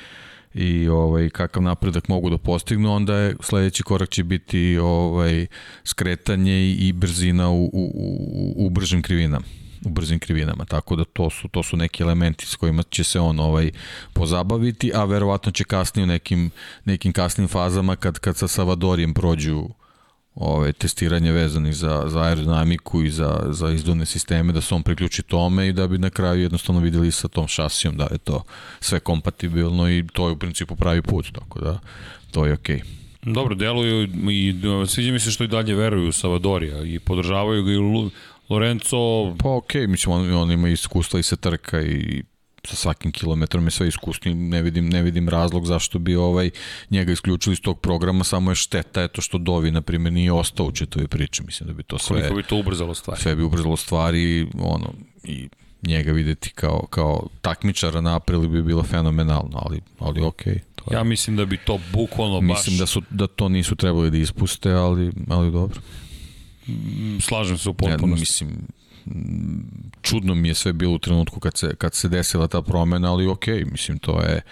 i ovaj kakav napredak mogu da postignu, onda je sledeći korak će biti ovaj skretanje i brzina u, u, u, u bržim krivinama u brzim krivinama, tako da to su to su neki elementi s kojima će se on ovaj pozabaviti, a verovatno će kasnije u nekim nekim kasnim fazama kad kad sa Savadorijem prođu ove, testiranje vezani za, za aerodinamiku i za, za izduvne sisteme, da se on priključi tome i da bi na kraju jednostavno videli sa tom šasijom da je to sve kompatibilno i to je u principu pravi put, tako da to je okej. Okay. Dobro, deluju i sviđa mi se što i dalje veruju u Savadorija i podržavaju ga i Lorenzo... Pa okej, okay, mislim, on, on ima iskustva i se trka i sa svakim kilometrom je sve iskusni, ne vidim, ne vidim razlog zašto bi ovaj njega isključili iz tog programa, samo je šteta eto što Dovi, na primjer, nije ostao u čitavoj priči, mislim da bi to sve... Koliko bi to ubrzalo stvari? Sve bi ubrzalo stvari, ono, i njega videti kao, kao takmičara na aprili bi bilo fenomenalno, ali, ali okej. Okay, to je. Ja mislim da bi to bukvalno mislim baš... Mislim da, su, da to nisu trebali da ispuste, ali, ali dobro. Slažem se u potpunosti. Ja, mislim, čudno mi je sve bilo u trenutku kad se, kad se desila ta promena, ali ok, mislim, to je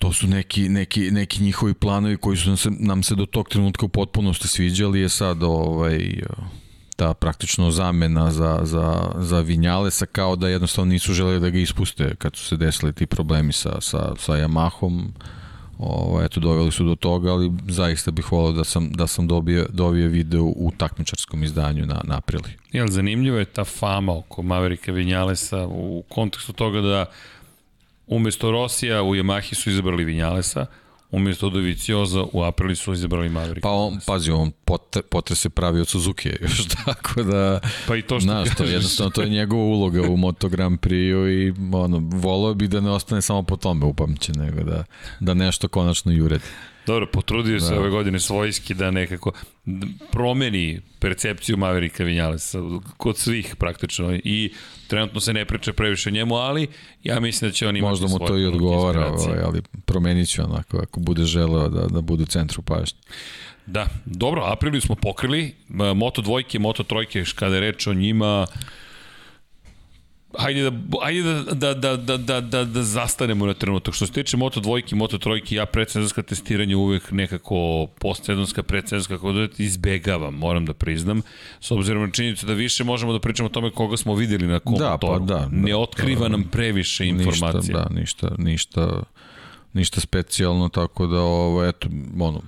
to su neki, neki, neki njihovi planovi koji su nam se, nam se do tog trenutka u potpunosti sviđali, je sad ovaj, ta praktično zamena za, za, za Vinjalesa kao da jednostavno nisu želeli da ga ispuste kad su se desili ti problemi sa, sa, sa Yamahom. Ovo, eto, doveli su do toga, ali zaista bih volao da sam, da sam dobio, dobio video u takmičarskom izdanju na, na aprili. Jel, zanimljiva je ta fama oko Maverika Vinjalesa u kontekstu toga da umesto Rosija u Yamahi su izabrali Vinjalesa, Umjesto Dovicioza u aprili su izabrali Maverick. Pa on, pazi, on potre, potre se pravi od Suzuki [laughs] još tako da... Pa i to što znaš, to, jednostavno to je njegova uloga u Moto Grand Prix i ono, volio bi da ne ostane samo po tome upamćen, nego da, da nešto konačno i uredi. Dobro, potrudio da. se ove godine svojski da nekako promeni percepciju Maverika Vinjalesa kod svih praktično i trenutno se ne priča previše o njemu, ali ja mislim da će on imati Možda mu to i odgovara, ovaj, ali promenit ću onako ako bude želeo da, da bude u centru pažnje. Da, dobro, Apriliju smo pokrili, Moto dvojke, Moto trojke, kada je reč o njima, Hajde da, hajde da, da, da, da, da, da, da zastanemo na trenutak. Što se tiče Moto dvojki, Moto trojki, ja predsezonska testiranje uvek nekako postsezonska, predsezonska, kako da izbegavam, moram da priznam. S obzirom na činjenicu da više možemo da pričamo o tome koga smo videli na kom da, motoru. Pa da, ne otkriva da, nam previše informacija. Ništa, da, ništa, ništa, ništa specijalno, tako da, ovo, eto, ono,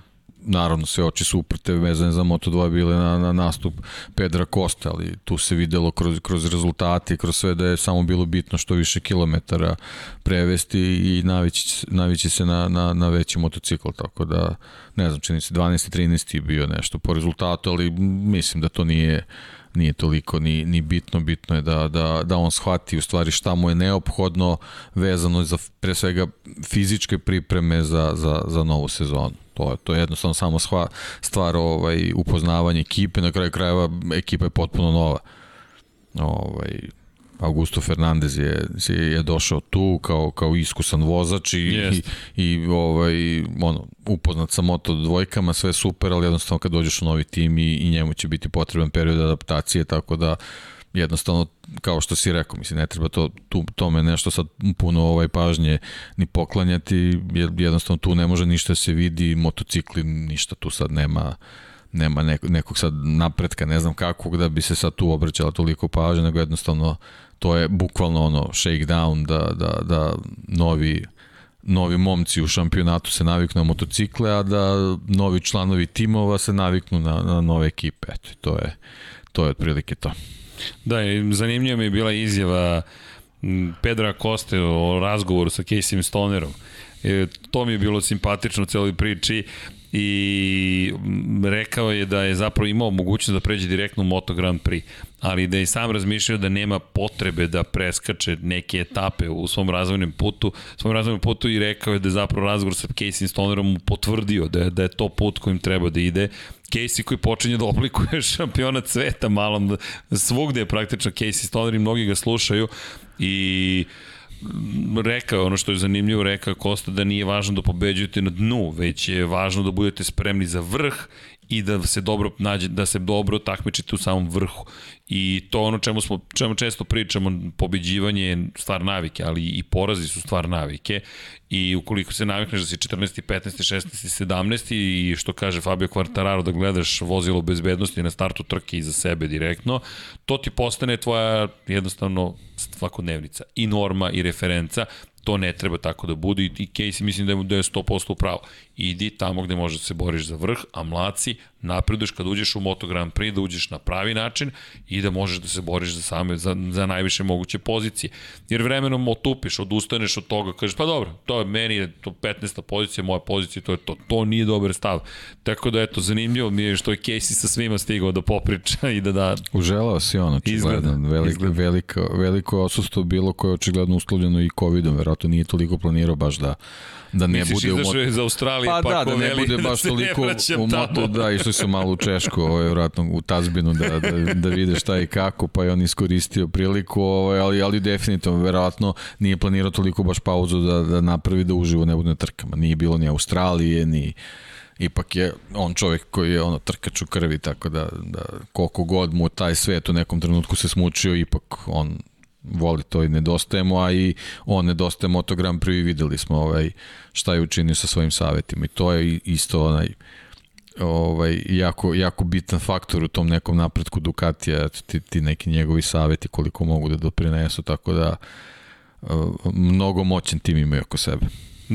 naravno sve oči su uprte vezane za Moto2 bile na, na nastup Pedra Kosta, ali tu se videlo kroz, kroz rezultate, kroz sve da je samo bilo bitno što više kilometara prevesti i navići, navići se na, na, na veći motocikl, tako da ne znam, čini se 12. 13. bio nešto po rezultatu, ali mislim da to nije nije toliko ni, ni bitno, bitno je da, da, da on shvati u stvari šta mu je neophodno vezano za pre svega fizičke pripreme za, za, za novu sezonu. To je, to je jednostavno samo shva, stvar ovaj, upoznavanja ekipe, na kraju krajeva ekipa je potpuno nova. Ovaj, Augusto Fernandez je, je došao tu kao, kao iskusan vozač i, i, i ovaj, ono, upoznat sa moto dvojkama, sve super, ali jednostavno kad dođeš u novi tim i, i njemu će biti potreban period adaptacije, tako da jednostavno kao što si rekao, mislim ne treba to tu tome nešto sad puno ovaj pažnje ni poklanjati, jer jednostavno tu ne može ništa da se vidi, motocikli ništa tu sad nema nema nekog, nekog sad napretka, ne znam kakvog da bi se sad tu obraćala toliko pažnje, nego jednostavno to je bukvalno ono shakedown da, da, da novi novi momci u šampionatu se naviknu na motocikle, a da novi članovi timova se naviknu na, na nove ekipe. Eto, to je, to je otprilike to. Da, i zanimljiva mi je bila izjava Pedra Koste o razgovoru sa Casey Stonerom. E, to mi je bilo simpatično u celoj priči i rekao je da je zapravo imao mogućnost da pređe direktno u Moto Grand Prix, ali da je sam razmišljao da nema potrebe da preskače neke etape u svom razvojnom putu, svom razvojnom putu i rekao je da je zapravo razgovor sa Casey Stonerom potvrdio da je, da je to put kojim treba da ide. Casey koji počinje da oblikuje [laughs] šampionat sveta malom, svugde je praktično Casey Stoner i mnogi ga slušaju i rekao ono što je zanimljivo, rekao Kosta da nije važno da pobeđujete na dnu, već je važno da budete spremni za vrh i da se dobro nađe, da se dobro takmičite u samom vrhu. I to ono čemu smo čemu često pričamo, pobeđivanje je stvar navike, ali i porazi su stvar navike. I ukoliko se navikneš da si 14. 15. 16. 17. i što kaže Fabio Quartararo da gledaš vozilo bezbednosti na startu trke iza sebe direktno, to ti postane tvoja jednostavno svakodnevnica i norma i referenca to ne treba tako da bude i Casey mislim da je, da je 100% upravo. Idi tamo gde možeš da se boriš za vrh, a mlaci napreduješ kad uđeš u Moto Grand Prix, da uđeš na pravi način i da možeš da se boriš za same, za, za najviše moguće pozicije. Jer vremenom otupiš, odustaneš od toga, kažeš pa dobro, to je meni je to 15. pozicija, moja pozicija, to je to. To nije dobar stav. Tako da eto, zanimljivo mi je što je Casey sa svima stigao da popriča [laughs] i da da... Uželao si on, očigledno. Veliko, veliko, veliko osustvo bilo koje je očigledno uslovljeno i COVID-om, verovatno nije toliko planirao baš da da ne Misliš, bude u moto... iz Australije pa, pa da, da ne bude baš da toliko [laughs] u moto, da, išli su malo u Češku, ovaj, vratno u Tazbinu da, da, da vide šta i kako, pa je on iskoristio priliku, ovaj, ali, ali definitivno, verovatno nije planirao toliko baš pauzu da, da napravi da uživo ne bude na trkama. Nije bilo ni Australije, ni ipak je on čovjek koji je ono trkač u krvi, tako da, da koliko god mu taj svet u nekom trenutku se smučio, ipak on voli to i nedostajemo, a i on nedostaje Moto Grand Prix, videli smo ovaj, šta je učinio sa svojim savetima i to je isto onaj ovaj, jako, jako bitan faktor u tom nekom napretku Ducatija, ti, ti neki njegovi saveti koliko mogu da doprinesu, tako da uh, mnogo moćan tim imaju oko sebe.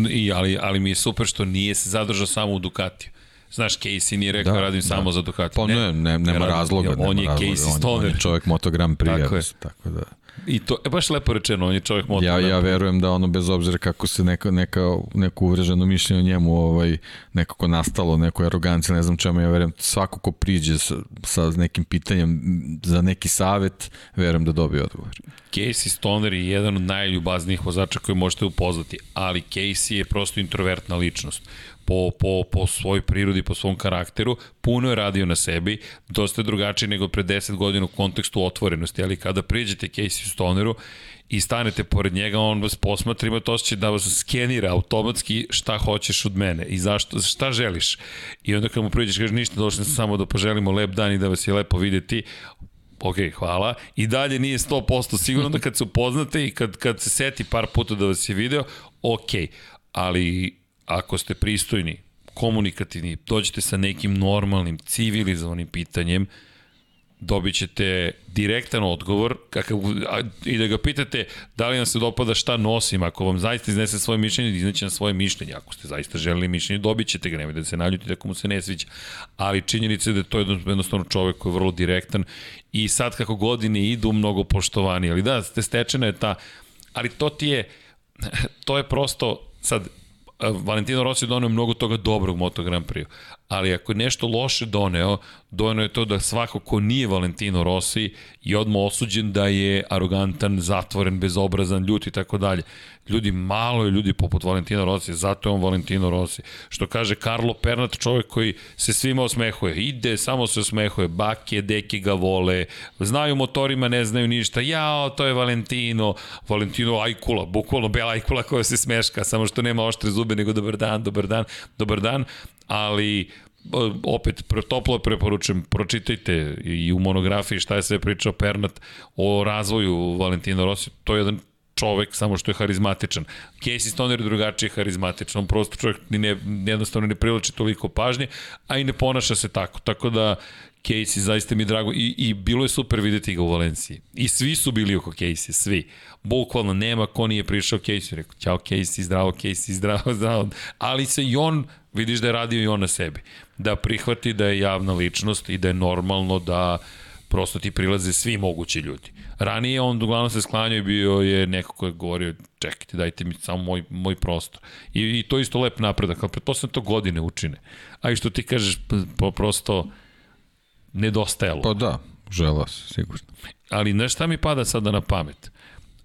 I, ali, ali mi je super što nije se zadržao samo u Ducatiju. Znaš, Casey nije rekao da, radim da. samo za Ducati. Pa ne, ne, nema razloga. On nema je razloga. Casey Stoner. On, on je čovjek Moto Grand Prix. Tako, je. tako da... I to je baš lepo rečeno, on je čovjek motor. Ja, ja verujem da ono, bez obzira kako se neka, neka, neko uvreženo mišljenje o njemu ovaj, nekako nastalo, neko arogancija, ne znam čemu, ja verujem svako ko priđe sa, sa nekim pitanjem za neki savet, verujem da dobije odgovor. Casey Stoner je jedan od najljubaznijih vozača koje možete upoznati, ali Casey je prosto introvertna ličnost po, po, po svojoj prirodi, po svom karakteru, puno je radio na sebi, dosta je drugačiji nego pre 10 godina u kontekstu otvorenosti, ali kada priđete Casey Stoneru i stanete pored njega, on vas posmatra, ima to osjećaj da vas skenira automatski šta hoćeš od mene i zašto, šta želiš. I onda kad mu priđeš, kaže ništa, došli sam samo da poželimo lep dan i da vas je lepo videti, ok, hvala. I dalje nije 100% sigurno da kad se upoznate i kad, kad se seti par puta da vas je video, ok, ali ako ste pristojni, komunikativni, dođete sa nekim normalnim, civilizovanim pitanjem, dobit ćete direktan odgovor kakav, a, i da ga pitate da li vam se dopada šta nosim, ako vam zaista iznese svoje mišljenje, izneće na svoje mišljenje, ako ste zaista želeli mišljenje, dobit ćete ga, nemojte da se naljutite ako mu se ne sviđa, ali činjenica je da je to jednostavno čovek koji je vrlo direktan i sad kako godine idu, mnogo poštovani, ali da, ste stečena je ta, ali to ti je, [laughs] to je prosto, sad, Valentino Rossi doneo mnogo toga dobrog Moto Grand Prix, ali ako je nešto loše doneo, doneo je to da svako ko nije Valentino Rossi je odmah osuđen da je arogantan, zatvoren, bezobrazan, ljut i tako dalje. Ljudi, malo je ljudi poput Valentina Rossi, zato je on Valentino Rossi. Što kaže Carlo Pernat, čovjek koji se svima osmehuje, ide, samo se osmehuje, bake, deke ga vole, znaju motorima, ne znaju ništa, jao, to je Valentino, Valentino Ajkula, bukvalno bela Ajkula koja se smeška, samo što nema oštre zube, nego dobar dan, dobar dan, dobar dan, ali opet toplo preporučujem, pročitajte i u monografiji šta je sve pričao Pernat o razvoju Valentina Rossi, to je jedan čovek, samo što je harizmatičan. Casey Stoner je drugačije harizmatičan, on prosto čovjek ni ne, jednostavno ne prilači toliko pažnje, a i ne ponaša se tako. Tako da Casey zaista mi je drago i, i bilo je super videti ga u Valenciji. I svi su bili oko Casey, svi. Bukvalno nema ko nije prišao Casey. Rekao, ćao Casey, zdravo Casey, [laughs] zdravo, zdravo. Ali se i on, vidiš da je radio i on na sebi. Da prihvati da je javna ličnost i da je normalno da prosto ti prilaze svi mogući ljudi. Ranije on uglavnom se sklanjao i bio je neko ko je govorio čekajte, dajte mi samo moj, moj prostor. I, I to isto lep napredak, ali pretpostavljam to godine učine. A i što ti kažeš, prosto nedostajalo. Pa da, žela se, sigurno. Ali znaš šta mi pada sada na pamet?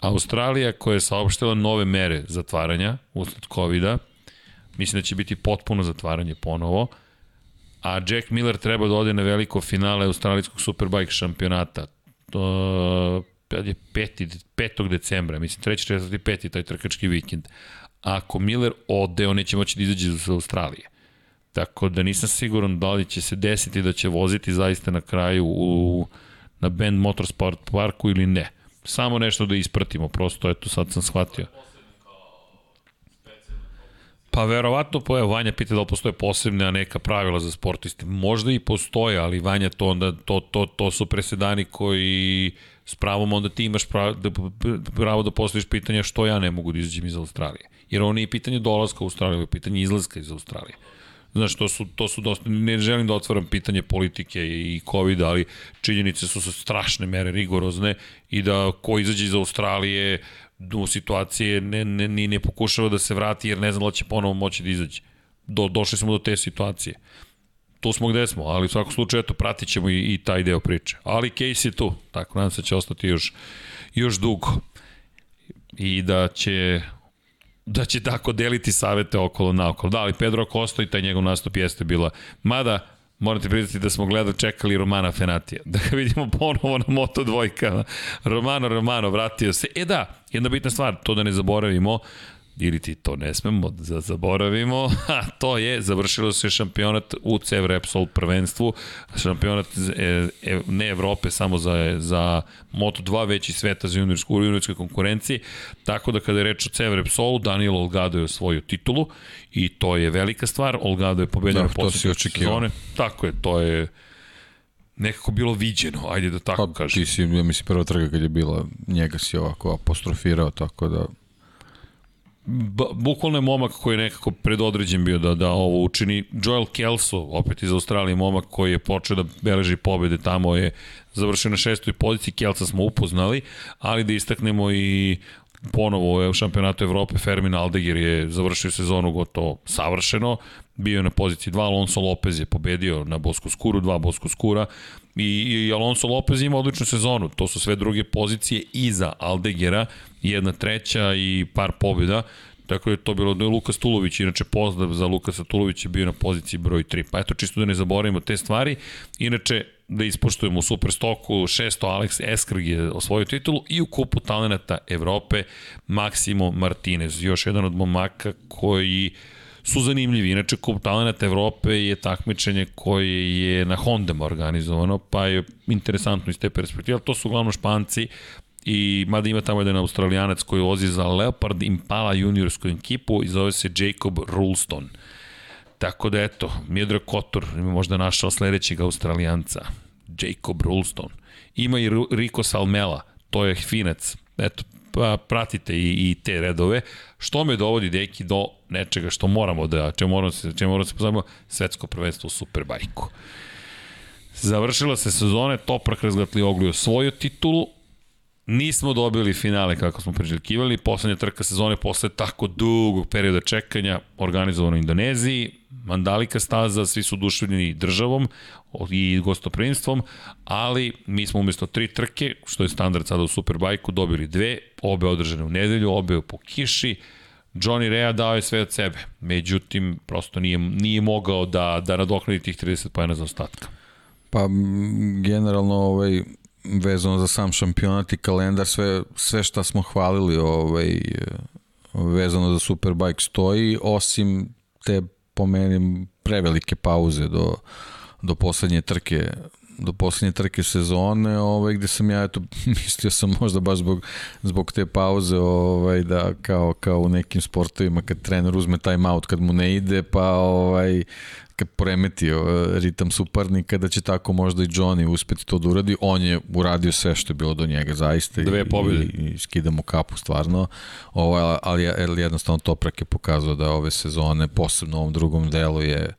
Australija koja je saopštila nove mere zatvaranja usled COVID-a, mislim da će biti potpuno zatvaranje ponovo, a Jack Miller treba da ode na veliko finale australijskog Superbike šampionata. To je 5. 5. decembra, mislim 3. 4. 5. taj trkački vikend. Ako Miller ode, on neće moći da izađe iz Australije. Tako da nisam siguran da li će se desiti da će voziti zaista na kraju u, na Bend Motorsport parku ili ne. Samo nešto da ispratimo, prosto eto sad sam shvatio. Pa verovatno, po, evo, Vanja pita da li postoje posebne, neka pravila za sportiste. Možda i postoje, ali Vanja to onda, to, to, to su presedani koji s pravom onda ti imaš pravo da, pravo da postaviš pitanje što ja ne mogu da izađem iz Australije. Jer ovo nije pitanje dolaska u Australiju, ovo je pitanje izlaska iz Australije. Znaš, to su, to su dosta, ne želim da otvaram pitanje politike i COVID, ali činjenice su, su strašne mere, rigorozne i da ko izađe iz Australije u situacije ne, ne, ne, ne pokušava da se vrati jer ne zna da će ponovo moći da izađe. Do, došli smo do te situacije. Tu smo gde smo, ali u svakom slučaju eto, pratit ćemo i, i taj deo priče. Ali Case je tu, tako nadam se da će ostati još, još dugo. I da će da će tako deliti savete okolo na okolo. Da, ali Pedro Costa i taj njegov nastup jeste bila. Mada, morate priznati da smo gledali, čekali Romana Fenatija. [laughs] Da ga vidimo ponovo na Moto dvojkama. Romano, Romano, vratio se. E da, jedna bitna stvar, to da ne zaboravimo, ili ti to ne smemo da zaboravimo, [laughs] a to je, završilo se šampionat u CV Repsol prvenstvu, šampionat e, e, ne Evrope, samo za, za Moto2, već i sveta za juniorsku, u juniorskoj konkurenciji, tako da kada je reč o CV Repsolu, Daniel Olgado je osvojio titulu i to je velika stvar, Olgado je pobedio da, posljednju sezone, tako je, to je nekako bilo viđeno, ajde da tako pa, kažem. Ti si, ja mislim, prva trga kad je bila, njega si ovako apostrofirao, tako da bukvalno je momak koji je nekako predodređen bio da, da ovo učini. Joel Kelso, opet iz Australije, momak koji je počeo da beleži pobede tamo je završio na šestoj poziciji, Kelsa smo upoznali, ali da istaknemo i ponovo u šampionatu Evrope Fermin Aldeger je završio sezonu gotovo savršeno, bio je na poziciji 2, Alonso Lopez je pobedio na Bosku Skuru, dva Bosku Skura i, i Alonso Lopez ima odličnu sezonu, to su sve druge pozicije iza Aldegera, jedna treća i par pobjeda, Tako je to bilo da je Lukas Tulović, inače pozdrav za Lukasa Tulovića bio na poziciji broj 3. Pa eto, čisto da ne zaboravimo te stvari. Inače, da ispoštujemo u Superstoku, 600 Alex Eskrg je osvojio titulu i u kupu talenata Evrope Maksimo Martinez, još jedan od momaka koji su zanimljivi. Inače, kup talenata Evrope je takmičenje koje je na Hondama organizovano, pa je interesantno iz te perspektive, to su uglavnom Španci, i mada ima tamo jedan australijanac koji vozi za Leopard Impala juniorsku ekipu i zove se Jacob Rulston. Tako da eto, Miodrag Kotor ima možda našao sledećeg australijanca, Jacob Rulston. Ima i Rico Salmela, to je finac. Eto, pratite i, i te redove, što me dovodi deki do nečega što moramo da, čemu moramo se, čemu moramo da se pozavimo, svetsko prvenstvo u Superbajku. Završila se sezone, Toprak razgatli ogluju svoju titulu, Nismo dobili finale kako smo priželjkivali, poslednja trka sezone posle tako dugog perioda čekanja organizovano u Indoneziji, Mandalika staza, svi su oduševljeni državom i gostoprinstvom, ali mi smo umesto tri trke, što je standard sada u Superbajku, dobili dve, obe održane u nedelju, obe po kiši, Johnny Rea dao je sve od sebe, međutim, prosto nije, nije mogao da, da nadoknadi tih 30 pojena za ostatka. Pa, generalno, ovaj, vezano za sam šampionat i kalendar, sve, sve šta smo hvalili ovaj, vezano za Superbike stoji, osim te po meni prevelike pauze do, do poslednje trke do poslednje trke sezone, ovaj, gde sam ja, eto, [laughs] mislio sam možda baš zbog, zbog te pauze, ovaj, da kao, kao u nekim sportovima kad trener uzme time out kad mu ne ide, pa ovaj, e, ritam suparnika, da će tako možda i Johnny uspeti to da uradi. On je uradio sve što je bilo do njega, zaista. Dve pobjede. I, i skida mu kapu, stvarno. Ovo, ali, ali jednostavno Toprak je pokazao da ove sezone, posebno u ovom drugom delu, je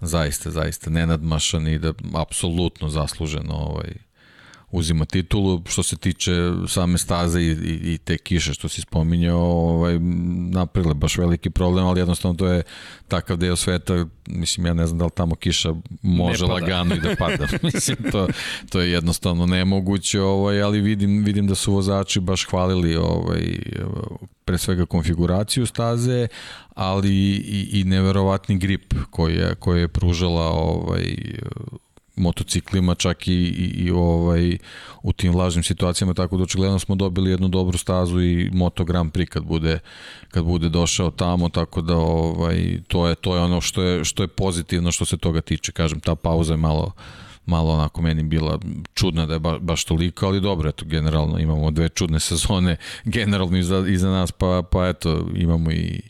zaista, zaista nenadmašan i da apsolutno zasluženo ovaj, uzima titulu. Što se tiče same staze i, i, i te kiše što si spominjao, ovaj, naprile baš veliki problem, ali jednostavno to je takav deo sveta, mislim ja ne znam da li tamo kiša može lagano i da pada. [laughs] mislim to, to je jednostavno nemoguće, ovaj, ali vidim, vidim da su vozači baš hvalili ovaj, pre svega konfiguraciju staze, ali i, i neverovatni grip koji je, koji je pružala ovaj, motociklima čak i, i, i ovaj u tim vlažnim situacijama tako da očigledno smo dobili jednu dobru stazu i Moto Grand Prix kad bude kad bude došao tamo tako da ovaj to je to je ono što je što je pozitivno što se toga tiče. Kažem ta pauza je malo malo onako meni bila čudna da je ba, baš toliko, ali dobro, eto, generalno imamo dve čudne [laughs] sezone generalno iza, iza nas, pa, pa eto, imamo i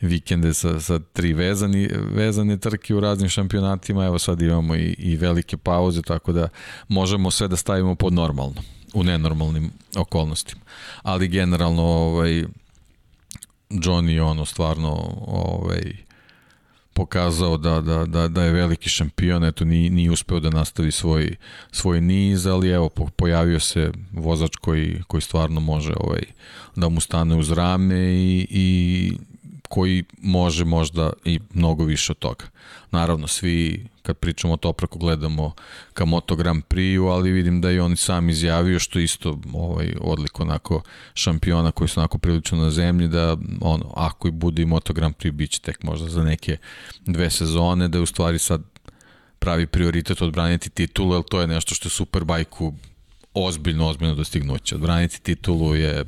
vikende sa, sa tri vezani, vezane trke u raznim šampionatima, evo sad imamo i, i velike pauze, tako da možemo sve da stavimo pod normalno, u nenormalnim okolnostima. Ali generalno, ovaj, Johnny ono stvarno ovaj, pokazao da, da, da, da je veliki šampion, eto nije, nije uspeo da nastavi svoj, svoj niz, ali evo pojavio se vozač koji, koji stvarno može ovaj, da mu stane uz rame i, i koji može možda i mnogo više od toga. Naravno, svi kad pričamo o Topraku gledamo ka Moto Grand Prix-u, ali vidim da i on sam izjavio što isto ovaj, odlik onako šampiona koji su onako prilično na zemlji, da ono, ako i bude i Moto Grand Prix, bit će tek možda za neke dve sezone, da je u stvari sad pravi prioritet odbraniti titulu, jer to je nešto što je Superbajku ozbiljno, ozbiljno dostignuće. Odbraniti titulu je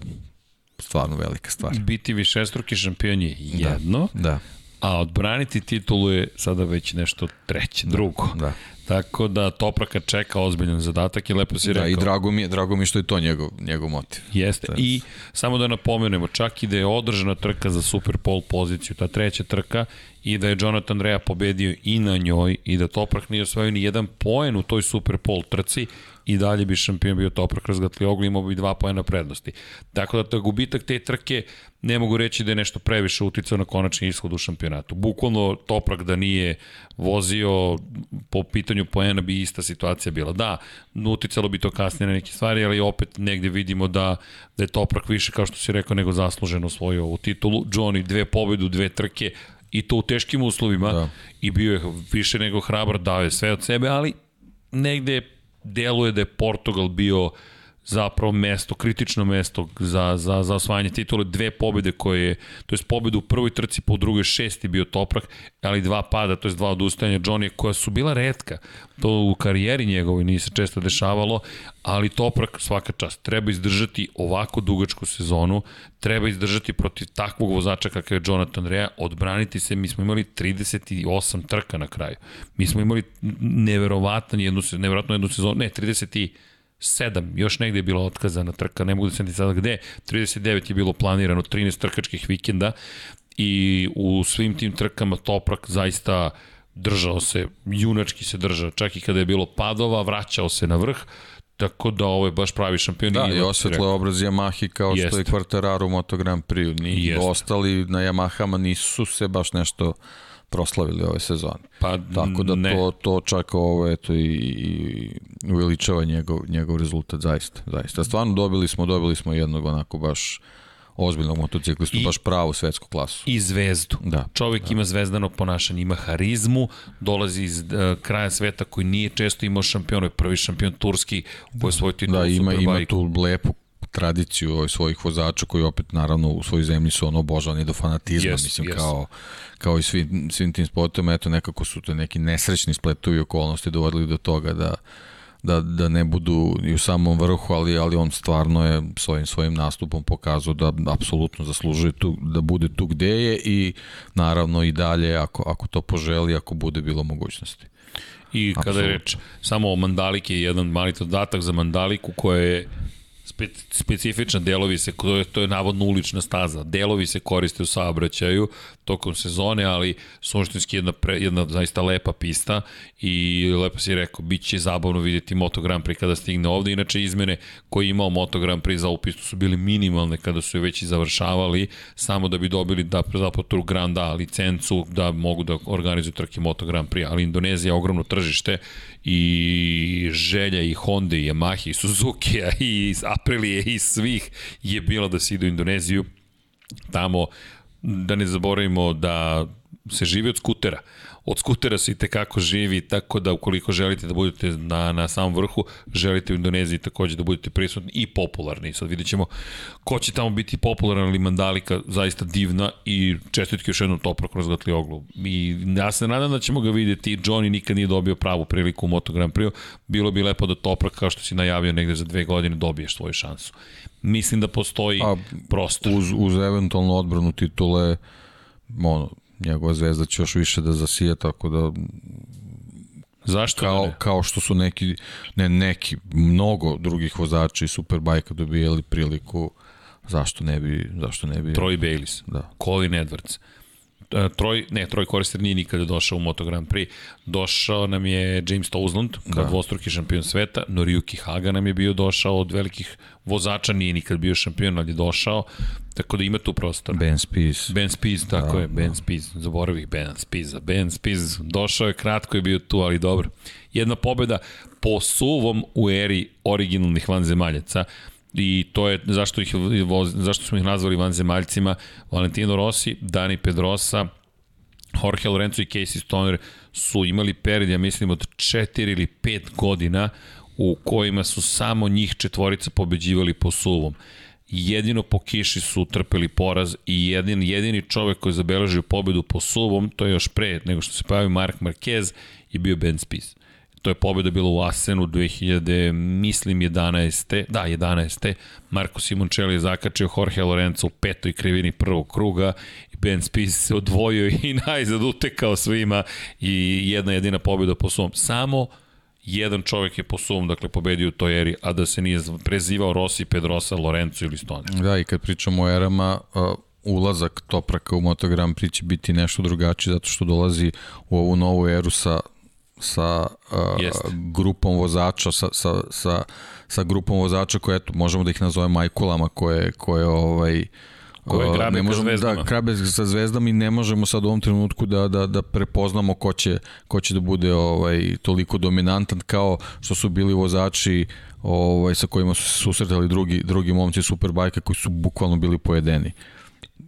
stvarno velika stvar. Biti višestruki šampion je da, jedno, da, da. a odbraniti titulu je sada već nešto treće, drugo. Da. Tako da Topraka čeka ozbiljan zadatak i lepo si da, rekao. i drago mi je, drago mi što je to njegov, njegov motiv. Jeste. Tako. I samo da napomenemo, čak i da je održana trka za super pol poziciju, ta treća trka, i da je Jonathan Rea pobedio i na njoj i da Toprak nije osvojio ni jedan poen u toj super pol trci i dalje bi šampion bio Toprak Razgatlioglu, imao bi dva pojena prednosti. Tako da to je gubitak te trke, ne mogu reći da je nešto previše uticao na konačni ishod u šampionatu. Bukvalno Toprak da nije vozio po pitanju poena bi ista situacija bila. Da, uticalo bi to kasnije na neke stvari, ali opet negde vidimo da, da je Toprak više, kao što si rekao, nego zasluženo osvojio ovu titulu. Johnny dve pobedu, dve trke, i to u teškim uslovima da. i bio je više nego hrabar, dao je sve od sebe, ali negde deluje da je Portugal bio zapravo mesto, kritično mesto za, za, za osvajanje titule, dve pobede koje je, to je pobedu u prvoj trci, po drugoj šesti bio Toprak, ali dva pada, to je dva odustajanja Johnny, koja su bila redka, to u karijeri njegovoj nije se često dešavalo, ali Toprak svaka čast, treba izdržati ovako dugačku sezonu, treba izdržati protiv takvog vozača kakav je Jonathan Rea, odbraniti se, mi smo imali 38 trka na kraju, mi smo imali neverovatan jednu, neverovatno jednu sezonu, ne, 30 7, još negde je bila otkazana trka, ne mogu da se sada gde, 39 je bilo planirano, 13 trkačkih vikenda i u svim tim trkama Toprak zaista držao se, junački se držao, čak i kada je bilo padova, vraćao se na vrh, Tako da ovo je baš pravi šampion. Da, i osvetlo obraz Yamahi kao Jest. što je Quartararo u Moto Grand Prix. Ni ostali na Yamahama nisu se baš nešto proslavili ove sezone. Pa, Tako da ne. to, to čak ovo, eto, i, i uveličava njegov, njegov rezultat, zaista, zaista. Stvarno dobili smo, dobili smo jednog onako baš ozbiljnog motociklistu, I, baš pravu svetsku klasu. I zvezdu. Da. Čovjek da. ima zvezdano ponašanje, ima harizmu, dolazi iz uh, kraja sveta koji nije često imao šampion, je prvi šampion turski u kojoj svoj titul da, ima, ima tu lepu tradiciju ovaj, svojih vozača koji opet naravno u svojoj zemlji su ono obožavani do fanatizma, yes, mislim yes. kao kao i svi, svim tim sportovima, eto nekako su to neki nesrećni spletovi okolnosti dovodili do toga da da, da ne budu i u samom vrhu, ali, ali on stvarno je svojim svojim nastupom pokazao da apsolutno zaslužuje tu, da bude tu gde je i naravno i dalje ako, ako to poželi, ako bude bilo mogućnosti. I kada je reč samo o Mandalike, jedan mali dodatak za Mandaliku koja je spe, specifična, delovi se, to je, to je navodno ulična staza, delovi se koriste u saobraćaju tokom sezone, ali suštinski jedna, pre, jedna zaista lepa pista i lepo si rekao, bit će zabavno vidjeti Moto Grand Prix kada stigne ovde, inače izmene koje je imao Moto Grand Prix za ovu pistu su bili minimalne kada su je već i završavali, samo da bi dobili da zapravo Tour A licencu da mogu da organizuju trke Moto Grand Prix, ali Indonezija je ogromno tržište i želja i Honda i Yamaha i Suzuki i Aprilije i svih je bila da se ide u Indoneziju. Tamo da ne zaboravimo da se živi od skutera. Od skutera se i tekako živi, tako da ukoliko želite da budete na, na samom vrhu, želite u Indoneziji takođe da budete prisutni i popularni. Sad vidjet ćemo ko će tamo biti popularan, ali Mandalika zaista divna i čestitke još jednom Toprak kroz oglu. I ja se nadam da ćemo ga videti, Johnny nikad nije dobio pravu priliku u Moto Grand Prix, bilo bi lepo da Toprak, kao što si najavio negde za dve godine, dobiješ svoju šansu. Mislim da postoji A, prostor. Uz, uz eventualnu odbranu titule, ono, njegova zvezda će još više da zasije, tako da Zašto kao, ne? kao što su neki, ne neki, mnogo drugih vozača i Superbajka dobijali priliku, zašto ne bi, zašto ne bi... Troy Bayliss, da. Colin Edwards. Uh, Troj, ne, Troj Korister nije nikada došao u Moto Grand Prix. Došao nam je James Tousland, kao da. dvostruki šampion sveta, Noriyuki Haga nam je bio došao od velikih vozača, nije nikad bio šampion, ali je došao, tako da ima tu prostor. Ben Spies. Ben Spies, tako da, je, Ben da. Spies, zaboravih Ben Spies. Ben Spies došao je, kratko je bio tu, ali dobro. Jedna pobeda po suvom u eri originalnih vanzemaljaca i to je zašto, ih, zašto smo ih nazvali vanzemaljcima Valentino Rossi, Dani Pedrosa, Jorge Lorenzo i Casey Stoner su imali period, ja mislim, od 4 ili 5 godina u kojima su samo njih četvorica pobeđivali po suvom. Jedino po kiši su trpeli poraz i jedin, jedini čovek koji je zabeležio pobedu po suvom, to je još pre nego što se pojavio Mark Marquez, i bio Ben Spies. To je pobjeda bila u Asenu 2000, mislim 11. Da, 11. Marko Simoncelli je zakačio Jorge Lorenzo u petoj krivini prvog kruga i Ben Spies se odvojio i [laughs] najzad utekao svima i jedna jedina pobjeda po svom. Samo jedan čovek je po svom, dakle, pobedio u toj eri, a da se nije prezivao Rossi, Pedrosa, Lorenzo ili Stoner. Da, i kad pričamo o erama, uh, ulazak Topraka u Moto Grand Prix će biti nešto drugačiji zato što dolazi u ovu novu eru sa sa uh, grupom vozača sa, sa, sa, sa grupom vozača koje eto možemo da ih nazovemo majkulama koje koje ovaj koje grabe ne možemo, zvezdama. Da, krabe sa zvezdama i ne možemo sad u ovom trenutku da, da, da prepoznamo ko će, ko će da bude ovaj, toliko dominantan kao što su bili vozači ovaj, sa kojima su se susretali drugi, drugi momci Superbajka koji su bukvalno bili pojedeni.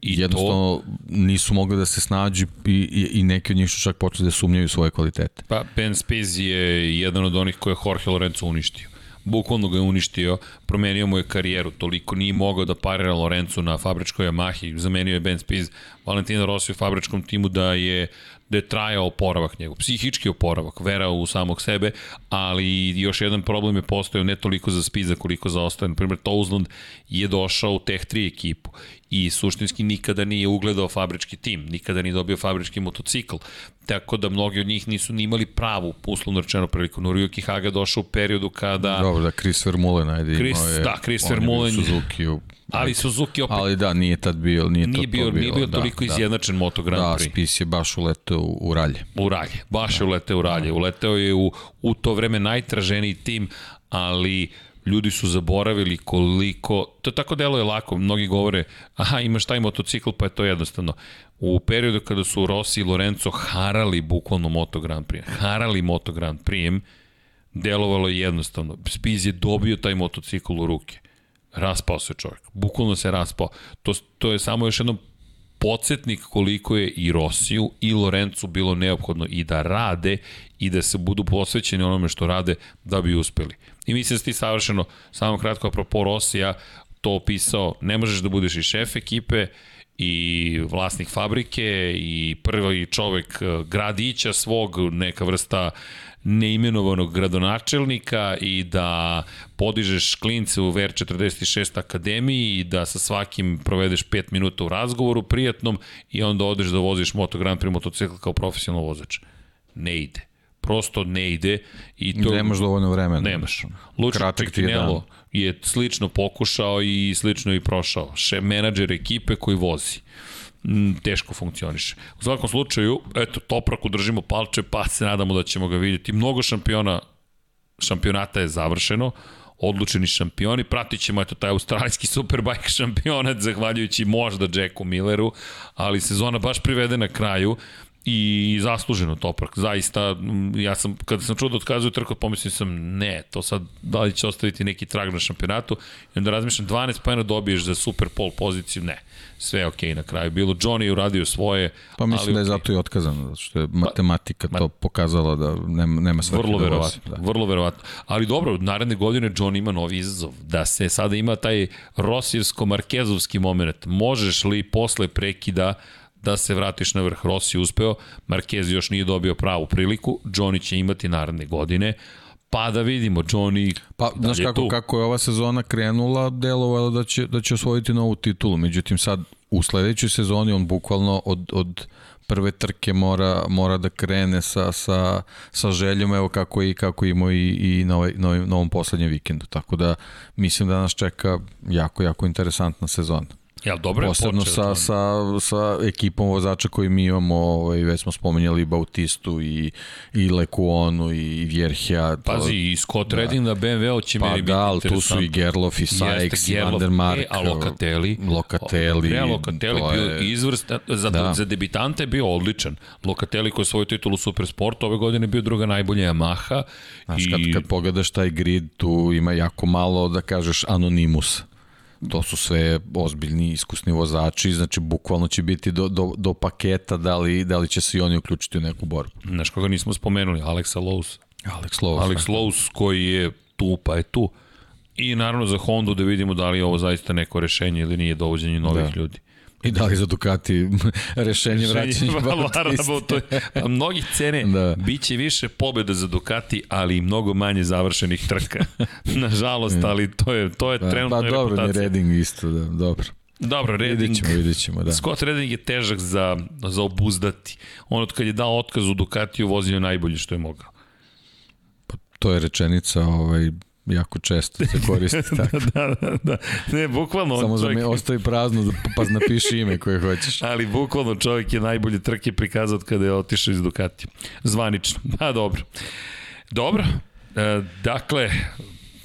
I jednostavno to... nisu mogli da se snađu i, i, i neki od njih su čak počeli da sumnjaju svoje kvalitete. Pa Ben Spies je jedan od onih koje je Jorge Lorenzo uništio bukvalno ga je uništio, promenio mu je karijeru, toliko nije mogao da parira Lorenzo na fabričkoj Yamahi, zamenio je Ben Spies, Valentino Rossi u fabričkom timu da je da je trajao oporavak njegov, psihički oporavak, vera u samog sebe, ali još jedan problem je postojao ne toliko za Spiza koliko za ostale. Na primjer, Touzland je došao u Tech 3 ekipu i suštinski nikada nije ugledao fabrički tim, nikada nije dobio fabrički motocikl, tako da mnogi od njih nisu ni imali pravu, uslovno rečeno, priliku. Noriyuki Haga došao u periodu kada... Dobro, da Chris Vermeulen, ajde, Chris, imao je... Da, Chris Vermeulen... Suzuki u Ali Suzuki opet... Ali da, nije tad bio, nije, nije to bio, to Nije bio da, toliko da, izjednačen Moto Grand da, Prix. Da, Spis je baš uleteo u, u ralje. U ralje, baš da. je uleteo u ralje. Uleteo je u, u to vreme najtraženiji tim, ali ljudi su zaboravili koliko, to tako delo je lako, mnogi govore, aha imaš taj motocikl pa je to jednostavno. U periodu kada su Rossi i Lorenzo harali bukvalno Moto Grand Prix, harali Moto Grand Prix, delovalo je jednostavno. Spiz je dobio taj motocikl u ruke. Raspao se čovjek. Bukvalno se raspao. To, to je samo još jednom podsjetnik koliko je i Rosiju i Lorencu bilo neophodno i da rade i da se budu posvećeni onome što rade da bi uspeli. I mislim da ti savršeno, samo kratko apropo Rosija, to opisao, ne možeš da budeš i šef ekipe, i vlasnik fabrike i prvi čovek eh, gradića svog, neka vrsta neimenovanog gradonačelnika i da podižeš klince u VR46 akademiji i da sa svakim provedeš 5 minuta u razgovoru prijatnom i onda odeš da voziš Moto Grand Prix motocikl kao profesionalno vozač. Ne ide prosto ne ide i to Nemaš dovoljno vremena. nemaš. Lučić Kratak ti je je slično pokušao i slično i prošao. Še menadžer ekipe koji vozi teško funkcioniše. U svakom slučaju, eto, Topraku držimo palče, pa se nadamo da ćemo ga vidjeti. Mnogo šampiona, šampionata je završeno, odlučeni šampioni, pratit ćemo eto taj australijski [laughs] superbike šampionat zahvaljujući možda Jacku Milleru, ali sezona baš privede na kraju i zasluženo Toprak, zaista, ja sam, kada sam čuo da otkazuju trku, pomislio sam, ne, to sad, da li će ostaviti neki trag na šampionatu, i onda razmišljam, 12 pojena dobiješ za super pol poziciju, ne, sve je okej okay na kraju, bilo, Johnny je uradio svoje, Pa mislim ali da je okej. zato i otkazano, zato što je matematika ma- to pokazala da nema, nema svrhe Vrlo da verovatno, da. vrlo verovatno. Ali dobro, naredne godine John ima novi izazov. Da se sada ima taj rosirsko-markezovski moment. Možeš li posle prekida da se vratiš na vrh. Rossi uspeo, Marquez još nije dobio pravu priliku, Johnny će imati naredne godine, pa da vidimo, Johnny Pa, da znaš je kako, tu. kako je ova sezona krenula, delovalo da će, da će osvojiti novu titulu. Međutim, sad u sledećoj sezoni on bukvalno od, od prve trke mora, mora da krene sa, sa, sa željom, evo kako i kako imao i, i na, ovaj, na, ovaj, na ovom poslednjem vikendu. Tako da mislim da nas čeka jako, jako interesantna sezona. Ja, dobro je Posebno počeo sa, sa, sa ekipom vozača koji mi imamo, ovaj, već smo spomenjali Bautistu i, i Lekuonu i Vjerhja. to- Pazi, i Scott da. Redding na BMW-u će Pa meni biti da, ali tu su i Gerlof i Sykes i Gerlof, Van der Mark. E, a Locatelli, Locatelli. Re, Locatelli bio je- izvrstan, za, da. Da. za debitante je bio odličan. Locatelli koji je svoju titulu Supersport ove godine bio druga najbolja Yamaha. Znaš, i kad, kad pogledaš taj grid, tu ima jako malo, da kažeš, anonimus. To su sve ozbiljni, iskusni vozači, znači bukvalno će biti do, do, do paketa da li, da li će se i oni uključiti u neku borbu. Znaš koga nismo spomenuli, Alexa Lowe's. Alex Lowe. Alex Lowe's koji je tu, pa je tu. I naravno za Hondu da vidimo da li je ovo zaista neko rešenje ili nije dovođenje novih Da. ljudi. I da li za Ducati [laughs] rešenje vraćanja [laughs] Valara, Bautiste? to mnogih cene, [laughs] Da. da. bit će više pobjeda za Ducati, ali i mnogo manje završenih trka. Nažalost, ali to je, to je Pa, trenutno pa dobro, reputacija. Redding isto, da, dobro. Dobro, Redding, Vidjet ćemo, vidjet ćemo, da. Scott Redding je težak za, za obuzdati. On od kad je dao otkaz u Ducatiju vozio najbolje što je mogao. To je rečenica ovaj, jako često se koristi [laughs] tako. da, da, da. Ne, bukvalno Samo čovjek... me ostavi prazno, da- pa napiši ime koje hoćeš. [laughs] Ali bukvalno čovjek je najbolje trke prikazao kada je otišao iz Ducati. Zvanično. Pa dobro. Dobro. E, dakle,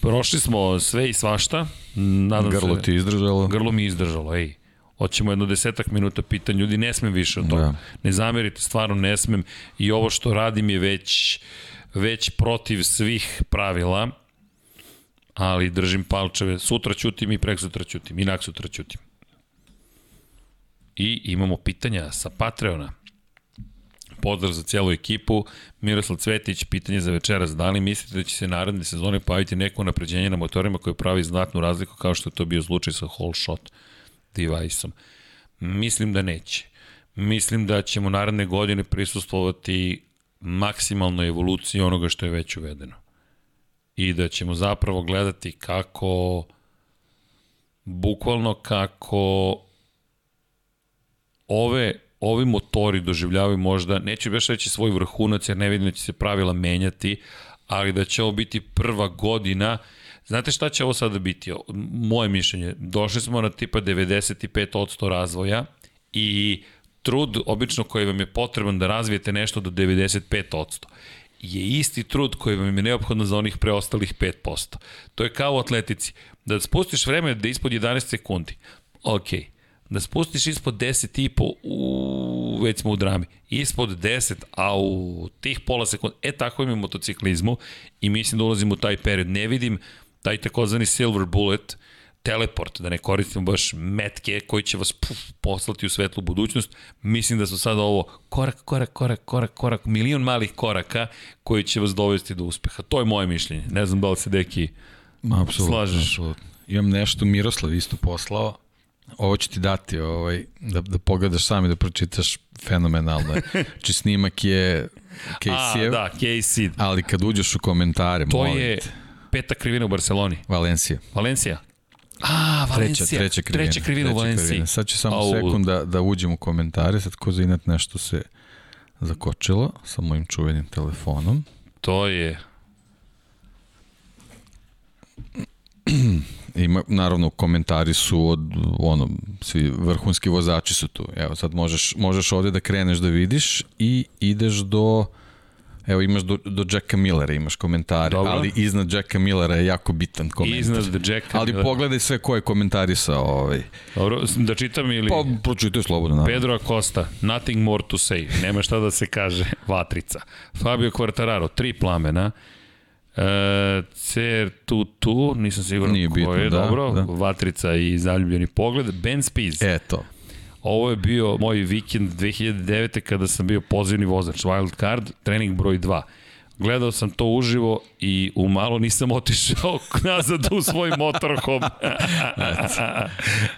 prošli smo sve i svašta. Nadam Grlo se, ti izdržalo. Grlo mi izdržalo, ej. Hoćemo jedno desetak minuta pitanja. Ljudi, ne smem više od toga. Da. Ne zamerite, stvarno ne smem. I ovo što radim je već, već protiv svih pravila, ali držim palčeve. Sutra ćutim i prek sutra ćutim. Inak sutra ćutim. I imamo pitanja sa Patreona. Pozdrav za cijelu ekipu. Miroslav Cvetić, pitanje za večeras. Da li mislite da će se naredne sezone pojaviti neko napređenje na motorima koje pravi znatnu razliku kao što je to bio slučaj sa whole shot device-om? Mislim da neće. Mislim da ćemo naredne godine prisustvovati maksimalnoj evoluciji onoga što je već uvedeno. I da ćemo zapravo gledati kako bukvalno kako ove ovi motori doživljavaju možda, neću baš reći svoj vrhunac jer ne vidim da će se pravila menjati, ali da će ovo biti prva godina Znate šta će ovo sada biti? Moje mišljenje, došli smo na tipa 95% razvoja i trud obično koji vam je potreban da razvijete nešto do 95% je isti trud koji vam je neophodno za onih preostalih 5%. To je kao u atletici. Da spustiš vreme da ispod 11 sekundi, okej. Da spustiš ispod 10 i po, u, već smo u drami, ispod 10, a u tih pola sekunda, e tako im je motociklizmu i mislim da ulazim u taj period. Ne vidim taj takozvani silver bullet, teleport, da ne koristimo baš metke koji će vas puf, poslati u svetlu budućnost. Mislim da su sada ovo korak, korak, korak, korak, korak, milion malih koraka koji će vas dovesti do uspeha. To je moje mišljenje. Ne znam da li se deki Apsolutno, slažeš. apsolutno. Imam nešto Miroslav isto poslao. Ovo ću ti dati ovaj, da, da pogledaš sam i da pročitaš fenomenalno. je. [laughs] Znači snimak je A, Casey-ev, da, Casey. ali kad uđeš u komentare, To molim je te, peta krivina u Barceloni. Valencija. Valencija. A, Valencija. Treća, treća krivina. Treća krivina u Valenciji. Sad ću samo Au. sekund da, da uđem u komentare, sad ko za inat nešto se zakočilo sa mojim čuvenim telefonom. To je... [clears throat] Ima, naravno, komentari su od, ono, svi vrhunski vozači su tu. Evo, sad možeš, možeš ovde da kreneš da vidiš i ideš do... Evo imaš do, do Jacka Millera, imaš komentare, Dobro. ali iznad Jacka Millera je jako bitan komentar. Iznad Jacka Ali Millera. pogledaj sve ko je komentarisao ovaj. Dobro, da čitam ili... Pa, pročitaj slobodno. naravno. Pedro Acosta, nothing more to say, nema šta da se kaže, [laughs] vatrica. Fabio Quartararo, tri plamena. E, Cer tu tu, nisam siguran Nije ko bitno, je, da, dobro, da. vatrica i zaljubljeni pogled. Ben Spies, Eto. Ovo je bio moj vikend 2009. kada sam bio pozivni vozač, wild card, trening broj 2. Gledao sam to uživo i u malo nisam otišao [laughs] nazad u svoj motorhome.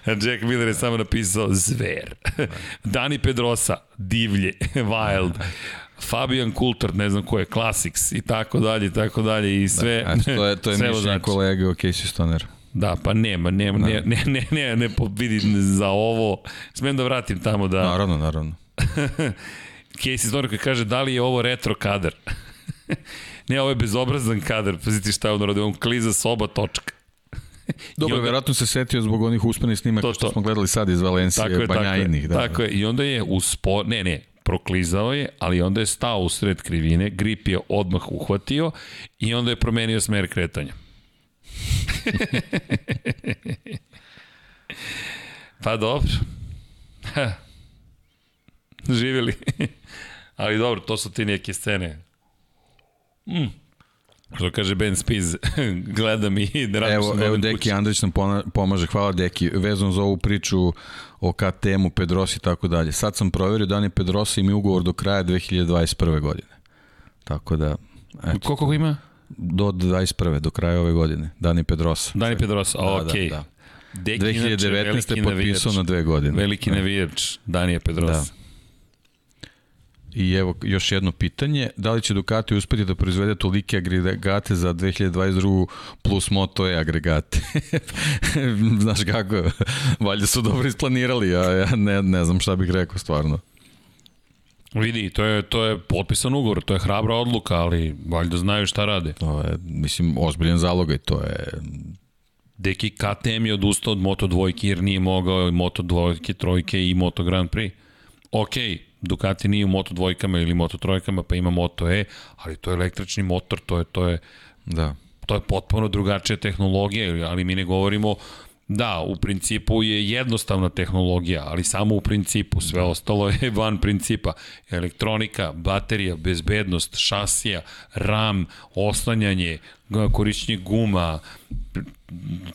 [laughs] Jack Miller je samo napisao zver. [laughs] Dani Pedrosa, divlje, wild. Fabian Coulthard, ne znam ko je, Classics i tako dalje, i tako dalje i sve. Eto, to je, to je mišljenje vozači. kolege o Casey Stoner. Da, pa nema, nema, ne, ne, ne, ne, ne, po- vidi za ovo. Smem da vratim tamo da... Naravno, naravno. [laughs] Casey Stoner koji kaže da li je ovo retro kadar. [laughs] ne, ovo je bezobrazan kadar. Pazite šta je on radio, on kliza s oba točka. [laughs] Dobro, onda- verovatno se setio zbog onih usmenih snimaka To, što to. smo gledali sad iz Valencije, Tako je, tako je. Banjajinih. Da, tako je. I onda je uspo... Ne, ne, proklizao je, ali onda je stao u sred krivine, grip je odmah uhvatio i onda je promenio smer kretanja. Pa dobro. [laughs] Živjeli. ali dobro, to su ti neke scene. Mm. Što kaže Ben Spiz, [laughs] gledam i da radim Evo, evo Deki Andrić nam pomaže, hvala Deki, vezano za ovu priču o KTM-u, Pedrosi i tako dalje. Sad sam proverio da ni Pedrosa ima ugovor do kraja 2021. godine. Tako da, eto, Koliko ima? Do 21. do kraja ove godine, Dani Pedrosa. Dani Pedrosa, Da, ok. da, da. Deki, inače, 2019. je potpisao na dve godine. Veliki navijač Danije Pedrosa. Da. I evo još jedno pitanje, da li će Ducati uspeti da proizvede tolike agregate za 2022 plus Moto E agregate? [laughs] Znaš kako, valjda su dobro isplanirali, ja, ja ne, ne znam šta bih rekao stvarno. Vidi, to je, to je potpisan ugovor, to je hrabra odluka, ali valjda znaju šta rade. To je, mislim, ozbiljan zalogaj, to je... Deki KTM je odustao od Moto dvojke jer nije mogao i Moto dvojke, trojke i Moto Grand Prix. Ok, Ducati nije u Moto dvojkama ili Moto trojkama, pa ima Moto E, ali to je električni motor, to je, to je, Da. to je potpuno drugačija tehnologija, ali mi ne govorimo Da, u principu je jednostavna tehnologija, ali samo u principu, sve ostalo je [laughs] van principa. Elektronika, baterija, bezbednost, šasija, RAM, oslanjanje, korišćenje guma,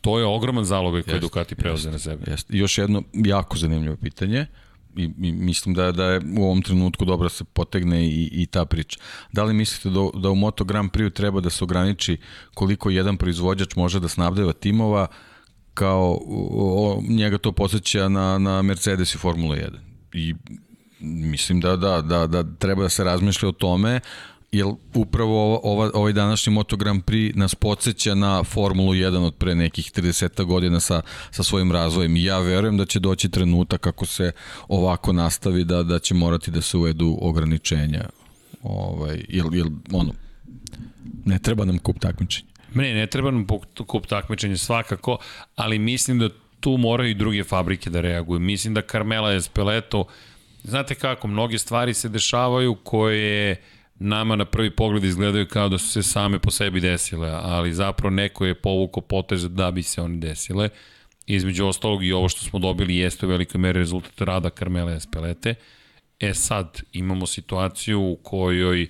to je ogroman zalogaj koji Jeste, Ducati preoze na sebe. Jeste. Još jedno jako zanimljivo pitanje i, i mislim da, da je u ovom trenutku dobro da se potegne i, i ta priča. Da li mislite da, da u Moto Grand Prix treba da se ograniči koliko jedan proizvođač može da snabdeva timova kao o, njega to posjeća na, na Mercedes i Formula 1. I mislim da, da, da, da treba da se razmišlja o tome jer upravo ova, ovaj današnji Moto Grand Prix nas podsjeća na Formulu 1 od pre nekih 30 godina sa, sa svojim razvojem i ja verujem da će doći trenutak kako se ovako nastavi da, da će morati da se uvedu ograničenja ovaj, jer, jer ono, ne treba nam kup takmičenja. Ne, ne treba nam kup takmičenja svakako, ali mislim da tu moraju i druge fabrike da reaguju. Mislim da Carmela Espeleto, znate kako, mnoge stvari se dešavaju koje nama na prvi pogled izgledaju kao da su se same po sebi desile, ali zapravo neko je povukao potez da bi se oni desile. Između ostalog i ovo što smo dobili jeste u velikoj meri rezultat rada Carmela Espelete. E sad, imamo situaciju u kojoj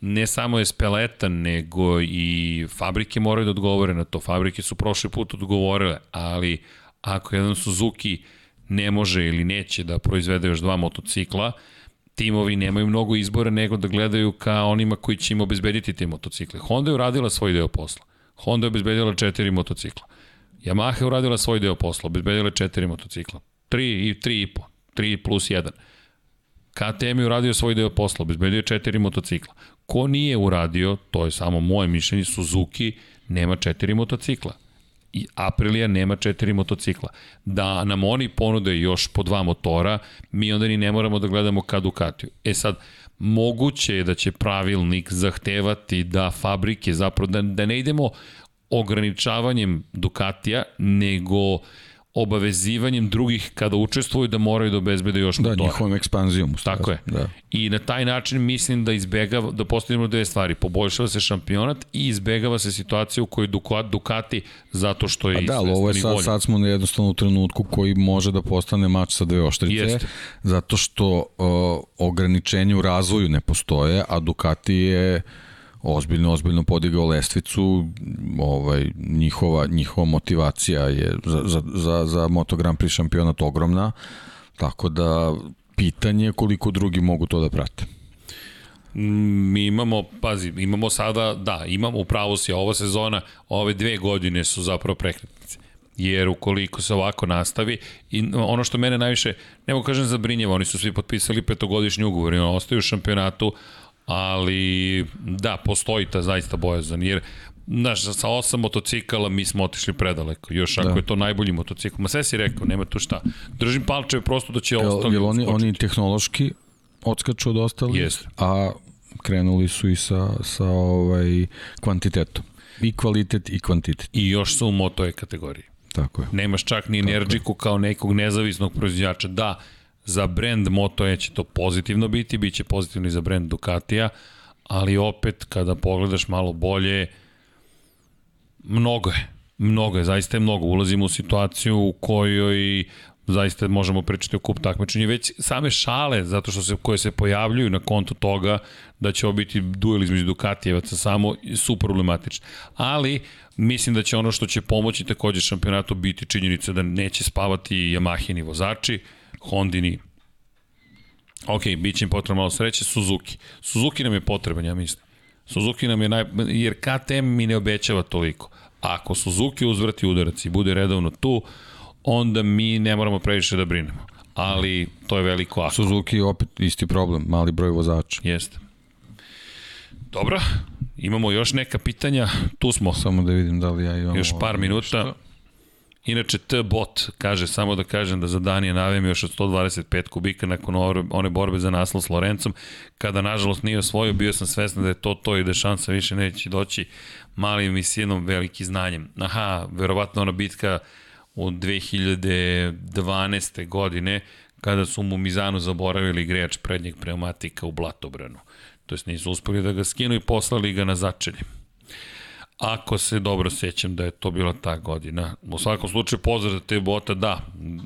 ne samo je speleta, nego i fabrike moraju da odgovore na to. Fabrike su prošli put odgovorile, ali ako jedan Suzuki ne može ili neće da proizvede još dva motocikla, timovi nemaju mnogo izbora nego da gledaju ka onima koji će im obezbediti te motocikle. Honda je uradila svoj deo posla. Honda je obezbedila četiri motocikla. Yamaha je uradila svoj deo posla, obezbedila četiri motocikla. Tri i tri i po. Tri plus jedan. KTM je uradio svoj deo posla, obezbedio četiri motocikla. Ko nije uradio, to je samo moje mišljenje, Suzuki nema četiri motocikla. i Aprilia nema četiri motocikla. Da nam oni ponude još po dva motora, mi onda ni ne moramo da gledamo ka Ducatiju. E sad, moguće je da će pravilnik zahtevati da fabrike, zapravo da, da ne idemo ograničavanjem Ducatija, nego obavezivanjem drugih kada učestvuju da moraju da obezbede još motora. Da, njihovom ekspanzijom. Tako je. Da. I na taj način mislim da izbegava, da postavimo dve stvari. Poboljšava se šampionat i izbegava se situacija u kojoj Ducati zato što je A da, ali ovo je sad, sad smo jednostavno u trenutku koji može da postane mač sa dve oštrice, Jeste. zato što uh, ograničenje u razvoju ne postoje, a Ducati je ozbiljno, ozbiljno podigao lestvicu, ovaj, njihova, njihova motivacija je za, za, za, za Moto Grand Prix šampionat ogromna, tako da pitanje je koliko drugi mogu to da prate. Mi imamo, pazi, imamo sada, da, imamo upravo si, ova sezona, ove dve godine su zapravo prekretnice. Jer ukoliko se ovako nastavi, i ono što mene najviše, ne mogu kažem zabrinjeva, oni su svi potpisali petogodišnji ugovor i ostaju u šampionatu, ali da, postoji ta zaista bojazan, jer Znaš, sa osam motocikala mi smo otišli predaleko, još ako da. je to najbolji motocikl. Ma sve si rekao, nema tu šta. Držim palčeve prosto da će jel, ostali jel oni, oni tehnološki odskaču od ostalih, Jest. a krenuli su i sa, sa ovaj kvantitetom. I kvalitet i kvantitet. I još su u Moto E kategoriji. Tako je. Nemaš čak ni Energiku kao nekog nezavisnog proizvođača. Da, Za brand Moto E će to pozitivno biti, bit će pozitivno i za brand Ducatija, ali opet kada pogledaš malo bolje, mnogo je. Mnogo je, zaista je mnogo. Ulazimo u situaciju u kojoj zaista možemo pričati o kup takmičenja već same šale zato što se koje se pojavljuju na kontu toga da će ovo biti duel između Dukatijevaca samo su problematične. Ali mislim da će ono što će pomoći takođe šampionatu biti činjenica da neće spavati Yamahini vozači, Hondini Ok, bit će im potrebno malo sreće, Suzuki. Suzuki nam je potreban, ja mislim. Suzuki nam je naj... jer KTM mi ne obećava toliko. Ako Suzuki uzvrati udarac i bude redovno tu, onda mi ne moramo previše da brinemo. Ali to je veliko ako. Suzuki je opet isti problem, mali broj vozača. Jeste. Dobro, imamo još neka pitanja, tu smo. Samo da vidim da li ja imam... Još par minuta. Što? Inače, T-Bot kaže, samo da kažem da za Danija navijem još od 125 kubika nakon one borbe za naslov s Lorencom. Kada, nažalost, nije osvojio, bio sam svesna da je to to i da šansa više neće doći malim i sinom veliki znanjem. Aha, verovatno ona bitka u 2012. godine, kada su mu Mizanu zaboravili grejač prednjeg pneumatika u Blatobranu. To jest nisu uspeli da ga skinu i poslali ga na začelje. Ako se dobro sećam da je to bila ta godina. U svakom slučaju pozdrav za te bota, da,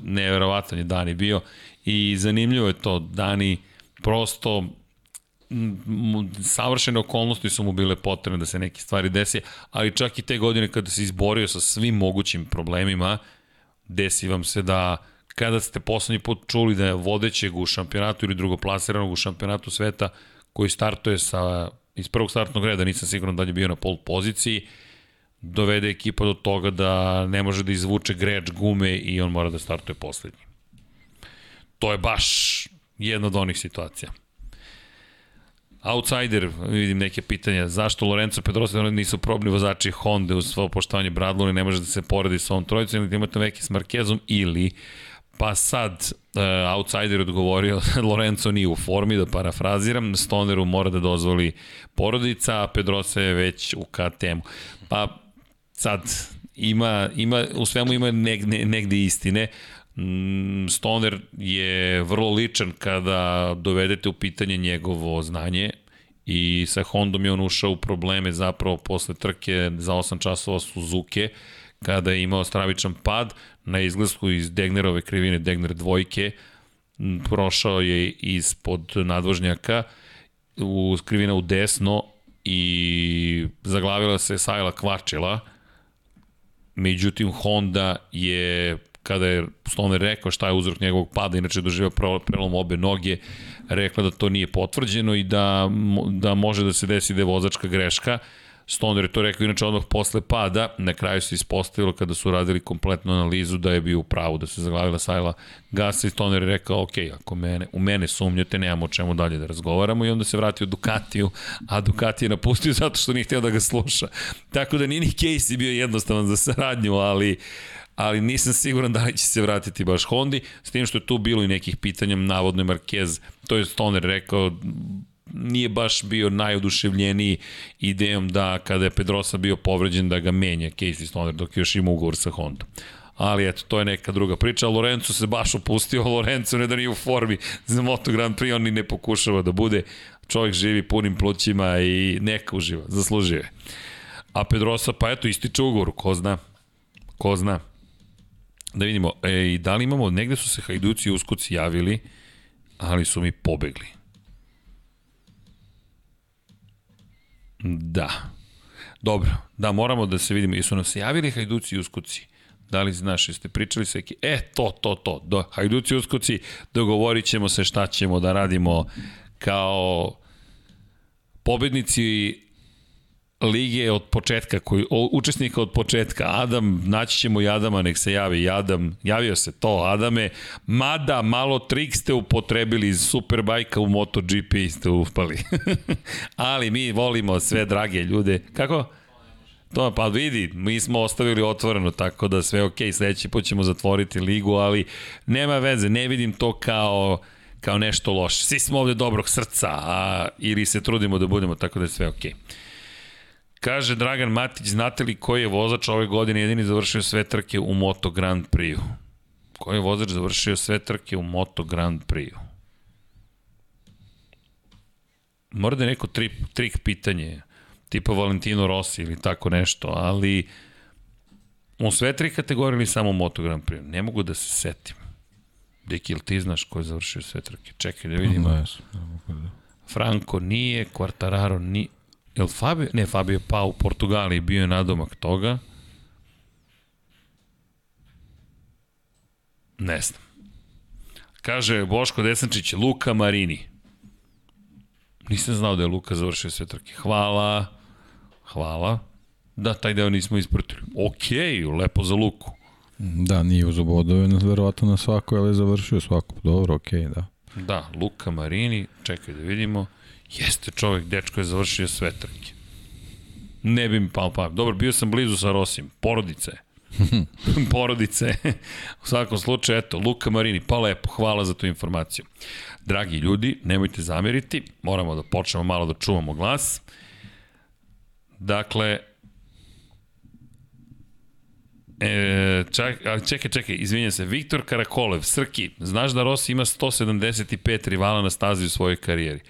neverovatan je Dani bio i zanimljivo je to, Dani prosto savršene okolnosti su mu bile potrebne da se neke stvari desi, ali čak i te godine kada se izborio sa svim mogućim problemima, desi vam se da kada ste poslednji put čuli da je vodećeg u šampionatu ili drugoplasiranog u šampionatu sveta koji startuje sa iz prvog startnog reda, nisam siguran da je bio na pol poziciji, dovede ekipa do toga da ne može da izvuče greč gume i on mora da startuje poslednji. To je baš jedna od onih situacija. Outsider, vidim neke pitanja, zašto Lorenzo Pedrosa nisu probni vozači Honda uz svoje poštovanje Bradley ne može da se poredi sa ovom trojicom ili da imate neki s Markezom ili Pa sad, uh, outsider odgovorio, [laughs] Lorenzo nije u formi, da parafraziram, Stoneru mora da dozvoli porodica, a Pedrosa je već u KTM-u. Pa sad, ima, ima, u svemu ima negde, negde istine. Mm, Stoner je vrlo ličan kada dovedete u pitanje njegovo znanje i sa Hondom je on ušao u probleme zapravo posle trke za 8 časova Suzuki kada je imao stravičan pad, na izglasku iz Degnerove krivine, Degner dvojke, prošao je ispod nadvožnjaka, u krivina u desno i zaglavila se Sajla Kvačila, međutim Honda je kada je Stoner rekao šta je uzrok njegovog pada, inače doživio prelom obe noge, rekla da to nije potvrđeno i da, da može da se desi da je vozačka greška, Stoner je to rekao inače odmah posle pada, na kraju se ispostavilo kada su radili kompletnu analizu da je bio u pravu, da se zaglavila sajla gasa i Stoner je rekao, ok, ako mene, u mene sumnjate, nemamo o čemu dalje da razgovaramo i onda se vratio Ducatiju, a Ducati je napustio zato što nije htio da ga sluša. Tako da nije ni Casey bio jednostavan za saradnju, ali ali nisam siguran da li će se vratiti baš Hondi, s tim što je tu bilo i nekih pitanja, navodno je Marquez, to je Stoner rekao, nije baš bio najoduševljeniji idejom da kada je Pedrosa bio povređen da ga menja Casey Stoner dok još ima ugovor sa Hondom. Ali eto, to je neka druga priča. Lorenzo se baš opustio, [laughs] Lorenzo ne da nije u formi za Moto Grand Prix, on ni ne pokušava da bude. Čovjek živi punim plućima i neka uživa, zaslužio je. A Pedrosa, pa eto, ističe ugovor, ko zna, ko zna. Da vidimo, e, da li imamo, negde su se Hajduci i Uskuci javili, ali su mi pobegli. Da. Dobro, da, moramo da se vidimo. Jesu nam se javili Hajduci i Uskuci? Da li znaš, jeste pričali sa ekipom? E, to, to, to. Do, Hajduci i Uskuci, dogovorit ćemo se šta ćemo da radimo kao pobednici lige od početka, koji, učesnika od početka, Adam, naći ćemo i Adama, nek se javi Adam, javio se to, Adame, mada malo trik ste upotrebili iz Superbajka u MotoGP ste uspali. [laughs] Ali mi volimo sve drage ljude. Kako? To, pa vidi, mi smo ostavili otvoreno, tako da sve ok, sledeći put ćemo zatvoriti ligu, ali nema veze, ne vidim to kao kao nešto loše. Svi smo ovde dobrog srca, a, ili se trudimo da budemo, tako da je sve okej. Okay. Kaže Dragan Matić, znate li koji je vozač ove godine jedini završio sve trke u Moto Grand Prix-u? Koji je vozač završio sve trke u Moto Grand Prix-u? Mora da je neko tri, trik pitanje, tipa Valentino Rossi ili tako nešto, ali u sve tri kategorije ili samo u Moto Grand Prix? Ne mogu da se setim. Deki, ili ti znaš ko je završio sve trke? Čekaj da vidimo. Da. Franco nije, Quartararo nije, Jel Fabio, ne, Fabio pa u Portugaliji, bio je nadomak toga. Ne znam. Kaže Boško Desančić, Luka Marini. Nisam znao da je Luka završio sve trke. Hvala. Hvala. Da, taj deo nismo ispratili. Okej, lepo za Luku. Da, nije uz obodove, verovatno na svako, ali je završio svako. Dobro, okej, da. Da, Luka Marini, čekaj da vidimo. Jeste čovek, dečko je završio sve trke. Ne bi mi pao pa. Dobro, bio sam blizu sa Rosim. Porodice. [laughs] Porodice. U svakom slučaju, eto, Luka Marini, pa lepo, hvala za tu informaciju. Dragi ljudi, nemojte zameriti, moramo da počnemo malo da čuvamo glas. Dakle, E, čak, čekaj, čekaj, izvinjam se. Viktor Karakolev, Srki, znaš da Rossi ima 175 rivala na stazi u svojoj karijeri.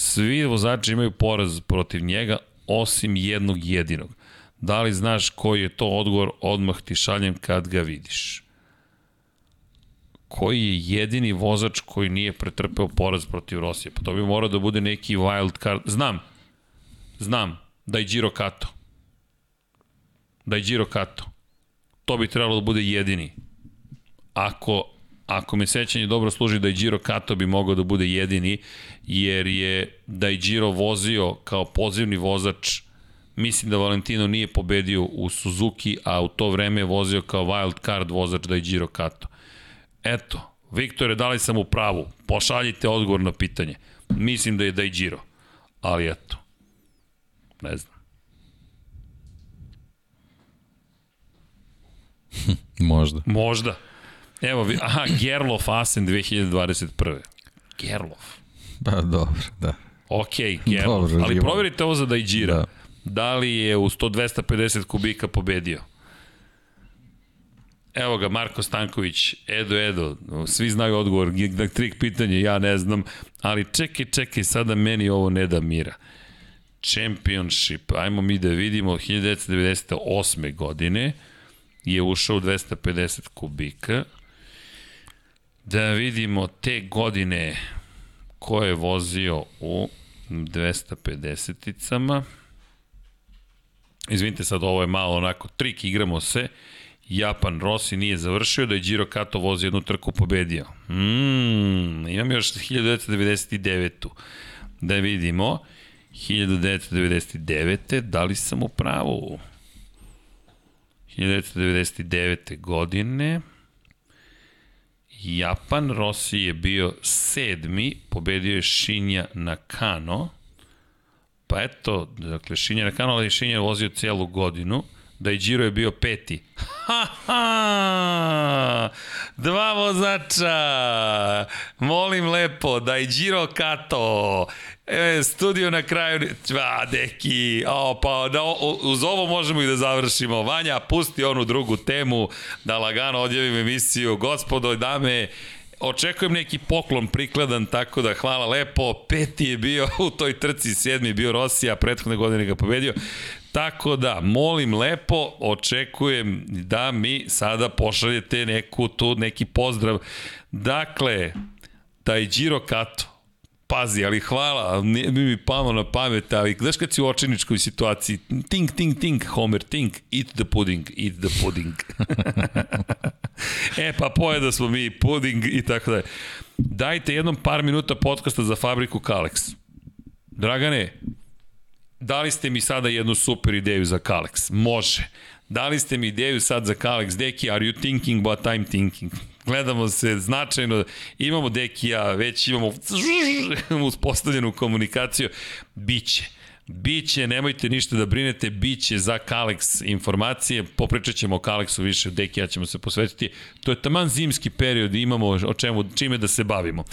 Svi vozači imaju poraz protiv njega, osim jednog jedinog. Da li znaš koji je to odgovor, odmah ti šaljem kad ga vidiš. Koji je jedini vozač koji nije pretrpeo poraz protiv Rosije? Pa to bi morao da bude neki wild card. Znam, znam, da je Giro Kato. Da je Giro Kato. To bi trebalo da bude jedini. Ako ako me sećanje dobro služi da je Giro Kato bi mogao da bude jedini, jer je da je Giro vozio kao pozivni vozač mislim da Valentino nije pobedio u Suzuki, a u to vreme je vozio kao wild card vozač da je Giro Kato. Eto, Viktore, da li sam u pravu? Pošaljite odgovor na pitanje. Mislim da je da je Giro. Ali eto, ne znam. [laughs] Možda. Možda. Evo, aha, Gerlof Asen 2021. Gerlof. Pa dobro, da. Ok, Gerlof. Dobro, Ali proverite ovo za Dajđira. Da. da li je u 100-250 kubika pobedio? Evo ga, Marko Stanković, Edo, Edo, svi znaju odgovor, na trik pitanje, ja ne znam, ali čekaj, čekaj, sada meni ovo ne da mira. Championship, ajmo mi da vidimo, 1998. godine je ušao u 250 kubika, Da vidimo te godine ko je vozio u 250-icama. Izvinite sad, ovo je malo onako trik, igramo se. Japan Rossi nije završio, da je Giro Kato vozio jednu trku pobedio. Mm, imam još 1999. Da vidimo. 1999. Da li sam u pravu? 1999. godine Japan, Rossi je bio sedmi, pobedio je Shinja Nakano. Pa eto, dakle, Shinja Nakano, ali Shinja je vozio celu godinu. Da i Giro je bio peti. Ha, ha! Dva vozača! Molim lepo, da i Giro Kato! E, studio na kraju, a, deki, o, pa da, uz ovo možemo i da završimo. Vanja, pusti onu drugu temu, da lagano odjavim emisiju. Gospodo i dame, očekujem neki poklon prikladan, tako da hvala lepo. Peti je bio [laughs] u toj trci, sedmi je bio Rosija, prethodne godine ga pobedio. Tako da, molim lepo, očekujem da mi sada pošaljete neku tu, neki pozdrav. Dakle, Taijiro Kato, pazi, ali hvala, mi mi palo na pamet, ali znaš kad si u očiničkoj situaciji, think, think, think, Homer, think, eat the pudding, eat the pudding. [laughs] e, pa pojeda smo mi pudding i tako da Dajte jednom par minuta podcasta za fabriku Kalex. Dragane, dali ste mi sada jednu super ideju za Kalex. Može. Dali ste mi ideju sad za Kalex Deki, are you thinking what I'm thinking? Gledamo se značajno, imamo Dekija, već imamo [laughs] uspostavljenu komunikaciju. Biće. Biće, nemojte ništa da brinete, biće za Kalex informacije, popričat ćemo o Kalexu više, Deki ja ćemo se posvetiti. To je taman zimski period i imamo o čemu, čime da se bavimo.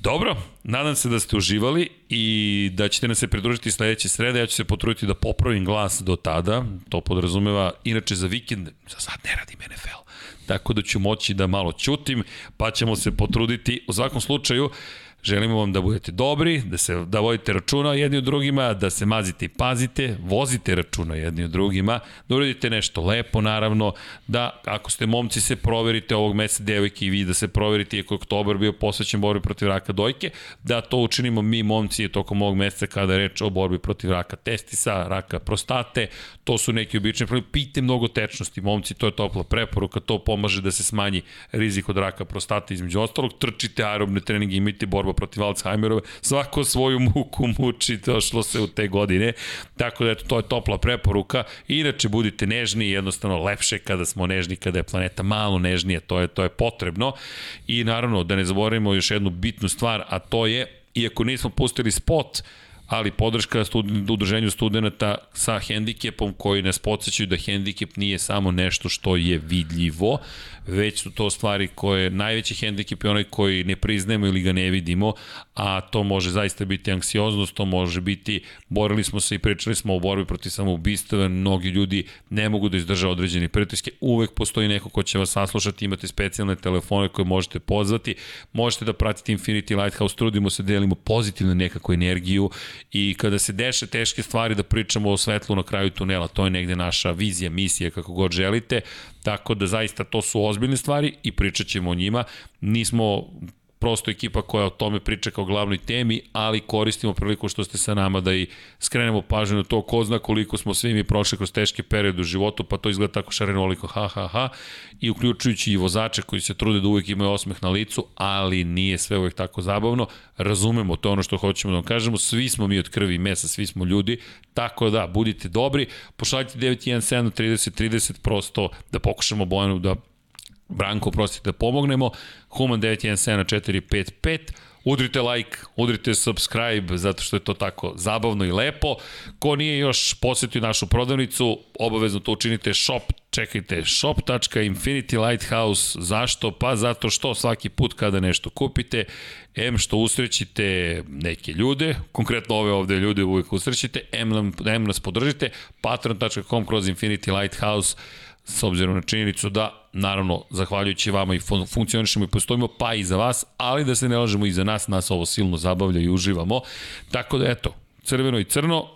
Dobro, nadam se da ste uživali i da ćete nam se pridružiti sledeće srede. Ja ću se potruditi da popravim glas do tada. To podrazumeva, inače za vikend, za sad ne radim NFL. Tako da ću moći da malo ćutim, pa ćemo se potruditi. U svakom slučaju, Želimo vam da budete dobri, da se da vodite računa jedni od drugima, da se mazite i pazite, vozite računa jedni od drugima, da uradite nešto lepo naravno, da ako ste momci se proverite ovog meseca devojke i vi da se proverite iako je oktobar bio posvećen borbi protiv raka dojke, da to učinimo mi momci tokom ovog meseca kada je reč o borbi protiv raka testisa, raka prostate, to su neki obični problemi, pite mnogo tečnosti momci, to je topla preporuka, to pomaže da se smanji rizik od raka prostate između ostalog, trčite aerobne treninge, imite borba protiv Alzheimerove, svako svoju muku muči, došlo se u te godine, tako da eto, to je topla preporuka. Inače, budite nežni, jednostavno lepše kada smo nežni, kada je planeta malo nežnija, to je, to je potrebno. I naravno, da ne zaboravimo još jednu bitnu stvar, a to je, iako nismo pustili spot, ali podrška studen, udruženju studenta sa hendikepom koji nas podsjećaju da hendikep nije samo nešto što je vidljivo, već su to stvari koje najveći hendikep je onaj koji ne priznajemo ili ga ne vidimo, a to može zaista biti anksioznost, to može biti, borili smo se i pričali smo o borbi protiv samoubistva, mnogi ljudi ne mogu da izdrža određeni pritiske, uvek postoji neko ko će vas saslušati, imate specijalne telefone koje možete pozvati, možete da pratite Infinity Lighthouse, trudimo se da delimo pozitivnu nekakvu energiju i kada se deše teške stvari da pričamo o svetlu na kraju tunela, to je negde naša vizija, misija, kako god želite, tako da zaista to su ozbiljne stvari i pričat ćemo o njima. Nismo prosto ekipa koja o tome priča kao glavnoj temi, ali koristimo priliku što ste sa nama da i skrenemo pažnju na to. Ko zna koliko smo svi mi prošli kroz teške periode u životu, pa to izgleda tako šarenoliko, ha, ha, ha, i uključujući i vozače koji se trude da uvek imaju osmeh na licu, ali nije sve uvek tako zabavno. Razumemo to ono što hoćemo da vam kažemo, svi smo mi od krvi i mesa, svi smo ljudi, tako da, budite dobri, pošaljite 917 30 30 prosto da pokušamo Bojanu da Branko, prostite da pomognemo. Human 917 na 455. Udrite like, udrite subscribe, zato što je to tako zabavno i lepo. Ko nije još posetio našu prodavnicu, obavezno to učinite shop, čekajte, shop.infinitylighthouse, zašto? Pa zato što svaki put kada nešto kupite, M što usrećite neke ljude, konkretno ove ovde ljude uvijek usrećite, M, nam, M nas podržite, patron.com kroz Infinity Lighthouse, s obzirom na činjenicu da, naravno, zahvaljujući vama i fun funkcionišemo i postojimo, pa i za vas, ali da se ne lažemo i za nas, nas ovo silno zabavlja i uživamo. Tako da, eto, crveno i crno,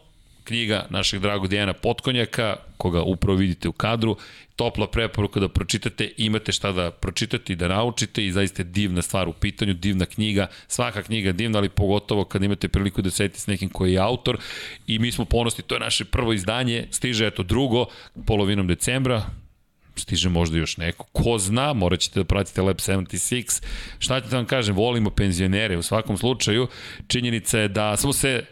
knjiga našeg dragog Dijana Potkonjaka, koga upravo vidite u kadru, topla preporuka da pročitate, imate šta da pročitate i da naučite i zaista divna stvar u pitanju, divna knjiga, svaka knjiga divna, ali pogotovo kad imate priliku da sedite s nekim koji je autor i mi smo ponosni, to je naše prvo izdanje, stiže eto drugo, polovinom decembra, stiže možda još neko, ko zna, morat ćete da pratite Lab 76, šta ćete da vam kažem, volimo penzionere, u svakom slučaju, činjenica je da smo se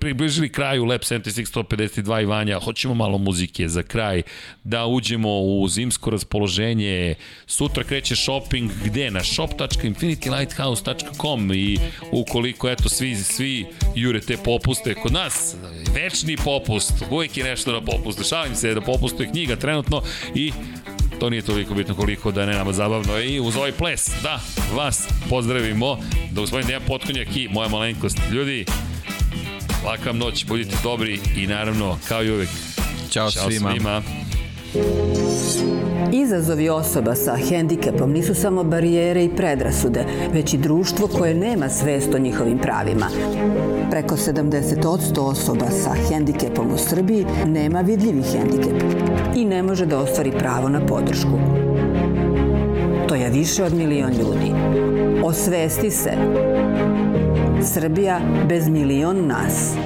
približili kraju Lab 76 152 Ivanja, hoćemo malo muzike za kraj, da uđemo u zimsko raspoloženje, sutra kreće shopping, gde? Na shop.infinitylighthouse.com i ukoliko, eto, svi, svi jure te popuste kod nas, večni popust, uvijek je nešto na popustu, šalim se da popustuje knjiga trenutno i to nije toliko bitno koliko da ne nama zabavno i uz ovaj ples, da, vas pozdravimo, da gospodin Dejan Potkonjak i moja malenkost. Ljudi, laka noć, budite dobri i naravno, kao i uvek, Ćao, Ćao svima. svima. Izazovi osoba sa hendikepom nisu samo barijere i predrasude, već i društvo koje nema svest o njihovim pravima. Preko 70% osoba sa hendikepom u Srbiji nema vidljivi hendikep i ne može da ostvari pravo na podršku. To je više od milion ljudi. Osvesti se. Srbija bez milion nas.